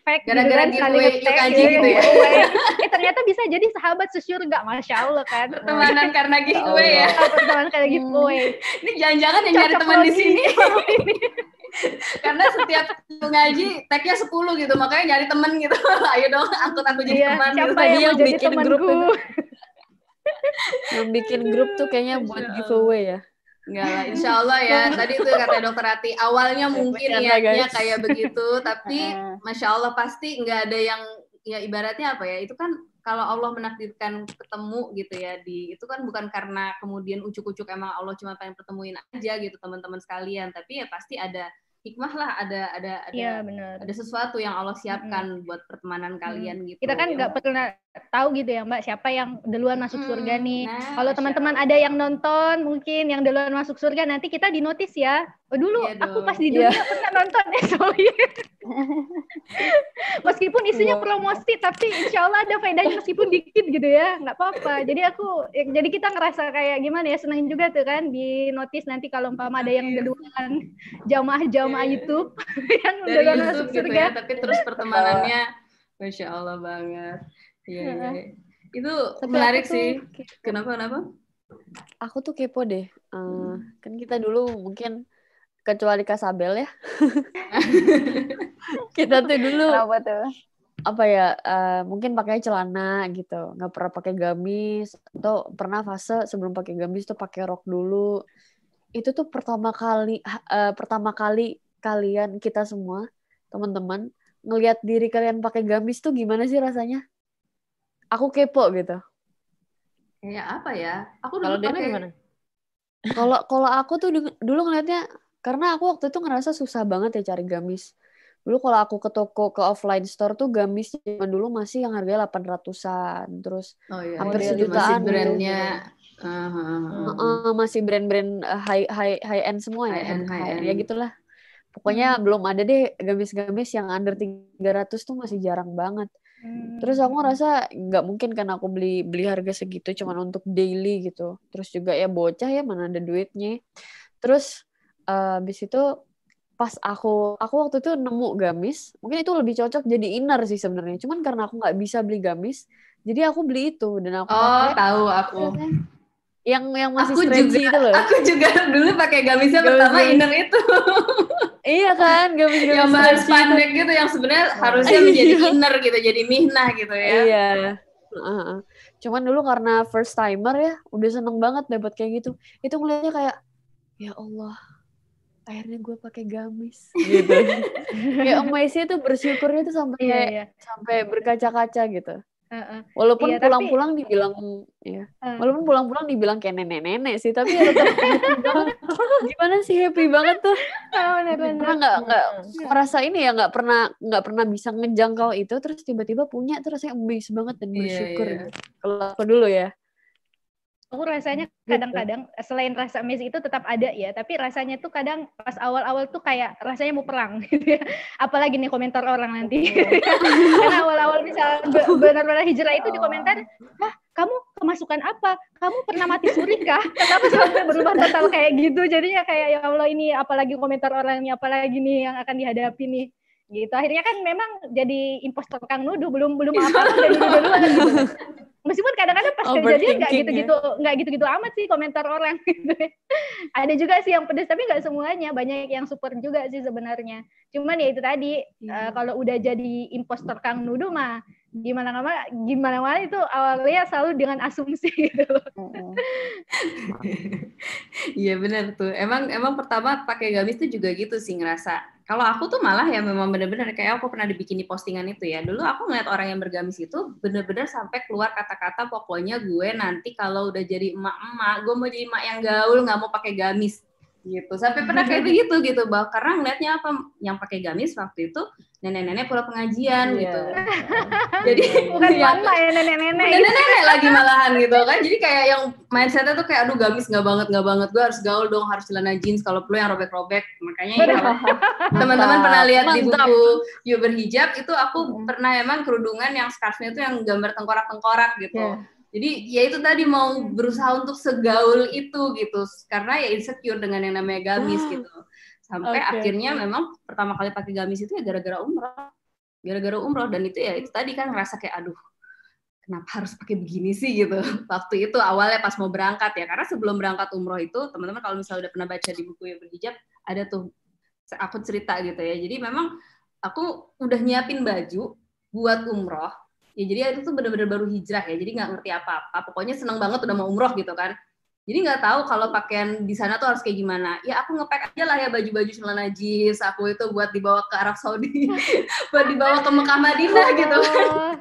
Speaker 2: fake
Speaker 1: Gara-gara
Speaker 2: gitu kan,
Speaker 1: Yukaji gitu ya.
Speaker 2: giveaway. eh ternyata bisa jadi sahabat sesyurga, masya Allah kan.
Speaker 1: pertemanan karena giveaway ya.
Speaker 2: Pertemanan kayak giveaway.
Speaker 1: Ini jangan-jangan yang nyari teman di sini. Karena setiap ngaji tagnya 10 gitu, makanya nyari temen gitu. Ayo dong, angkut aku jadi
Speaker 2: Iya,
Speaker 1: teman gitu.
Speaker 2: siapa
Speaker 3: Tadi
Speaker 2: yang mau
Speaker 3: yang
Speaker 2: jadi
Speaker 3: bikin grup
Speaker 2: temanku?
Speaker 3: Yang bikin grup tuh kayaknya buat giveaway ya.
Speaker 1: Enggak lah, insya Allah ya. Tadi itu kata dokter Ati, awalnya mungkin niatnya kayak begitu, tapi masya Allah pasti nggak ada yang ya ibaratnya apa ya? Itu kan kalau Allah menakdirkan ketemu gitu ya di itu kan bukan karena kemudian ucuk-ucuk emang Allah cuma pengen pertemuin aja gitu teman-teman sekalian, tapi ya pasti ada hikmah lah, ada ada ada
Speaker 2: Iya benar.
Speaker 1: ada sesuatu yang Allah siapkan buat pertemanan kalian gitu.
Speaker 2: Kita kan
Speaker 1: Ya.
Speaker 2: nggak pernah tahu gitu ya Mbak siapa yang duluan masuk
Speaker 1: Hmm,
Speaker 2: surga nih.
Speaker 1: nah,
Speaker 2: Kalau teman-teman ada yang nonton mungkin yang duluan masuk surga nanti kita di notice ya. Oh dulu
Speaker 1: Iya
Speaker 2: aku
Speaker 1: dong.
Speaker 2: pas di
Speaker 3: Iya.
Speaker 2: dunia pernah nonton ya sorry. meskipun isinya
Speaker 3: Iya.
Speaker 2: promosi tapi insya Allah ada faedahnya meskipun dikit gitu ya nggak apa-apa. Jadi aku ya, jadi kita ngerasa kayak gimana ya senang juga tuh kan di notice nanti kalau umpama ada yang
Speaker 1: Iya.
Speaker 2: duluan jamaah-jamaah
Speaker 1: Iya.
Speaker 2: YouTube yang
Speaker 1: dari
Speaker 2: duluan
Speaker 1: YouTube
Speaker 2: masuk
Speaker 1: gitu
Speaker 2: surga.
Speaker 1: ya, tapi terus pertemanannya, masya Allah banget. Iya, iya.
Speaker 2: Heeh.
Speaker 1: Itu
Speaker 3: Tapi
Speaker 1: menarik
Speaker 3: tuh
Speaker 1: sih. Kenapa kenapa?
Speaker 3: Aku tuh kepo deh. Eh, kan kita dulu mungkin kecuali Kasabel ya. kita tuh dulu
Speaker 6: Kenapa tuh?
Speaker 3: apa ya eh, mungkin pakai celana gitu nggak pernah pakai gamis atau pernah fase sebelum pakai gamis tuh pakai rok dulu itu tuh pertama kali eh, pertama kali kalian kita semua teman-teman ngelihat diri kalian pakai gamis tuh gimana sih rasanya aku kepo gitu
Speaker 1: Kayak apa ya? Aku dulu pakai
Speaker 5: gimana?
Speaker 3: kalau kalau aku tuh dulu dulu ngelihatnya karena aku waktu itu ngerasa susah banget ya cari gamis dulu kalau aku ke toko ke offline store tuh gamis zaman dulu masih yang harganya 800-an terus
Speaker 1: Oh iya,
Speaker 3: Hampir
Speaker 1: Masih
Speaker 3: sejutaan gitu.
Speaker 1: brandnya. uh, uh, uh.
Speaker 3: Uh, masih brand-brand uh, high high high end semua ya,
Speaker 1: High end, high end.
Speaker 3: ya gitulah. Pokoknya belum ada deh gamis-gamis yang under 300 tuh masih jarang banget.
Speaker 2: Hmm.
Speaker 3: Terus aku ngerasa nggak mungkin kan aku beli beli harga segitu cuman untuk daily gitu. Terus juga ya bocah ya mana ada duitnya. Terus uh, habis itu pas aku aku waktu itu nemu gamis, mungkin itu lebih cocok jadi inner sih sebenarnya. Cuman karena aku nggak bisa beli gamis, jadi aku beli itu dan aku
Speaker 1: Oh,
Speaker 3: pakai
Speaker 1: tahu aku.
Speaker 3: yang yang masih
Speaker 1: Aku juga-
Speaker 3: itu loh.
Speaker 1: Aku juga dulu pakai gamisnya
Speaker 3: Gamis
Speaker 1: pertama
Speaker 3: gamis.
Speaker 1: inner itu.
Speaker 3: Iya kan, gamis-gamis
Speaker 1: yang bahan spandek gitu yang sebenarnya harusnya menjadi inner gitu, jadi mihnah gitu ya.
Speaker 3: Iya. Cuman dulu karena first timer ya, udah seneng banget dapat kayak gitu. Itu ngeliatnya kayak, ya Allah, akhirnya gue pakai gamis gitu. ya amazing tuh bersyukurnya tuh sampai
Speaker 2: Iya, iya.
Speaker 3: sampai berkaca-kaca gitu.
Speaker 2: Heeh.
Speaker 3: Walaupun
Speaker 2: Iya, tapi-
Speaker 3: pulang-pulang dibilang ya, walaupun pulang-pulang dibilang kayak nenek-nenek sih, tapi ya tetap. Gimana sih happy banget tuh? Pernah nggak nggak merasa ini ya nggak pernah nggak pernah bisa ngejangkau itu terus tiba-tiba punya terus rasanya amazed banget dan
Speaker 1: Iya,
Speaker 3: bersyukur.
Speaker 1: iya.
Speaker 3: gitu. Kalau aku dulu ya.
Speaker 2: Aku rasanya
Speaker 3: Gitu.
Speaker 2: kadang-kadang selain rasa amazing itu tetap ada ya tapi rasanya tuh kadang pas awal-awal tuh kayak rasanya mau perang gitu ya. Apalagi nih komentar orang nanti. Karena awal-awal misal be- benar-benar hijrah itu di komentar hah kamu kemasukan apa? Kamu pernah mati suri kah? Kenapa sampai berubah total kayak gitu? Jadinya kayak ya Allah ini apalagi komentar orang ini apalagi nih yang akan dihadapi nih. Gitu. Akhirnya kan memang jadi impostor kang nuduh belum belum nuduh duluan gitu meskipun kadang-kadang pas kejadian nggak
Speaker 3: Overthinking ya.
Speaker 2: gitu-gitu nggak gitu-gitu amat sih komentar orang gitu ada juga sih yang pedes tapi nggak semuanya. Banyak yang support juga sih sebenarnya. Cuman ya itu tadi eh, kalau udah jadi impostor kang nuduh mah gimana mana gimana mana itu awalnya selalu dengan asumsi gitu loh.
Speaker 1: Iya benar tuh. Emang emang pertama pakai gamis tuh juga gitu sih ngerasa. Kalau aku tuh malah ya memang bener-bener kayak aku pernah dibikin di postingan itu ya. Dulu aku ngeliat orang yang bergamis itu bener-bener sampai keluar kata-kata pokoknya gue nanti kalau udah jadi emak-emak, gue mau jadi emak yang gaul nggak mau pakai gamis gitu. Sampai pernah kayak begitu gitu. Bahwa karena ngeliatnya apa yang pakai gamis waktu itu nenek-nenek pulang pengajian
Speaker 6: Iya.
Speaker 1: gitu. Jadi
Speaker 2: bukan
Speaker 1: ya,
Speaker 2: ya nenek-nenek gitu.
Speaker 1: nenek-nenek lagi malahan gitu kan. Jadi kayak yang mindsetnya tuh kayak aduh gamis nggak banget nggak banget. Gue harus gaul dong harus celana jeans kalau perlu yang robek-robek. Makanya ya teman-teman pernah lihat di
Speaker 3: Mantap.
Speaker 1: buku You Berhijab itu aku pernah emang kerudungan yang scarfnya tuh yang gambar tengkorak-tengkorak gitu.
Speaker 6: Iya.
Speaker 1: jadi ya itu tadi mau berusaha untuk segaul itu gitu. Karena ya insecure dengan yang namanya gamis gitu sampai
Speaker 3: Oke,
Speaker 1: akhirnya memang pertama kali pakai gamis itu ya gara-gara umroh. Gara-gara umroh. Dan itu ya itu tadi kan ngerasa kayak aduh kenapa harus pakai begini sih? gitu. Waktu itu awalnya pas mau berangkat ya. Karena sebelum berangkat umroh itu teman-teman kalau misalnya udah pernah baca di buku yang berhijab ada tuh aku cerita gitu ya. Jadi memang aku udah nyiapin baju buat umroh. Ya jadi itu tuh bener-bener baru hijrah ya. Jadi nggak ngerti apa-apa. Pokoknya seneng banget udah mau umroh gitu kan jadi nggak tahu kalau pakaian di sana tuh harus kayak gimana ya aku ngepack aja lah ya baju-baju celana jeans aku itu buat dibawa ke Arab Saudi buat dibawa ke Mekah Madinah gitu
Speaker 2: Oh,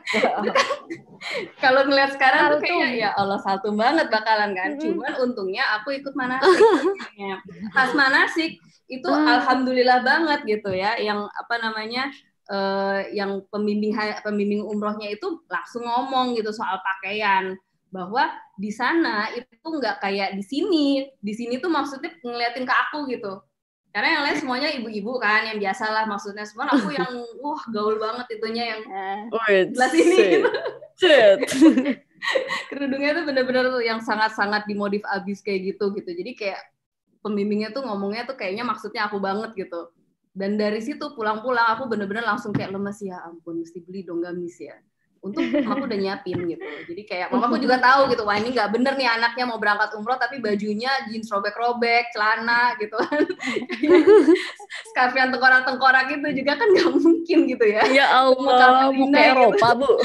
Speaker 1: kalau ngeliat sekarang tuh kayaknya ya Allah saltu banget bakalan kan. Cuman untungnya aku ikut manasik. akhirnya. Pas manasik itu
Speaker 3: Ah.
Speaker 1: alhamdulillah banget gitu ya. Yang apa namanya eh, yang pembimbing pembimbing umrohnya itu langsung ngomong gitu soal pakaian bahwa di sana itu nggak kayak di sini. Di sini tuh maksudnya ngeliatin ke aku gitu. Karena yang lain semuanya ibu-ibu kan, yang biasalah maksudnya. Semua aku yang wah gaul banget itunya yang
Speaker 6: Eh,
Speaker 1: sebelah sini
Speaker 3: shit.
Speaker 1: gitu
Speaker 3: Shit.
Speaker 1: kerudungnya tuh bener-bener yang sangat-sangat dimodif abis kayak gitu gitu jadi kayak pembimbingnya tuh ngomongnya tuh kayaknya maksudnya aku banget gitu dan dari situ pulang-pulang aku bener-bener langsung kayak lemes ya ampun mesti beli dong gamis ya untuk mamaku udah nyiapin gitu jadi kayak mamaku juga tahu gitu wah ini nggak bener nih anaknya mau berangkat umroh tapi bajunya jeans robek-robek celana gitu kan scarf yang tengkorak-tengkorak itu juga kan nggak mungkin gitu ya
Speaker 3: Ya Allah, ke
Speaker 1: gitu.
Speaker 3: Eropa, Bu.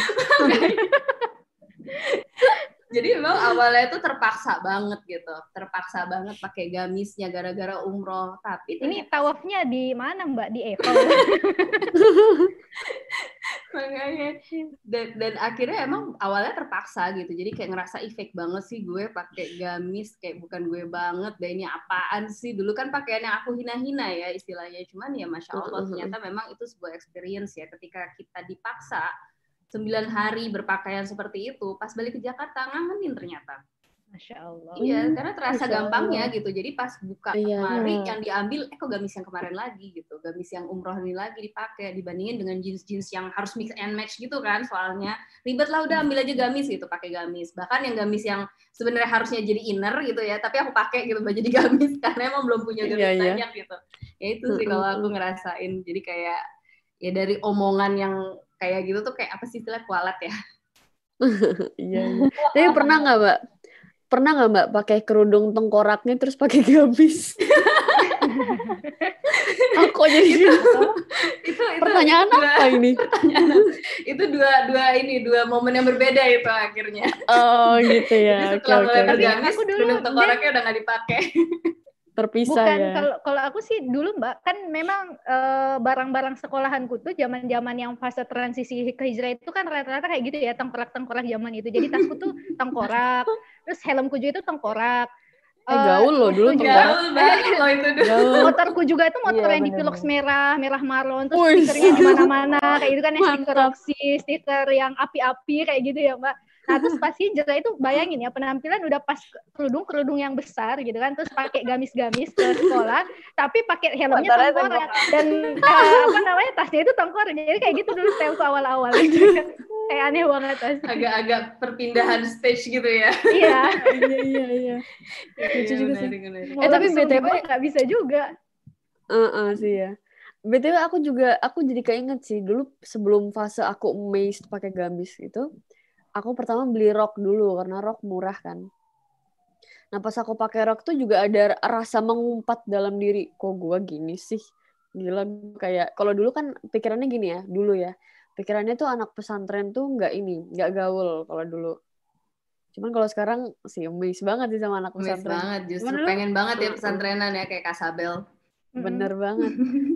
Speaker 1: Jadi memang awalnya itu terpaksa banget gitu, terpaksa banget pakai gamisnya gara-gara umroh. Tapi
Speaker 2: ini
Speaker 1: ternyata
Speaker 2: tawafnya di mana Mbak di Evo
Speaker 1: makanya dan, dan akhirnya emang awalnya terpaksa gitu. Jadi kayak ngerasa efek banget sih gue pakai gamis kayak bukan gue banget. Dan ini apaan sih? Dulu kan pakaian yang aku hina-hina ya istilahnya. Cuman ya masya Allah ternyata memang itu sebuah experience ya. Ketika kita dipaksa sembilan hari berpakaian seperti itu, pas balik ke Jakarta ngangenin ternyata.
Speaker 2: Masya Allah
Speaker 1: Iya, karena terasa
Speaker 6: Masya
Speaker 1: gampangnya gitu. Jadi pas buka
Speaker 3: Iya.
Speaker 1: yang diambil, eh kok gamis yang kemarin lagi gitu. Gamis yang umroh ini lagi dipakai dibandingin dengan jeans-jeans yang harus mix and match gitu kan. Soalnya ribet lah udah ambil aja gamis gitu, pakai gamis. Bahkan yang gamis yang sebenarnya harusnya jadi inner gitu ya, tapi aku pakai gitu baju di gamis karena emang belum punya gamis
Speaker 3: Iya, iya.
Speaker 1: banyak gitu. Ya itu sih kalau aku ngerasain. Jadi kayak ya dari omongan yang kayak gitu tuh kayak apa sih istilah kualat ya?
Speaker 3: Iya. iya. Tapi pernah nggak, Mbak? Pernah nggak Mbak pakai kerudung tengkoraknya terus pakai gamis? Aku jadi
Speaker 1: itu, itu
Speaker 3: pertanyaan
Speaker 1: dua,
Speaker 3: apa ini?
Speaker 1: pertanyaan itu dua dua ini dua momen yang berbeda itu akhirnya.
Speaker 3: Oh gitu
Speaker 1: Jadi
Speaker 3: ya. Oke
Speaker 1: setelah
Speaker 3: oke.
Speaker 1: mulai bergamis,
Speaker 2: aku dulu,
Speaker 1: kerudung tengkoraknya udah nggak dipakai.
Speaker 3: Terpisah
Speaker 2: Bukan
Speaker 3: ya.
Speaker 2: kalau kalau aku sih dulu Mbak kan memang eh, barang-barang sekolahanku tuh zaman-zaman yang fase transisi ke hijrah itu kan rata-rata kayak gitu ya tengkorak-tengkorak zaman itu. Jadi tasku tuh tengkorak, terus helmku juga itu tengkorak.
Speaker 3: Eh gaul loh dulu
Speaker 2: terus
Speaker 3: tengkorak.
Speaker 1: Gaul banget loh itu dulu.
Speaker 3: Gaul.
Speaker 2: motorku juga itu motor
Speaker 6: Iya,
Speaker 2: yang
Speaker 6: bener-bener.
Speaker 2: dipiloks merah, merah marlon, terus stikernya di mana-mana, kayak gitu kan yang stiker stiker yang api-api kayak gitu ya Mbak. Nah terus pas hijrah itu bayangin ya penampilan udah pas kerudung kerudung yang besar gitu kan, terus pakai gamis-gamis ke sekolah, tapi pakai helmnya tengkorak dan eh, apa namanya tasnya itu tengkorak, jadi kayak gitu dulu style awal-awal gitu kan. kayak aneh banget pasti.
Speaker 1: Agak-agak perpindahan stage gitu ya.
Speaker 2: Iya.
Speaker 3: Iya iya iya. Lucu juga sih.
Speaker 1: menarik, menarik.
Speaker 2: Mau
Speaker 3: tapi BTW
Speaker 2: nggak bisa juga.
Speaker 3: Heeh sih ya. BTW aku juga aku jadi keinget sih dulu sebelum fase aku amazed pakai gamis itu, aku pertama beli rok dulu karena rok murah kan. Nah pas aku pakai rok tuh juga ada rasa mengumpat dalam diri, kok gua gini sih, gila kayak kalau dulu kan pikirannya gini ya dulu ya, pikirannya tuh anak pesantren tuh nggak ini, nggak gaul kalau dulu. Cuman kalau sekarang sih amazed banget sih sama anak
Speaker 1: Amazed
Speaker 3: pesantren.
Speaker 1: banget, justru
Speaker 3: Cuman dulu-
Speaker 1: pengen banget ya pesantrenan ya kayak Kasabel.
Speaker 3: Bener banget.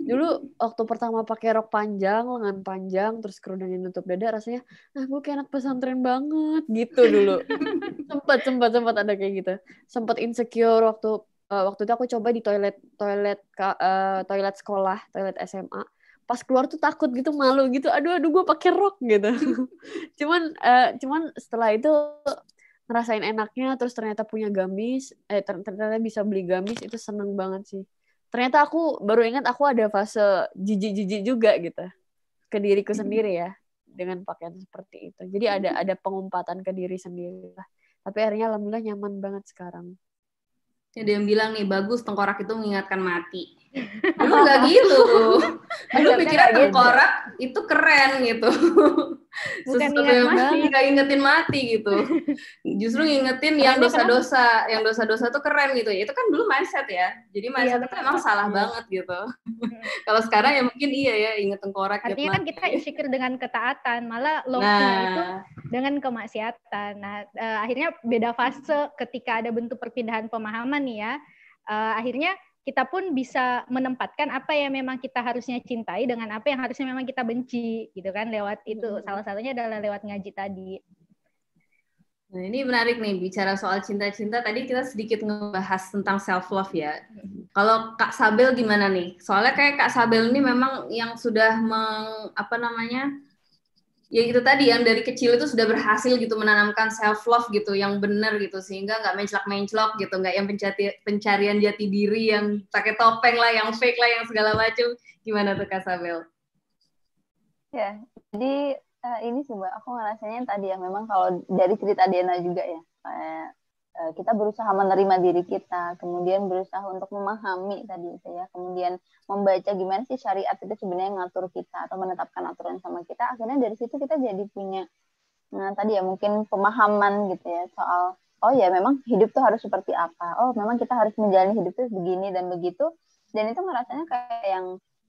Speaker 3: Dulu waktu pertama pakai rok panjang, lengan panjang, terus kerudungnya nutup dada, rasanya, nah gue kayak anak pesantren banget gitu dulu. sempat, sempat, sempat ada kayak gitu. Sempat insecure waktu eh, waktu itu aku coba di toilet toilet eh, toilet sekolah, toilet SMA. Pas keluar tuh takut gitu, malu gitu. Aduh, aduh gue pakai rok gitu. cuman eh, cuman setelah itu ngerasain enaknya, terus ternyata punya gamis, eh ter- ternyata bisa beli gamis itu seneng banget sih ternyata aku baru ingat aku ada fase jijik-jijik juga gitu ke diriku sendiri ya dengan pakaian seperti itu. Jadi ada ada pengumpatan ke diri sendiri lah. Tapi akhirnya alhamdulillah nyaman banget sekarang.
Speaker 1: Ada yang bilang nih, bagus tengkorak itu mengingatkan mati. Dulu nggak gitu. Dulu
Speaker 6: nggak gitu.
Speaker 1: tengkorak itu keren gitu.
Speaker 2: Bukan
Speaker 1: Sesuatu
Speaker 2: ingat mati.
Speaker 1: nggak ingetin mati gitu. Justru ngingetin yang dosa-dosa, yang dosa-dosa tuh keren gitu. Itu kan dulu mindset ya. Jadi mindset itu
Speaker 2: benar.
Speaker 1: emang salah banget gitu. Kalau sekarang ya mungkin iya ya, inget tengkorak. inget
Speaker 2: Artinya kan
Speaker 1: mati.
Speaker 2: kita insecure dengan ketaatan, malah itu
Speaker 1: Nah,
Speaker 2: dengan kemaksiatan. Nah, eh, akhirnya beda fase ketika ada bentuk perpindahan pemahaman nih ya. Eh, akhirnya kita pun bisa menempatkan apa yang memang kita harusnya cintai dengan apa yang harusnya memang kita benci gitu kan lewat itu
Speaker 1: Hmm.
Speaker 2: salah satunya adalah lewat ngaji tadi.
Speaker 1: Nah, ini menarik nih bicara soal cinta-cinta. Tadi kita sedikit ngebahas tentang self love ya. Kalau Kak Sabel gimana nih? Soalnya kayak Kak Sabel ini memang yang sudah meng, apa namanya? Ya itu tadi yang dari kecil itu sudah berhasil gitu menanamkan self love gitu yang benar gitu sehingga nggak menclok-menclok gitu, nggak yang pencari, pencarian jati diri yang pakai topeng lah, yang fake lah, yang segala macam. Gimana tuh Kak Sabel?
Speaker 6: Ya, jadi eh, ini sih Mbak, aku ngerasanya tadi ya memang kalau dari cerita Diana juga ya, kayak kita berusaha menerima diri kita, kemudian berusaha untuk memahami tadi itu ya, kemudian membaca gimana sih syariat itu sebenarnya ngatur kita atau menetapkan aturan sama kita, akhirnya dari situ kita jadi punya, nah tadi ya mungkin pemahaman gitu ya soal, oh ya memang hidup tuh harus seperti apa, oh memang kita harus menjalani hidup tuh begini dan begitu, dan itu ngerasanya kayak yang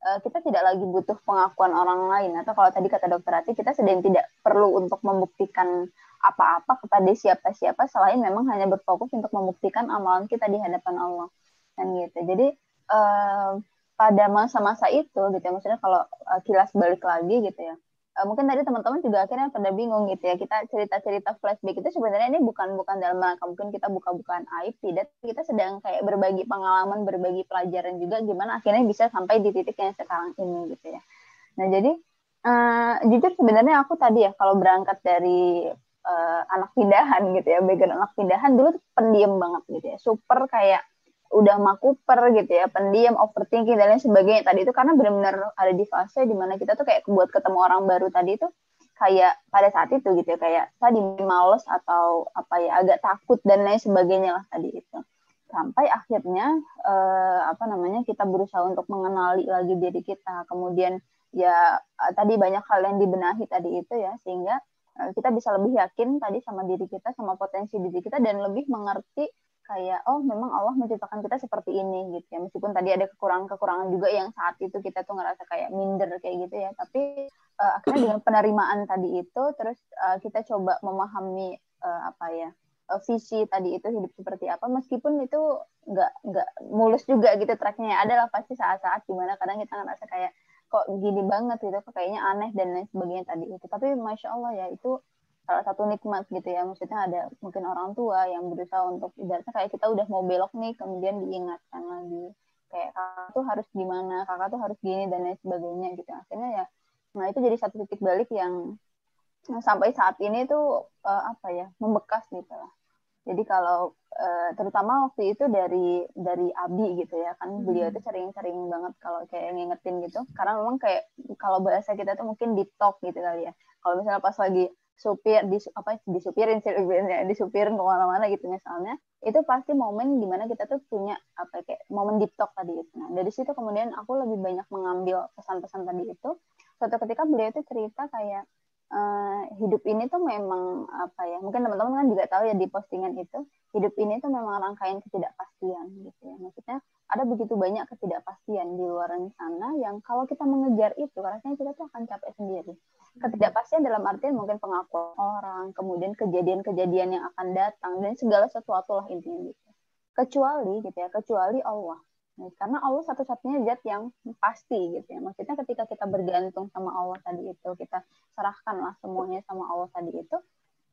Speaker 6: eh, kita tidak lagi butuh pengakuan orang lain. Atau kalau tadi kata dokter Ati kita sedang tidak perlu untuk membuktikan apa-apa kepada siapa-siapa selain memang hanya berfokus untuk membuktikan amalan kita di hadapan Allah. Kan gitu. Jadi eh, pada masa-masa itu gitu ya maksudnya kalau eh, kilas balik lagi gitu ya eh, mungkin tadi teman-teman juga akhirnya pada bingung gitu ya. Kita cerita-cerita flashback itu sebenarnya ini bukan bukan dalam rangka mungkin kita buka-bukaan aib tidak. Kita sedang kayak berbagi pengalaman berbagi pelajaran juga gimana akhirnya bisa sampai di titik yang sekarang ini gitu ya. Nah jadi eh, jujur sebenarnya aku tadi ya kalau berangkat dari eh, anak pindahan gitu ya background anak pindahan dulu pendiam banget gitu ya. Super kayak udah makuper gitu ya pendiam overthinking dan lain sebagainya. Tadi itu karena benar-benar ada di fase di mana kita tuh kayak buat ketemu orang baru tadi itu kayak pada saat itu gitu ya kayak tadi males atau apa ya agak takut dan lain sebagainya lah tadi itu. Sampai akhirnya eh, apa namanya kita berusaha untuk mengenali lagi diri kita. Kemudian ya eh, tadi banyak hal yang dibenahi tadi itu ya sehingga eh, kita bisa lebih yakin tadi sama diri kita sama potensi diri kita dan lebih mengerti kayak oh memang Allah menciptakan kita seperti ini gitu ya. Meskipun tadi ada kekurangan-kekurangan juga yang saat itu kita tuh ngerasa kayak minder kayak gitu ya. Tapi uh, akhirnya dengan penerimaan tadi itu terus uh, kita coba memahami uh, apa ya uh, visi tadi itu hidup seperti apa. Meskipun itu nggak nggak mulus juga gitu tracknya adalah pasti saat-saat di mana kadang kita ngerasa kayak kok gini banget gitu kayaknya aneh dan lain sebagainya tadi itu. Tapi masya Allah ya itu salah satu nikmat gitu ya. Maksudnya ada mungkin orang tua yang berusaha untuk ibaratnya kayak kita udah mau belok nih kemudian diingatkan lagi. Kayak kakak tuh harus gimana kakak tuh harus gini dan lain sebagainya gitu. Akhirnya ya nah itu jadi satu titik balik yang sampai saat ini tuh uh, apa ya membekas gitu lah. Jadi kalau uh, terutama waktu itu dari dari Abi gitu ya kan hmm. beliau itu sering-sering banget kalau kayak ngingetin gitu. Karena memang kayak kalau bahasa kita tuh mungkin deep talk gitu kali ya. Kalau misalnya pas lagi supir di apa disupirin disupirin ke mana-mana gitu misalnya. Itu pasti momen di mana kita tuh punya apa kayak momen deep talk tadi itu. Nah dari situ kemudian aku lebih banyak mengambil pesan-pesan tadi itu. Suatu ketika beliau itu cerita kayak uh, hidup ini tuh memang apa ya mungkin teman-teman kan juga tahu ya di postingan itu hidup ini tuh memang rangkaian ketidakpastian gitu ya maksudnya ada begitu banyak ketidakpastian di luar sana yang kalau kita mengejar itu rasanya kita tuh akan capek sendiri ketidakpastian dalam artian mungkin pengakuan orang, kemudian kejadian-kejadian yang akan datang dan segala sesuatu lah intinya gitu. Kecuali gitu ya, kecuali Allah. Nah, karena Allah satu-satunya zat yang pasti gitu ya. Maksudnya ketika kita bergantung sama Allah tadi itu, kita serahkanlah semuanya sama Allah tadi itu,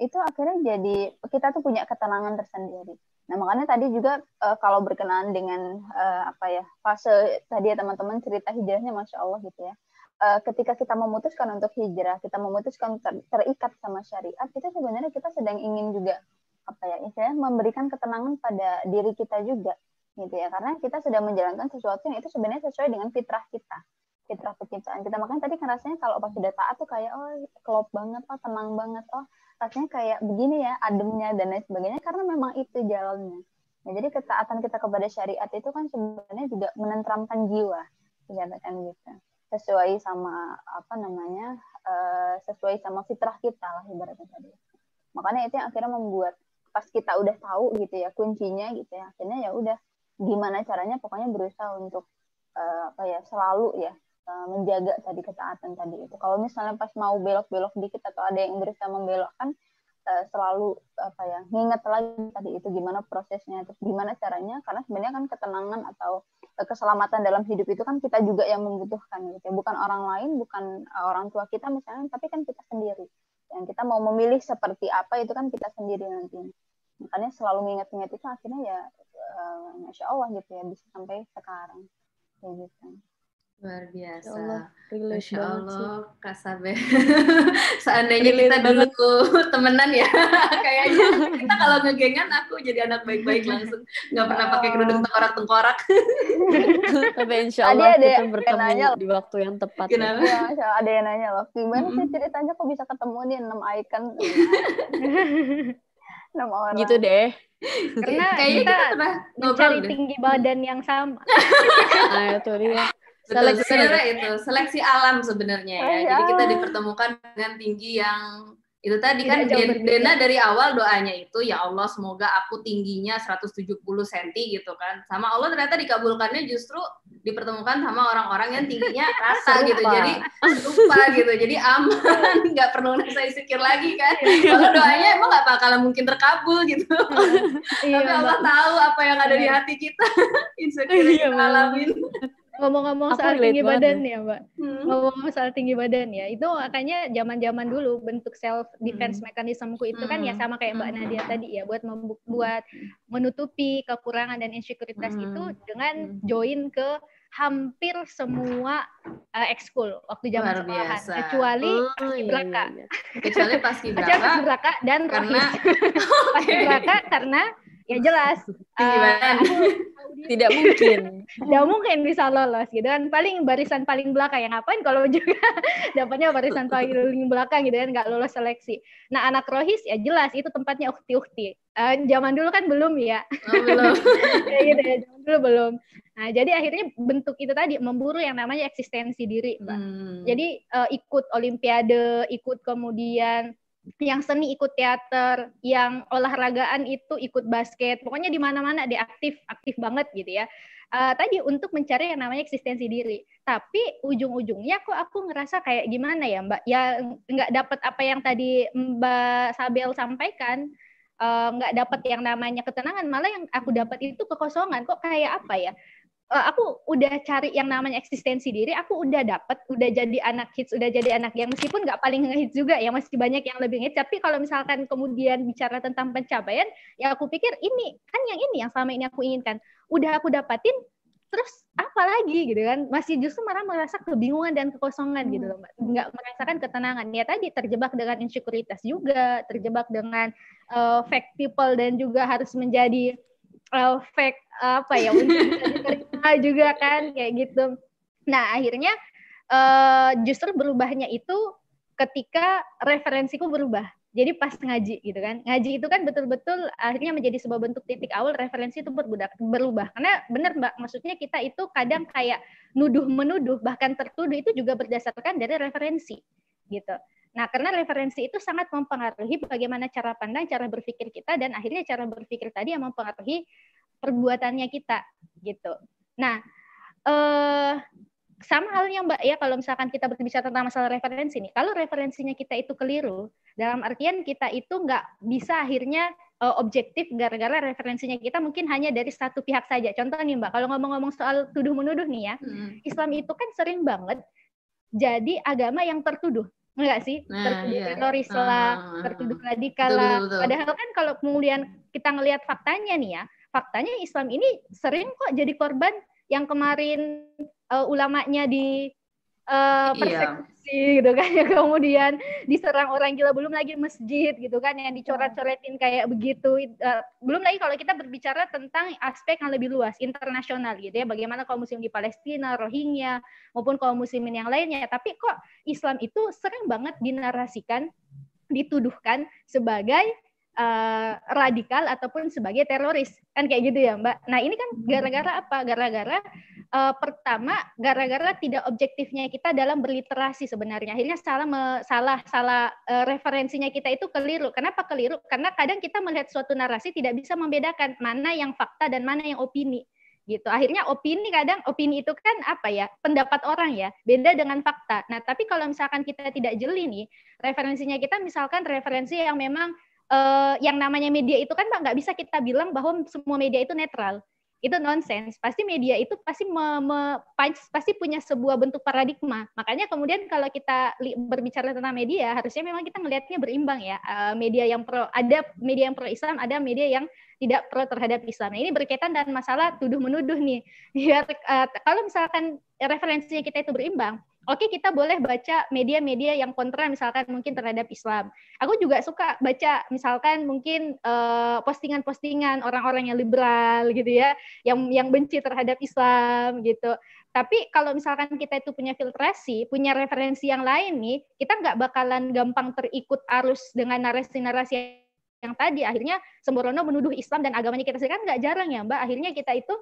Speaker 6: itu akhirnya jadi kita tuh punya ketenangan tersendiri. Nah makanya tadi juga uh, kalau berkenaan dengan uh, apa ya fase tadi ya teman-teman cerita hijrahnya masya Allah gitu ya uh, ketika kita memutuskan untuk hijrah, kita memutuskan ter terikat sama syariat, itu sebenarnya kita sedang ingin juga apa ya, istilahnya memberikan ketenangan pada diri kita juga, gitu ya, karena kita sedang menjalankan sesuatu yang itu sebenarnya sesuai dengan fitrah kita, fitrah penciptaan kita. Makanya tadi kan rasanya kalau pas sudah taat tuh kayak oh klop banget, oh tenang banget, oh rasanya kayak begini ya, ademnya dan lain sebagainya, karena memang itu jalannya. Nah, jadi ketaatan kita kepada syariat itu kan sebenarnya juga menentramkan jiwa, dikatakan gitu sesuai sama apa namanya uh, sesuai sama fitrah kita lah ibaratnya tadi makanya itu yang akhirnya membuat pas kita udah tahu gitu ya kuncinya gitu ya akhirnya ya udah gimana caranya pokoknya berusaha untuk uh, apa ya selalu ya uh, menjaga tadi ketaatan tadi itu. Kalau misalnya pas mau belok-belok dikit atau ada yang berusaha membelokkan uh, selalu apa ya nginget lagi tadi itu gimana prosesnya terus gimana caranya karena sebenarnya kan ketenangan atau keselamatan dalam hidup itu kan kita juga yang membutuhkan gitu ya. Bukan orang lain bukan orang tua kita misalnya tapi kan kita sendiri. Yang kita mau memilih seperti apa itu kan kita sendiri nanti makanya selalu nginget-nginget itu akhirnya ya uh, masya Allah gitu ya bisa sampai sekarang kayak gitu
Speaker 1: Luar biasa.
Speaker 3: Ya Allah,
Speaker 1: Masya Allah, Kak Sabe. Seandainya kita dulu temenan ya, kayaknya kita kalau ngegengan aku jadi anak baik-baik langsung. Nggak pernah pakai kerudung tengkorak-tengkorak.
Speaker 3: Tapi insya Allah ada kita bertemu nanya, di waktu yang tepat.
Speaker 6: Ya. Kenapa? Ya, ada yang nanya loh, gimana sih ceritanya kok bisa ketemu nih enam icon?
Speaker 3: Enam orang. Gitu deh.
Speaker 2: Karena kayaknya kita, kita mencari tinggi badan yang sama.
Speaker 3: nah, itu dia
Speaker 1: seleksi sebenarnya itu seleksi alam sebenarnya ya. Oh, Jadi kita dipertemukan dengan tinggi yang itu tadi kan Dena dari awal doanya itu ya Allah semoga aku tingginya 170 cm gitu kan. Sama Allah ternyata dikabulkannya justru dipertemukan sama orang-orang yang tingginya rasa gitu. Jadi lupa gitu. Jadi aman, nggak perlu saya sikir lagi kan. Kalau doanya emang nggak bakalan mungkin terkabul gitu. Tapi iya, Allah tahu apa yang ada di iya. hati kita. Insecure iya, kita alamin
Speaker 2: ngomong-ngomong soal tinggi badan ya mbak hmm. ngomong-ngomong soal tinggi badan ya itu makanya zaman-zaman dulu bentuk self defense hmm. mekanismeku itu kan ya hmm. sama kayak mbak Nadia tadi ya buat membuat menutupi kekurangan dan insekuritas hmm. itu dengan hmm. join ke hampir semua uh, ekskul waktu zaman sekolah kecuali oh, braka iya, iya.
Speaker 1: kecuali paski braka
Speaker 2: dan karena paski braka karena ya jelas. Uh,
Speaker 3: tidak mungkin.
Speaker 2: Tidak mungkin bisa lolos gitu kan. Paling barisan paling belakang yang ngapain kalau juga dapatnya barisan paling belakang gitu kan nggak lolos seleksi. Nah anak rohis ya jelas itu tempatnya ukti-ukti. Uh, zaman dulu kan belum ya. Oh, belum. Ya gitu ya zaman dulu belum. Nah jadi akhirnya bentuk itu tadi memburu yang namanya eksistensi diri mbak. Hmm. jadi uh, ikut olimpiade ikut kemudian yang seni ikut teater, yang olahragaan itu ikut basket, pokoknya di mana-mana dia aktif, aktif banget gitu ya. Uh, tadi untuk mencari yang namanya eksistensi diri. Tapi ujung-ujungnya kok aku ngerasa kayak gimana ya Mbak? Ya nggak dapat apa yang tadi Mbak Sabel sampaikan, nggak uh, dapat yang namanya ketenangan, malah yang aku dapat itu kekosongan. Kok kayak apa ya? Uh, aku udah cari yang namanya eksistensi diri, aku udah dapet, udah jadi anak hits, udah jadi anak yang meskipun nggak paling ngehits juga ya, masih banyak yang lebih ngehits. Tapi kalau misalkan kemudian bicara tentang pencapaian, ya aku pikir ini kan yang ini yang selama ini aku inginkan. Udah aku dapatin, terus apa lagi gitu kan? Masih justru malah merasa kebingungan dan kekosongan gitu loh, mbak. Nggak merasakan ketenangan. Ya tadi terjebak dengan insekuritas juga, terjebak dengan uh, fake people dan juga harus menjadi uh, fake apa ya untuk diterima juga kan kayak gitu. Nah akhirnya uh, justru berubahnya itu ketika referensiku berubah. Jadi pas ngaji gitu kan, ngaji itu kan betul-betul akhirnya menjadi sebuah bentuk titik awal referensi itu berbudak, berubah. Karena benar mbak, maksudnya kita itu kadang kayak nuduh menuduh bahkan tertuduh itu juga berdasarkan dari referensi gitu. Nah, karena referensi itu sangat mempengaruhi bagaimana cara pandang, cara berpikir kita, dan akhirnya cara berpikir tadi yang mempengaruhi perbuatannya kita gitu. Nah, eh, sama halnya Mbak ya kalau misalkan kita berbicara tentang masalah referensi nih, kalau referensinya kita itu keliru, dalam artian kita itu nggak bisa akhirnya uh, objektif gara-gara referensinya kita mungkin hanya dari satu pihak saja. Contoh nih Mbak, kalau ngomong-ngomong soal tuduh menuduh nih ya, hmm. Islam itu kan sering banget jadi agama yang tertuduh enggak sih nah, tertuduh iya. teroris lah, uh, tertuduh radikal lah. Padahal kan kalau kemudian kita ngelihat faktanya nih ya, faktanya Islam ini sering kok jadi korban yang kemarin uh, ulamanya di uh, persekusi iya. gitu kan. Ya kemudian diserang orang gila. Belum lagi masjid gitu kan yang dicoret-coretin kayak begitu. Uh, belum lagi kalau kita berbicara tentang aspek yang lebih luas internasional gitu ya. Bagaimana kaum muslim di Palestina Rohingya maupun kaum muslimin yang lainnya. Tapi kok Islam itu sering banget dinarasikan dituduhkan sebagai uh, radikal ataupun sebagai teroris kan kayak gitu ya Mbak. Nah ini kan gara-gara apa? Gara-gara uh, pertama gara-gara tidak objektifnya kita dalam berliterasi sebenarnya. Akhirnya salah salah salah uh, referensinya kita itu keliru. Kenapa keliru? Karena kadang kita melihat suatu narasi tidak bisa membedakan mana yang fakta dan mana yang opini gitu. Akhirnya opini kadang opini itu kan apa ya pendapat orang ya beda dengan fakta. Nah tapi kalau misalkan kita tidak jeli nih referensinya kita misalkan referensi yang memang uh, yang namanya media itu kan nggak bisa kita bilang bahwa semua media itu netral itu nonsens. Pasti media itu pasti me, me, pasti punya sebuah bentuk paradigma. Makanya kemudian kalau kita berbicara tentang media, harusnya memang kita melihatnya berimbang ya. Uh, media yang pro ada media yang pro Islam, ada media yang tidak pro terhadap Islam. Nah, ini berkaitan dengan masalah tuduh menuduh nih. Biar uh, kalau misalkan referensinya kita itu berimbang, oke kita boleh baca media-media yang kontra misalkan mungkin terhadap Islam. Aku juga suka baca misalkan mungkin eh, postingan-postingan orang-orang yang liberal gitu ya, yang yang benci terhadap Islam gitu. Tapi kalau misalkan kita itu punya filtrasi, punya referensi yang lain nih, kita nggak bakalan gampang terikut arus dengan narasi-narasi yang tadi. Akhirnya sembrono menuduh Islam dan agamanya kita sendiri kan nggak jarang ya Mbak. Akhirnya kita itu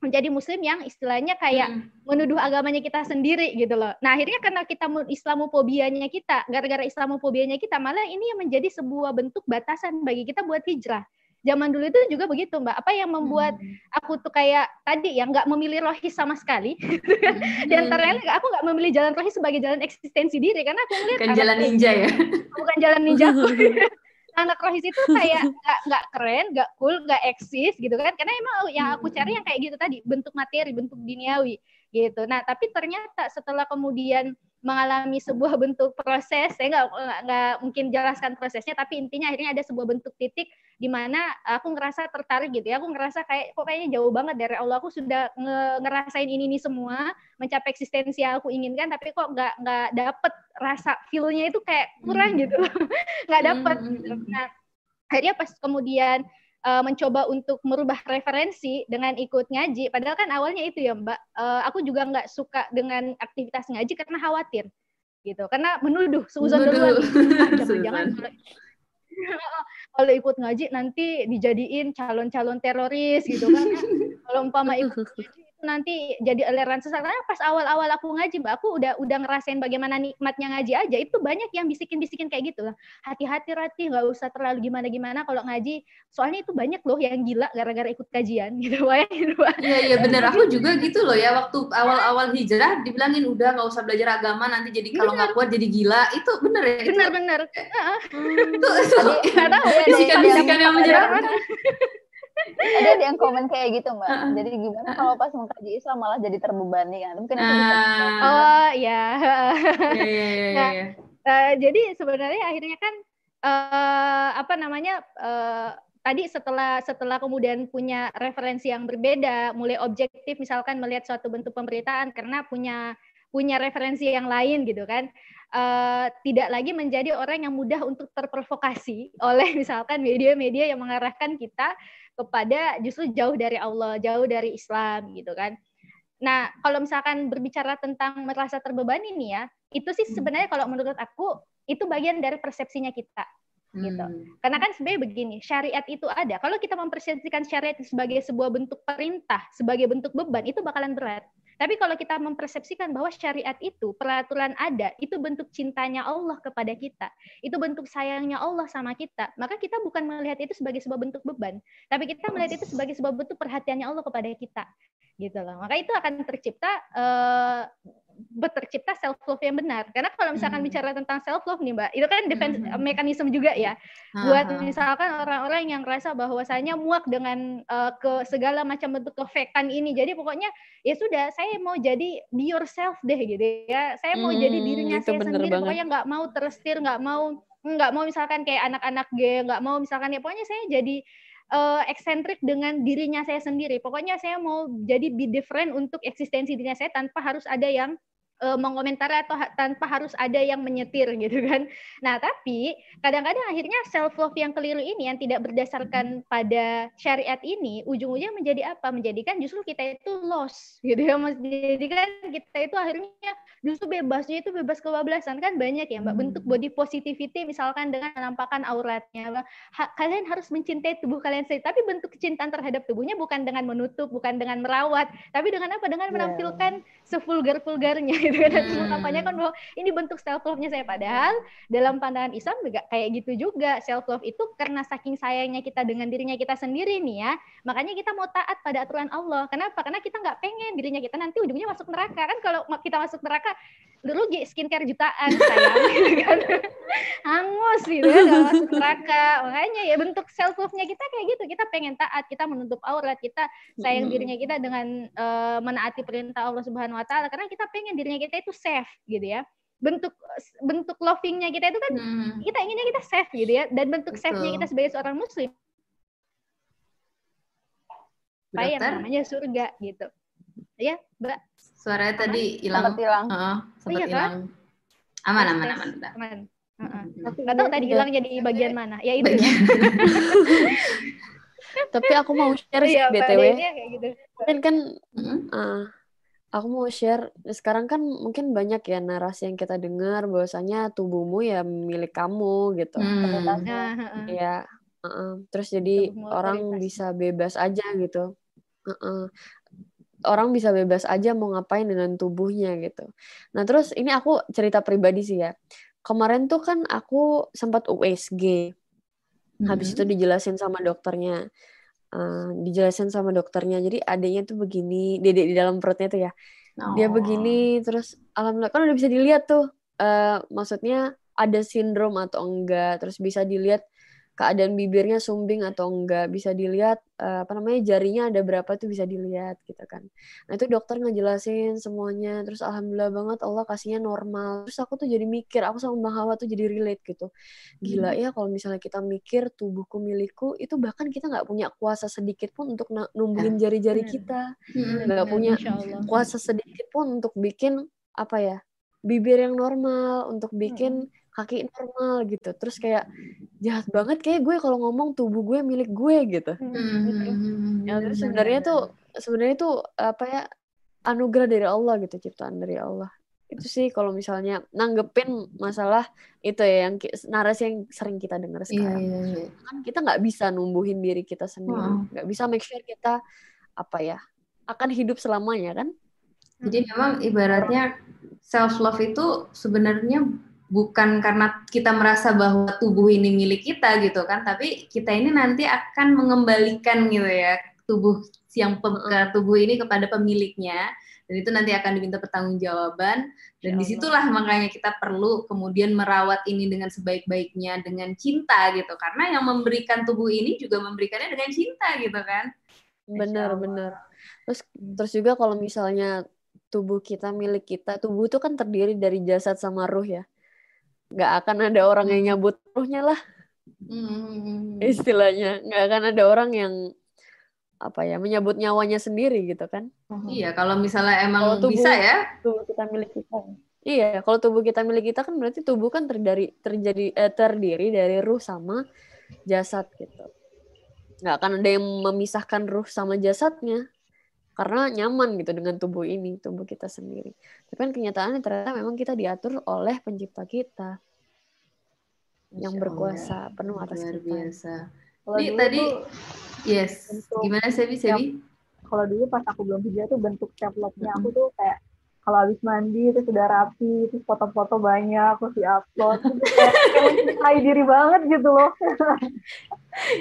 Speaker 2: menjadi muslim yang istilahnya kayak hmm. menuduh agamanya kita sendiri gitu loh. Nah, akhirnya karena kita islamofobianya kita, gara-gara islamofobianya kita malah ini yang menjadi sebuah bentuk batasan bagi kita buat hijrah. Zaman dulu itu juga begitu, Mbak. Apa yang membuat hmm. aku tuh kayak tadi ya nggak memilih rohis sama sekali. Gitu kan. hmm. Di antaranya aku nggak memilih jalan rohis sebagai jalan eksistensi diri karena aku melihat
Speaker 1: bukan jalan ninja ya.
Speaker 2: Bukan jalan ninja. anak rohis itu kayak nggak nggak keren, nggak cool, nggak eksis gitu kan? Karena emang yang aku cari yang kayak gitu tadi bentuk materi, bentuk duniawi gitu. Nah tapi ternyata setelah kemudian mengalami sebuah bentuk proses, saya nggak nggak mungkin jelaskan prosesnya, tapi intinya akhirnya ada sebuah bentuk titik di mana aku ngerasa tertarik gitu ya, aku ngerasa kayak kok kayaknya jauh banget dari Allah, aku sudah nge ngerasain ini ini semua, mencapai eksistensi yang aku inginkan, tapi kok nggak nggak dapet rasa feelnya itu kayak kurang hmm. gitu, nggak dapet. Hmm, gitu. Nah akhirnya pas kemudian uh, mencoba untuk merubah referensi dengan ikut ngaji. Padahal kan awalnya itu ya Mbak, uh, aku juga nggak suka dengan aktivitas ngaji karena khawatir gitu, karena menuduh seuzon duluan. Jangan-jangan kalau ikut ngaji nanti dijadiin calon-calon teroris gitu kan. kalau umpama ikut ngaji itu nanti jadi aliran sesat. Karena pas awal-awal aku ngaji mbak aku udah udah ngerasain bagaimana nikmatnya ngaji aja. Itu banyak yang bisikin-bisikin kayak gitu lah hati-hati Rati nggak usah terlalu gimana-gimana kalau ngaji. Soalnya itu banyak loh yang gila gara-gara ikut kajian gitu.
Speaker 1: Iya iya bener. Aku juga gitu loh ya. Waktu awal-awal hijrah dibilangin udah nggak usah belajar agama nanti jadi kalau nggak kuat jadi gila. Itu bener ya
Speaker 2: bener-bener
Speaker 1: itu. Itu bisikan-bisikan yang menyeramkan
Speaker 6: ada yang komen kayak gitu mbak. Uh, jadi gimana kalau pas mengkaji Islam malah jadi terbebani kan? Mungkin itu bisa
Speaker 2: uh, oh ya nah uh, jadi sebenarnya akhirnya kan uh, apa namanya uh, tadi setelah setelah kemudian punya referensi yang berbeda mulai objektif misalkan melihat suatu bentuk pemberitaan karena punya punya referensi yang lain gitu kan uh, tidak lagi menjadi orang yang mudah untuk terprovokasi oleh misalkan media-media yang mengarahkan kita kepada justru jauh dari Allah, jauh dari Islam gitu kan. Nah, kalau misalkan berbicara tentang merasa terbebani nih ya, itu sih hmm. sebenarnya kalau menurut aku itu bagian dari persepsinya kita gitu. Hmm. Karena kan sebenarnya begini, syariat itu ada. Kalau kita mempersepsikan syariat sebagai sebuah bentuk perintah, sebagai bentuk beban, itu bakalan berat. Tapi kalau kita mempersepsikan bahwa syariat itu, peraturan ada, itu bentuk cintanya Allah kepada kita, itu bentuk sayangnya Allah sama kita, maka kita bukan melihat itu sebagai sebuah bentuk beban, tapi kita melihat itu sebagai sebuah bentuk perhatiannya Allah kepada kita, gitu loh. Maka itu akan tercipta uh, tercipta self love yang benar. Karena kalau misalkan hmm. bicara tentang self love nih, Mbak, itu kan defense hmm. mekanisme juga ya. Hmm. Buat misalkan orang-orang yang merasa bahwasanya muak dengan uh, ke segala macam bentuk kefekan ini. Jadi pokoknya ya sudah, saya mau jadi be yourself deh gitu ya. Saya mau hmm, jadi dirinya saya sendiri. Banget. Pokoknya nggak mau terstir, nggak mau nggak mau misalkan kayak anak-anak gay, nggak mau misalkan ya pokoknya saya jadi uh, eksentrik dengan dirinya saya sendiri. Pokoknya saya mau jadi be different untuk eksistensi dirinya saya tanpa harus ada yang uh, mengomentari atau ha tanpa harus ada yang menyetir gitu kan. Nah, tapi kadang-kadang akhirnya self love yang keliru ini yang tidak berdasarkan pada syariat ini ujung-ujungnya menjadi apa? Menjadikan justru kita itu loss gitu ya. Menjadikan kita itu akhirnya justru bebasnya itu bebas kebablasan kan banyak ya Mbak bentuk body positivity misalkan dengan menampakkan auratnya. Ha kalian harus mencintai tubuh kalian sendiri, tapi bentuk kecintaan terhadap tubuhnya bukan dengan menutup, bukan dengan merawat, tapi dengan apa? Dengan menampilkan sevulgar-vulgarnya gitu kan. Hmm. kampanye kan bahwa ini bentuk self love-nya saya. Padahal dalam pandangan Islam juga kayak gitu juga. Self love itu karena saking sayangnya kita dengan dirinya kita sendiri nih ya. Makanya kita mau taat pada aturan Allah. Kenapa? Karena kita nggak pengen dirinya kita nanti ujungnya masuk neraka. Kan kalau kita masuk neraka rugi skincare jutaan sayang gitu kan. Hangus gitu ya gak masuk neraka. Makanya ya bentuk self love-nya kita kayak gitu. Kita pengen taat kita menutup aurat kita sayang dirinya kita dengan uh, menaati perintah Allah Subhanahu Wa Taala. Karena kita pengen dirinya kita itu safe gitu ya bentuk bentuk lovingnya kita itu kan hmm. kita inginnya kita safe gitu ya dan bentuk safe-nya kita sebagai seorang muslim apa yang namanya surga gitu ya mbak
Speaker 1: suaranya aman? tadi hilang
Speaker 6: sempat hilang
Speaker 1: uh, sempat oh, iya, hilang kan? aman aman aman, aman. aman.
Speaker 2: Gak tahu tadi hilang jadi bagian mana. Ya itu ya.
Speaker 3: Tapi aku mau share sih iya, BTW. Gitu. Mungkin kan uh, aku mau share sekarang kan mungkin banyak ya narasi yang kita dengar bahwasanya tubuhmu ya milik kamu gitu. Hmm. ya uh -uh. terus jadi orang bisa bebas aja gitu. Uh -uh. orang bisa bebas aja mau ngapain dengan tubuhnya gitu. Nah terus ini aku cerita pribadi sih ya. Kemarin tuh kan aku sempat USG habis itu dijelasin sama dokternya uh, dijelasin sama dokternya jadi adanya tuh begini dedek di dalam perutnya tuh ya oh. dia begini terus alhamdulillah kan udah bisa dilihat tuh uh, maksudnya ada sindrom atau enggak terus bisa dilihat keadaan bibirnya sumbing atau enggak bisa dilihat uh, apa namanya jarinya ada berapa tuh bisa dilihat gitu kan nah itu dokter ngejelasin semuanya terus alhamdulillah banget Allah kasihnya normal terus aku tuh jadi mikir aku sama Bang Hawa tuh jadi relate gitu gila hmm. ya kalau misalnya kita mikir tubuhku milikku itu bahkan kita nggak punya kuasa sedikit pun untuk numbuhin jari-jari kita hmm. nggak hmm. punya kuasa sedikit pun untuk bikin apa ya bibir yang normal untuk bikin hmm kaki normal gitu. Terus kayak jahat banget kayak gue kalau ngomong tubuh gue milik gue gitu. Hmm. ya terus sebenarnya tuh sebenarnya tuh apa ya anugerah dari Allah gitu ciptaan dari Allah. Itu sih kalau misalnya nanggepin masalah itu ya yang narasi yang sering kita dengar iya, sekarang. iya, iya, iya. kan kita nggak bisa numbuhin diri kita sendiri. Nggak wow. bisa make sure kita apa ya akan hidup selamanya kan?
Speaker 1: Jadi memang ibaratnya self love itu sebenarnya bukan karena kita merasa bahwa tubuh ini milik kita gitu kan, tapi kita ini nanti akan mengembalikan gitu ya tubuh yang ke tubuh ini kepada pemiliknya dan itu nanti akan diminta pertanggungjawaban dan di situlah makanya kita perlu kemudian merawat ini dengan sebaik-baiknya dengan cinta gitu. Karena yang memberikan tubuh ini juga memberikannya dengan cinta gitu kan.
Speaker 3: Benar benar. Terus terus juga kalau misalnya tubuh kita milik kita tubuh itu kan terdiri dari jasad sama ruh ya nggak akan ada orang yang nyabut ruhnya lah.
Speaker 1: Hmm.
Speaker 3: istilahnya nggak akan ada orang yang apa ya menyabut nyawanya sendiri gitu kan.
Speaker 1: Iya kalau misalnya emang
Speaker 3: Kalau tubuh-
Speaker 1: bisa ya.
Speaker 3: tubuh kita milik kita. Iya kalau tubuh kita milik kita kan berarti tubuh kan terdiri terjadi eh, terdiri dari ruh sama jasad gitu. Nggak akan ada yang memisahkan ruh sama jasadnya karena nyaman gitu dengan tubuh ini tubuh kita sendiri. Tapi kan kenyataannya ternyata memang kita diatur oleh pencipta kita yang berkuasa
Speaker 1: Allah.
Speaker 3: penuh atas
Speaker 1: luar
Speaker 3: kita.
Speaker 1: biasa.
Speaker 7: Kalau
Speaker 1: Ini
Speaker 7: dulu
Speaker 1: tadi
Speaker 7: tuh,
Speaker 1: yes.
Speaker 7: Untuk
Speaker 1: gimana Sebi? Sebi?
Speaker 7: kalau dulu pas aku belum hijrah tuh bentuk self love-nya aku tuh kayak kalau habis mandi itu sudah rapi, terus foto-foto banyak, terus di-upload, terus kayak, kayak mencintai diri banget gitu loh.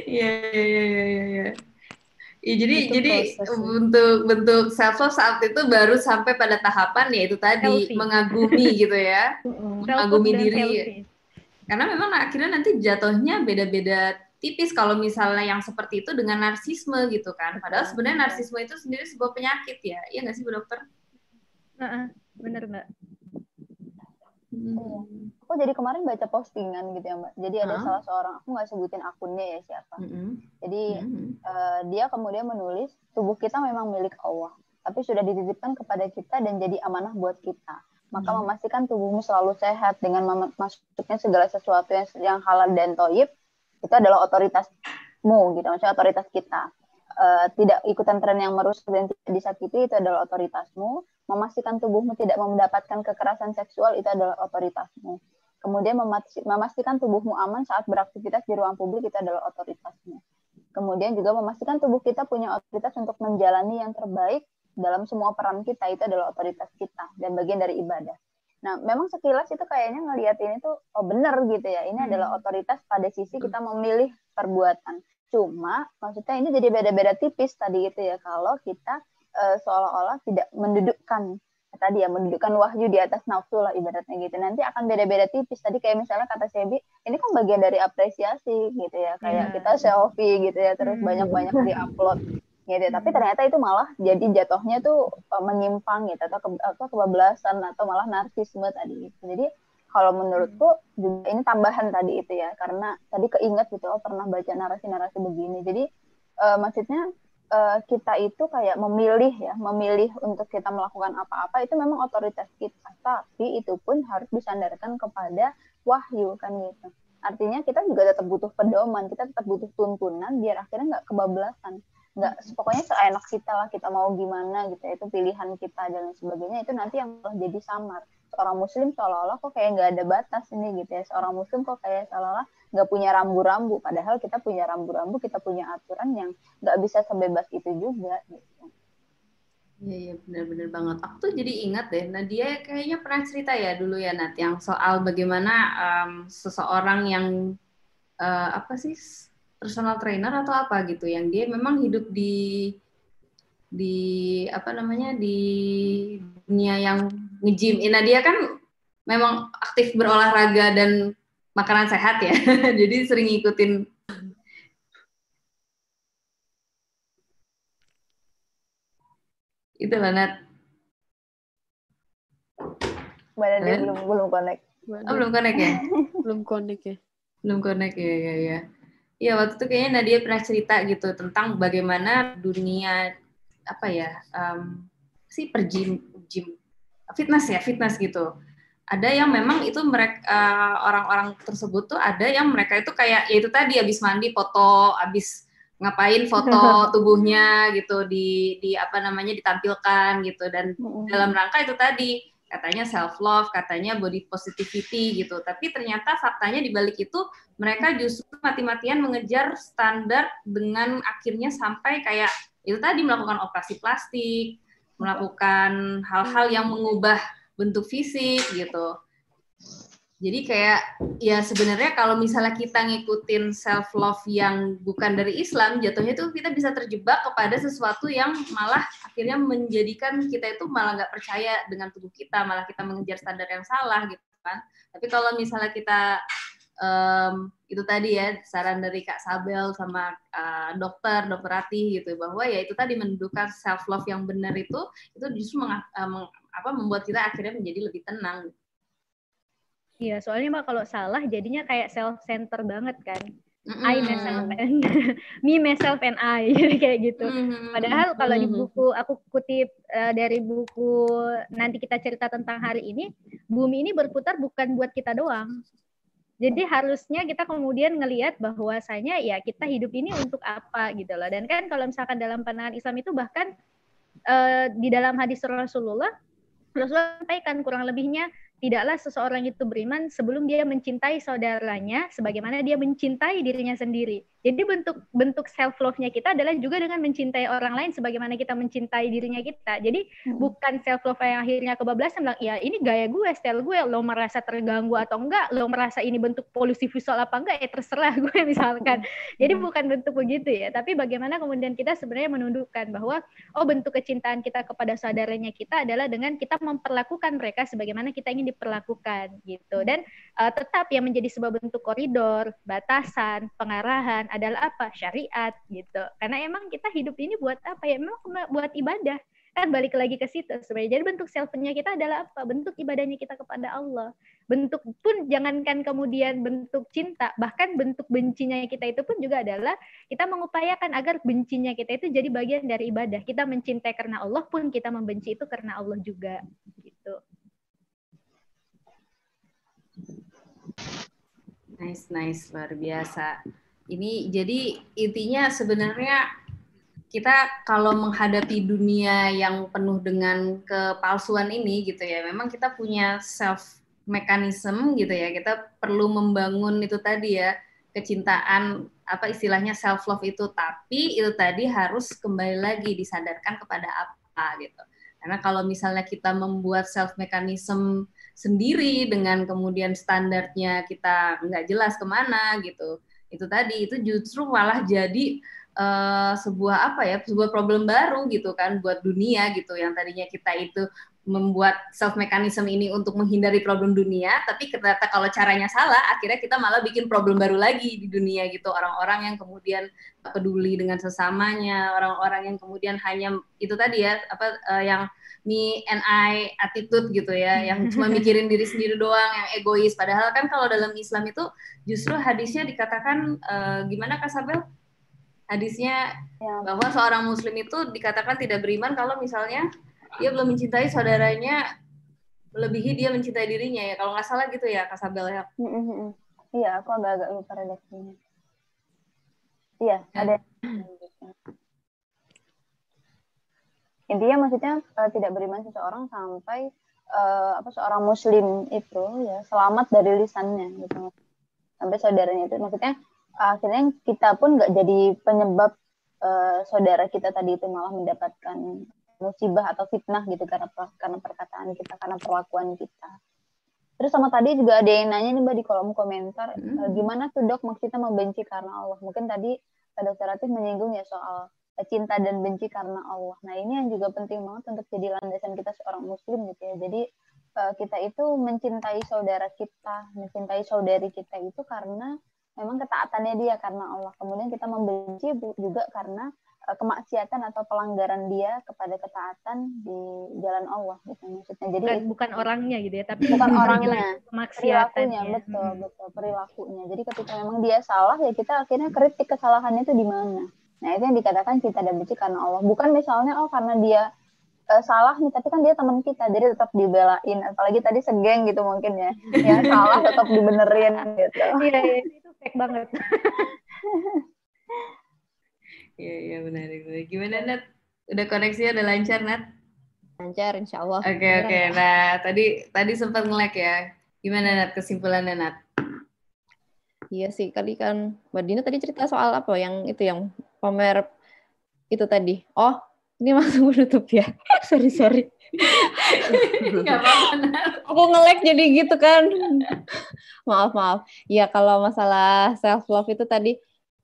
Speaker 1: Iya iya iya iya Iya, jadi
Speaker 3: Itu
Speaker 1: jadi
Speaker 3: prosesnya.
Speaker 1: bentuk bentuk self love saat itu baru sampai pada tahapan yaitu tadi
Speaker 2: Healthy.
Speaker 1: mengagumi gitu ya, mengagumi diri.
Speaker 2: healthy.
Speaker 1: Karena memang akhirnya nanti jatuhnya beda-beda tipis kalau misalnya yang seperti itu dengan narsisme gitu kan. Padahal sebenarnya narsisme itu sendiri sebuah penyakit ya, iya nggak sih Bu Dokter?
Speaker 2: Heeh, bener mbak.
Speaker 1: Hmm.
Speaker 6: Aku jadi kemarin baca postingan gitu ya Mbak. Jadi ada
Speaker 1: Hah?
Speaker 6: salah seorang, aku nggak sebutin akunnya ya siapa.
Speaker 1: Mm-mm.
Speaker 6: Jadi
Speaker 1: Mm-mm.
Speaker 6: eh, dia kemudian menulis tubuh kita memang milik Allah, tapi sudah dititipkan kepada kita dan jadi amanah buat kita. Maka
Speaker 1: Hmm.
Speaker 6: memastikan tubuhmu selalu sehat dengan masuknya segala sesuatu yang, yang halal dan toyib itu adalah otoritasmu gitu, maksudnya otoritas kita. Eh, tidak ikutan tren yang merusak dan tidak disakiti itu adalah otoritasmu. Memastikan tubuhmu tidak mendapatkan kekerasan seksual itu adalah otoritasmu. Kemudian memastikan tubuhmu aman saat beraktivitas di ruang publik itu adalah otoritasmu. Kemudian juga memastikan tubuh kita punya otoritas untuk menjalani yang terbaik dalam semua peran kita itu adalah otoritas kita dan bagian dari ibadah. Nah, memang sekilas itu kayaknya ngelihat ini tuh oh benar gitu ya. Ini adalah otoritas pada sisi kita memilih perbuatan. Cuma maksudnya ini jadi beda-beda tipis tadi gitu ya kalau kita eh, seolah-olah tidak mendudukkan tadi ya mendudukkan wahyu di atas nafsu lah ibaratnya gitu. Nanti akan beda-beda tipis. Tadi kayak misalnya kata Sebi, ini kan bagian dari apresiasi gitu ya. Kayak
Speaker 2: Iya.
Speaker 6: kita selfie gitu ya, terus
Speaker 2: Hmm.
Speaker 6: banyak-banyak di-upload gitu. Tapi ternyata itu malah jadi jatuhnya tuh eh, menyimpang gitu atau ke, apa, kebablasan atau malah narsisme tadi gitu. Jadi kalau menurutku juga ini tambahan tadi itu ya karena tadi keinget gitu oh pernah baca narasi-narasi begini. Jadi eh, maksudnya eh, kita itu kayak memilih ya, memilih untuk kita melakukan apa-apa itu memang otoritas kita. Tapi itu pun harus disandarkan kepada wahyu kan gitu. Artinya kita juga tetap butuh pedoman, kita tetap butuh tuntunan biar akhirnya nggak kebablasan. Nggak, pokoknya seenak kita lah kita mau gimana gitu, itu pilihan kita dan sebagainya itu nanti yang jadi samar. Seorang muslim seolah-olah kok kayak nggak ada batas ini gitu ya. Seorang muslim kok kayak seolah-olah nggak punya rambu-rambu, padahal kita punya rambu-rambu, kita punya aturan yang nggak bisa sebebas itu juga gitu.
Speaker 1: Iya, iya benar-benar banget. Aku tuh jadi ingat deh, Nadia kayaknya pernah cerita ya dulu ya Nat, yang soal bagaimana em, seseorang yang eh, apa sih personal trainer atau apa gitu, yang dia memang hidup di di apa namanya di dunia yang nge-gym. Eh, Nadia kan memang aktif berolahraga dan makanan sehat ya, jadi sering ngikutin itu lah Nat.
Speaker 6: Badan dia
Speaker 1: Eh?
Speaker 6: belum belum connect.
Speaker 1: Oh, belum connect ya?
Speaker 3: belum connect ya
Speaker 1: Belum connect ya, ya, ya. Iya, waktu itu kayaknya Nadia pernah cerita gitu tentang bagaimana dunia apa ya, em, sih per gym, gym fitness ya, fitness gitu. Ada yang memang itu mereka orang-orang tersebut tuh ada yang mereka itu kayak ya itu tadi habis mandi foto, habis ngapain foto tubuhnya gitu di di apa namanya ditampilkan gitu dan dalam rangka itu tadi katanya self love, katanya body positivity gitu. Tapi ternyata faktanya di balik itu mereka justru mati-matian mengejar standar dengan akhirnya sampai kayak itu tadi melakukan operasi plastik, melakukan hal-hal yang mengubah bentuk fisik gitu. Jadi kayak ya sebenarnya kalau misalnya kita ngikutin self love yang bukan dari Islam, jatuhnya itu kita bisa terjebak kepada sesuatu yang malah akhirnya menjadikan kita itu malah nggak percaya dengan tubuh kita, malah kita mengejar standar yang salah gitu kan. Tapi kalau misalnya kita um, itu tadi ya saran dari Kak Sabel sama uh, dokter dokter Rati gitu bahwa ya itu tadi mendudukan self love yang benar itu itu justru meng, uh, meng, apa membuat kita akhirnya menjadi lebih tenang.
Speaker 2: Iya, soalnya mbak kalau salah jadinya kayak self center banget kan. I myself and me myself and I kayak gitu.
Speaker 1: Mhm.
Speaker 2: Padahal kalau di
Speaker 3: Mhm.
Speaker 2: buku aku kutip eh, dari buku nanti kita cerita tentang hari ini, bumi ini berputar bukan buat kita doang. Jadi harusnya kita kemudian ngelihat bahwasanya ya kita hidup ini untuk apa gitu loh. Dan kan kalau misalkan dalam pandangan Islam itu bahkan eh, di dalam hadis Rasulullah Rasulullah sampaikan kurang lebihnya tidaklah seseorang itu beriman sebelum dia mencintai saudaranya sebagaimana dia mencintai dirinya sendiri. Jadi bentuk bentuk self love-nya kita adalah juga dengan mencintai orang lain sebagaimana kita mencintai dirinya kita. Jadi bukan self love yang akhirnya kebablasan bilang ya ini gaya gue, style gue, lo merasa terganggu atau enggak, lo merasa ini bentuk polusi visual apa enggak ya terserah gue misalkan. Jadi bukan bentuk begitu ya, tapi bagaimana kemudian kita sebenarnya menundukkan bahwa oh bentuk kecintaan kita kepada saudaranya kita adalah dengan kita memperlakukan mereka sebagaimana kita ingin diperlakukan gitu. Dan uh, tetap yang menjadi sebuah bentuk koridor, batasan, pengarahan adalah apa? Syariat gitu. Karena emang kita hidup ini buat apa ya? Memang buat ibadah. Kan balik lagi ke situ sebenarnya. Jadi bentuk self-nya kita adalah apa? Bentuk ibadahnya kita kepada Allah. Bentuk pun jangankan kemudian bentuk cinta, bahkan bentuk bencinya kita itu pun juga adalah kita mengupayakan agar bencinya kita itu jadi bagian dari ibadah. Kita mencintai karena Allah pun kita membenci itu karena Allah juga gitu.
Speaker 1: Nice, nice, luar biasa. Ini jadi intinya sebenarnya kita kalau menghadapi dunia yang penuh dengan kepalsuan ini gitu ya, memang kita punya self mechanism gitu ya. Kita perlu membangun itu tadi ya, kecintaan apa istilahnya self love itu, tapi itu tadi harus kembali lagi disadarkan kepada apa gitu. Karena kalau misalnya kita membuat self mechanism sendiri dengan kemudian standarnya kita nggak jelas ke mana gitu itu tadi itu justru malah jadi uh, sebuah apa ya sebuah problem baru gitu kan buat dunia gitu. Yang tadinya kita itu membuat self mechanism ini untuk menghindari problem dunia tapi ternyata kalau caranya salah akhirnya kita malah bikin problem baru lagi di dunia gitu. Orang-orang yang kemudian peduli dengan sesamanya orang-orang yang kemudian hanya itu tadi ya apa uh, yang me and I attitude gitu ya, yang cuma mikirin diri sendiri doang, yang egois. Padahal kan kalau dalam Islam itu justru hadisnya dikatakan uh, gimana Kak Sabel? Hadisnya
Speaker 6: Ya.
Speaker 1: bahwa seorang Muslim itu dikatakan tidak beriman kalau misalnya dia belum mencintai saudaranya melebihi dia mencintai dirinya ya. Kalau nggak salah gitu ya Kak Sabel ya.
Speaker 6: Mm. Iya, aku agak-agak lupa redaksinya. Iya, ada. Intinya maksudnya eh, tidak beriman seseorang sampai eh, apa seorang muslim itu ya selamat dari lisannya gitu. Sampai saudaranya itu maksudnya akhirnya kita pun nggak jadi penyebab eh, saudara kita tadi itu malah mendapatkan musibah atau fitnah gitu karena karena perkataan kita, karena perlakuan kita. Terus sama tadi juga ada yang nanya nih Mbak di kolom komentar,
Speaker 1: Hmm.
Speaker 6: e, gimana tuh dok maksudnya membenci karena Allah? Mungkin tadi Dokter Latif menyinggung ya soal cinta dan benci karena Allah. Nah ini yang juga penting banget untuk jadi landasan kita seorang muslim gitu ya. Jadi eh, kita itu mencintai saudara kita, mencintai saudari kita itu karena memang ketaatannya dia karena Allah. Kemudian kita membenci juga karena eh, kemaksiatan atau pelanggaran dia kepada ketaatan di jalan Allah gitu maksudnya. Jadi
Speaker 2: Bukan, bukan orangnya gitu ya, tapi
Speaker 6: bukan orangnya
Speaker 2: kemaksiatannya.
Speaker 6: perilakunya betul
Speaker 2: Hmm.
Speaker 6: betul perilakunya jadi ketika memang dia salah ya kita akhirnya kritik kesalahannya itu di mana nah itu yang dikatakan cinta dan benci karena Allah bukan misalnya oh karena dia eh, salah nih tapi kan dia teman kita jadi tetap dibelain apalagi tadi segeng gitu mungkin ya yang salah tetap dibenerin gitu
Speaker 2: Iya, iya, itu fake banget.
Speaker 1: Iya, iya benar benar. Gimana Nat? Udah koneksinya udah lancar Nat?
Speaker 5: Lancar insya Allah.
Speaker 1: Oke oke. Nah tadi tadi sempat nge-lag ya. Gimana Nat kesimpulannya Nat?
Speaker 5: Iya sih, tadi kan Mbak Dina tadi cerita soal apa yang itu yang pamer itu tadi. Oh, ini langsung menutup ya. sorry, sorry.
Speaker 1: Gak apa-apa.
Speaker 5: Aku ngelek jadi gitu kan. maaf, maaf. Ya kalau masalah self love itu tadi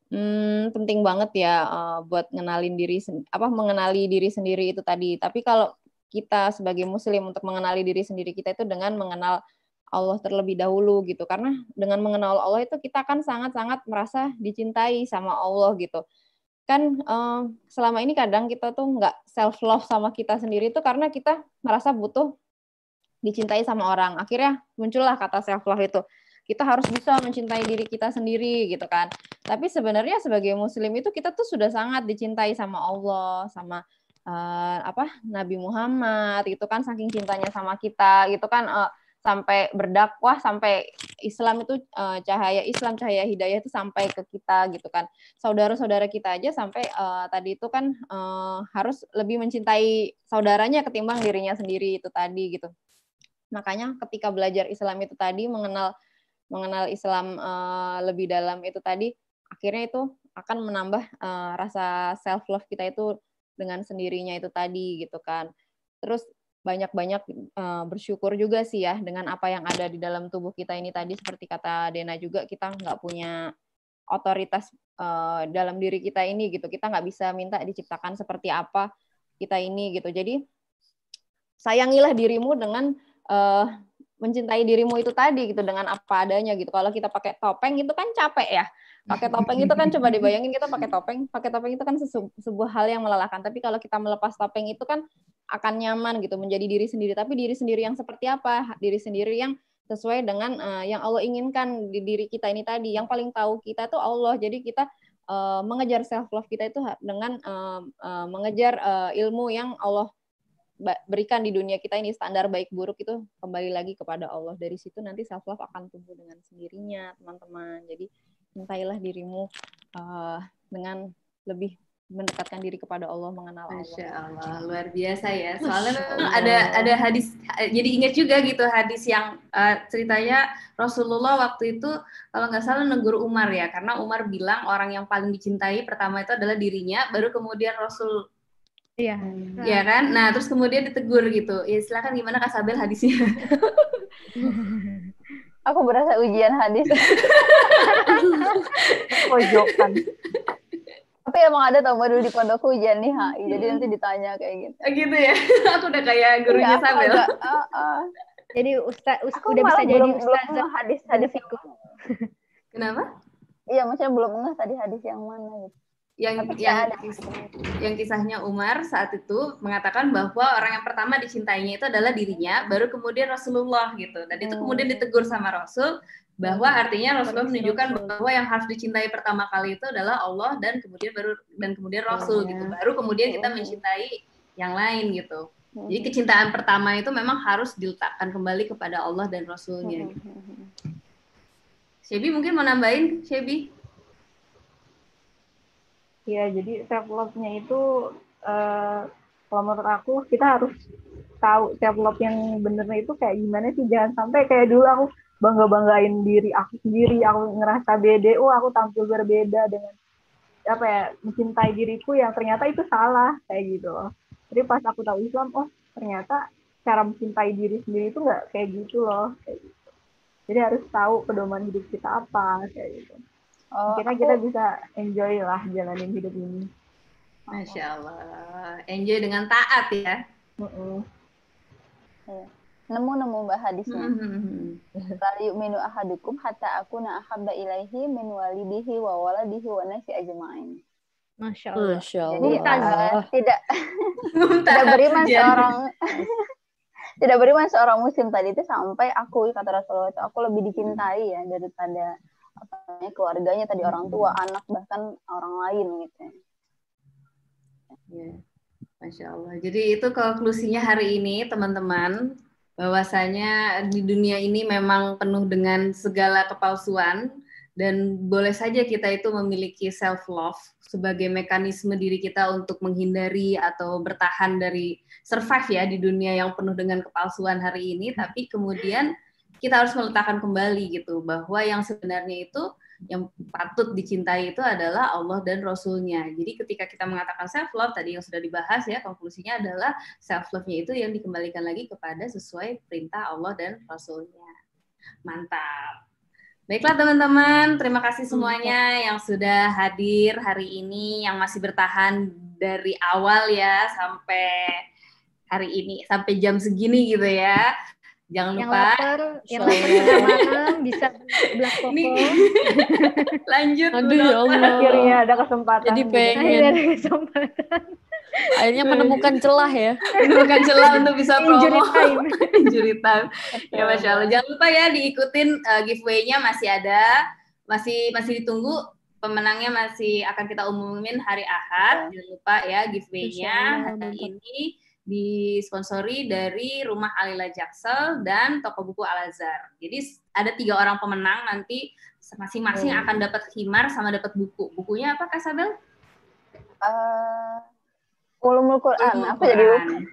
Speaker 5: hmm, penting banget ya uh, buat ngenalin diri apa mengenali diri sendiri itu tadi. Tapi kalau kita sebagai muslim untuk mengenali diri sendiri kita itu dengan mengenal Allah terlebih dahulu gitu karena dengan mengenal Allah itu kita akan sangat-sangat merasa dicintai sama Allah gitu kan um, selama ini kadang kita tuh nggak self love sama kita sendiri tuh karena kita merasa butuh dicintai sama orang. Akhirnya muncullah kata self love itu. Kita harus bisa mencintai diri kita sendiri gitu kan. Tapi sebenarnya sebagai muslim itu kita tuh sudah sangat dicintai sama Allah sama uh, apa Nabi Muhammad itu kan saking cintanya sama kita gitu kan. Uh, sampai berdakwah sampai Islam itu uh, cahaya Islam cahaya hidayah itu sampai ke kita gitu kan. Saudara-saudara kita aja sampai uh, tadi itu kan uh, harus lebih mencintai saudaranya ketimbang dirinya sendiri itu tadi gitu. Makanya ketika belajar Islam itu tadi mengenal mengenal Islam uh, lebih dalam itu tadi akhirnya itu akan menambah uh, rasa self love kita itu dengan sendirinya itu tadi gitu kan. Terus banyak-banyak uh, bersyukur juga sih ya dengan apa yang ada di dalam tubuh kita ini tadi. Seperti kata Dena juga kita nggak punya otoritas uh, dalam diri kita ini gitu. Kita nggak bisa minta diciptakan seperti apa kita ini gitu. Jadi sayangilah dirimu dengan uh, mencintai dirimu itu tadi gitu dengan apa adanya gitu. Kalau kita pakai topeng itu kan capek ya. Pakai topeng itu kan coba dibayangin kita pakai topeng. Pakai topeng itu kan sebuah hal yang melelahkan. Tapi kalau kita melepas topeng itu kan akan nyaman gitu menjadi diri sendiri. Tapi diri sendiri yang seperti apa? Diri sendiri yang sesuai dengan uh, yang Allah inginkan di diri kita ini tadi. Yang paling tahu kita itu Allah. Jadi kita uh, mengejar self love kita itu dengan uh, uh, mengejar uh, ilmu yang Allah berikan di dunia kita ini standar baik buruk itu kembali lagi kepada Allah. Dari situ nanti self love akan tumbuh dengan sendirinya teman-teman. Jadi cintailah dirimu uh, dengan lebih mendekatkan diri kepada Allah mengenal Allah.
Speaker 1: Masya Allah luar biasa ya. Soalnya memang ada ada hadis jadi ingat juga gitu hadis yang uh, ceritanya Rasulullah waktu itu kalau nggak salah negur Umar ya karena Umar bilang orang yang paling dicintai pertama itu adalah dirinya baru kemudian Rasul
Speaker 2: Iya.
Speaker 1: Iya kan? Nah, terus kemudian ditegur gitu. Ya silakan gimana Kak Sabel hadisnya?
Speaker 6: Aku berasa ujian hadis.
Speaker 7: Pojokan
Speaker 6: tapi emang ada tau dulu di pondokku ujian nih HI jadi hmm. nanti ditanya kayak gitu
Speaker 1: oh, gitu ya aku udah kayak gurunya ya, Sabel uh,
Speaker 2: uh. jadi ustaz us, udah bisa jadi ustaz
Speaker 6: belum hadis hadis itu
Speaker 1: kenapa
Speaker 6: iya maksudnya belum ngeh tadi hadis yang mana gitu
Speaker 1: yang yang ada. yang kisahnya Umar saat itu mengatakan bahwa orang yang pertama dicintainya itu adalah dirinya, baru kemudian Rasulullah gitu. Dan itu kemudian hmm. ditegur sama Rasul, bahwa artinya Rasulullah menunjukkan bahwa yang harus dicintai pertama kali itu adalah Allah dan kemudian baru dan kemudian Rasul gitu. Baru kemudian kita mencintai yang lain gitu. Jadi kecintaan pertama itu memang harus diletakkan kembali kepada Allah dan Rasulnya gitu. Shebi mungkin mau nambahin Shebi
Speaker 7: ya jadi self love-nya itu uh, kalau menurut aku kita harus tahu self love yang benernya itu kayak gimana sih. Jangan sampai kayak dulu aku bangga banggain diri aku sendiri aku ngerasa beda. Oh aku tampil berbeda dengan apa ya mencintai diriku yang ternyata itu salah kayak gitu. Loh jadi pas aku tahu Islam oh ternyata cara mencintai diri sendiri itu nggak kayak gitu loh kayak gitu. Jadi harus tahu pedoman hidup kita apa kayak gitu. Oh, kita aku... kita bisa enjoy lah jalanin hidup ini.
Speaker 1: Masya Allah. Enjoy dengan taat ya.
Speaker 6: Uh -uh nemu-nemu mbak hadisnya. Lalu menu ahadukum hatta aku na ahabba ilaihi min walidihi wa waladihi wa nasi ajma'in.
Speaker 2: Masya Allah.
Speaker 3: Masya Allah.
Speaker 6: Jadi uh, tidak tidak beriman seorang tidak beriman seorang muslim tadi itu sampai aku kata Rasulullah itu aku lebih dicintai ya daripada apa namanya keluarganya tadi orang tua, anak bahkan orang lain gitu.
Speaker 1: Ya. Masya Allah. Jadi itu konklusinya hari ini teman-teman bahwasanya di dunia ini memang penuh dengan segala kepalsuan dan boleh saja kita itu memiliki self love sebagai mekanisme diri kita untuk menghindari atau bertahan dari survive ya di dunia yang penuh dengan kepalsuan hari ini. Tapi kemudian kita harus meletakkan kembali gitu bahwa yang sebenarnya itu yang patut dicintai itu adalah Allah dan Rasulnya. Jadi ketika kita mengatakan self love tadi yang sudah dibahas ya konklusinya adalah self love-nya itu yang dikembalikan lagi kepada sesuai perintah Allah dan Rasulnya. Mantap. Baiklah teman-teman, terima kasih semuanya yang sudah hadir hari ini, yang masih bertahan dari awal ya sampai hari ini, sampai jam segini gitu ya. Jangan
Speaker 2: yang
Speaker 1: lupa
Speaker 2: lapar, yang lapar bisa makan, bisa belas koko.
Speaker 1: Ini lanjut
Speaker 3: Aduh ya. Allah.
Speaker 7: Akhirnya ada kesempatan.
Speaker 3: Jadi
Speaker 7: gitu.
Speaker 3: pengen.
Speaker 2: Akhirnya ada kesempatan.
Speaker 3: Akhirnya menemukan celah ya.
Speaker 1: bukan celah untuk bisa
Speaker 2: Injury
Speaker 1: promo
Speaker 2: time.
Speaker 1: injury time ya masya Allah jangan lupa ya diikutin uh, giveaway-nya masih ada masih masih ditunggu pemenangnya masih akan kita umumin hari Ahad jangan lupa ya giveaway-nya hari ini disponsori dari Rumah Alila Jaksel dan toko buku Al Azhar. Jadi ada tiga orang pemenang nanti masing-masing
Speaker 3: Hmm.
Speaker 1: akan dapat himar sama dapat buku. Bukunya apa Kak Sabel?
Speaker 6: Eh, ulumul Quran.
Speaker 1: Ulumul
Speaker 6: Aku jadi lupa.
Speaker 1: Quran.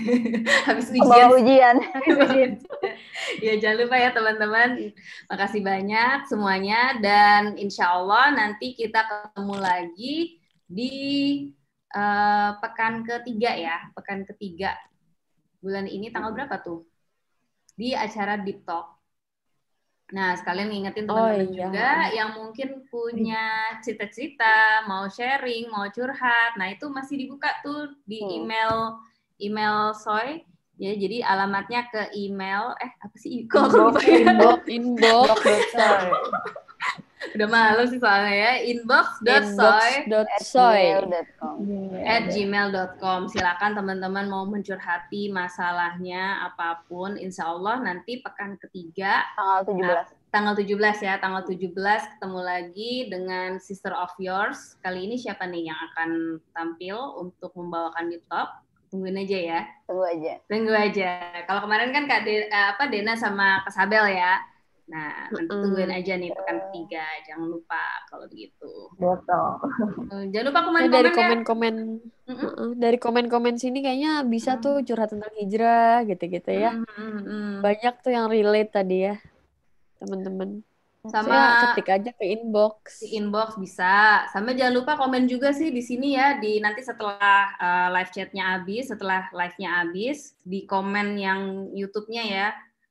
Speaker 1: Habis
Speaker 6: Bawa
Speaker 1: ujian
Speaker 6: ujian.
Speaker 1: ya jangan lupa ya teman-teman. Makasih banyak semuanya dan insya Allah nanti kita ketemu lagi di eh, pekan ketiga ya, pekan ketiga bulan ini tanggal berapa tuh? Di acara Deep Talk. Nah, sekalian ngingetin
Speaker 3: Oh,
Speaker 1: teman-teman
Speaker 3: iya.
Speaker 1: juga yang mungkin punya cita-cita, mau sharing, mau curhat. Nah, itu masih dibuka tuh di
Speaker 6: Hmm.
Speaker 1: email email Soy. Ya, jadi alamatnya ke email eh apa sih? Kok aku lupa ya?
Speaker 3: Inbox, inbox,
Speaker 1: Udah malu sih soalnya ya. Inbox.soy
Speaker 3: inbox.soy.
Speaker 6: gmail.com.
Speaker 1: at gmail.com silakan teman-teman mau mencurhati masalahnya apa pun insya Allah nanti pekan ketiga
Speaker 6: Tanggal 17.
Speaker 1: tanggal 17 ya tanggal 17 ketemu lagi dengan sister of yours kali ini siapa nih yang akan tampil untuk membawakan di top tungguin aja ya
Speaker 6: Tunggu aja.
Speaker 1: tunggu aja kalau kemarin kan kak De- eh, apa Dena sama Kak Sabel ya nah nanti tungguin aja nih pekan ketiga jangan lupa kalau begitu
Speaker 7: Betul.
Speaker 1: Eh, jangan lupa
Speaker 3: Ya,
Speaker 1: komen-komen
Speaker 3: dari
Speaker 1: ya.
Speaker 3: komen-komen. Heeh, dari komen-komen sini kayaknya bisa tuh curhat tentang hijrah gitu-gitu ya.
Speaker 1: Mm, mm, mm.
Speaker 3: Banyak tuh yang relate tadi ya, teman-teman.
Speaker 1: sama
Speaker 3: Saya ketik aja ke inbox.
Speaker 1: di inbox bisa. Sama jangan lupa komen juga sih di sini ya di nanti setelah uh, live chatnya habis, setelah live-nya habis di komen yang YouTube-nya ya,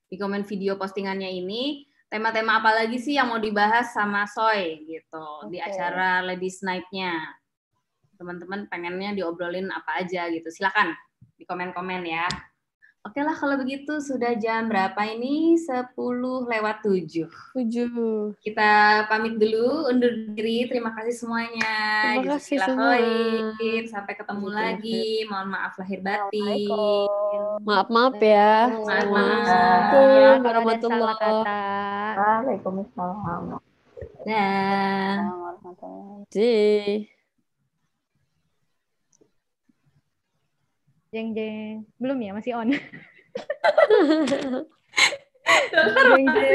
Speaker 1: di komen video postingannya ini tema-tema apa lagi sih yang mau dibahas sama Soy gitu di
Speaker 6: Oke.
Speaker 1: acara Ladies Night-nya. Teman-teman pengennya diobrolin apa aja gitu. Silakan di komen-komen ya. Oke lah kalau begitu sudah jam berapa ini? 10 lewat 7
Speaker 3: Tujuh.
Speaker 1: kita pamit dulu undur diri terima kasih semuanya
Speaker 3: Terima kasih semua.
Speaker 1: khair. sampai ketemu
Speaker 3: Jazakallah
Speaker 1: lagi mohon maaf lahir batin.
Speaker 3: Maaf-maaf ya.
Speaker 1: Maaf,
Speaker 3: semua.
Speaker 1: maaf.
Speaker 3: Assalamualaikum
Speaker 2: Kalau ada salah
Speaker 3: warahmatullahi
Speaker 2: kata.
Speaker 7: Waalaikumsalam.
Speaker 1: dah
Speaker 6: warahmatullahi
Speaker 3: wabarakatuh.
Speaker 2: Jeng jeng. Belum ya, masih on. jeng jeng.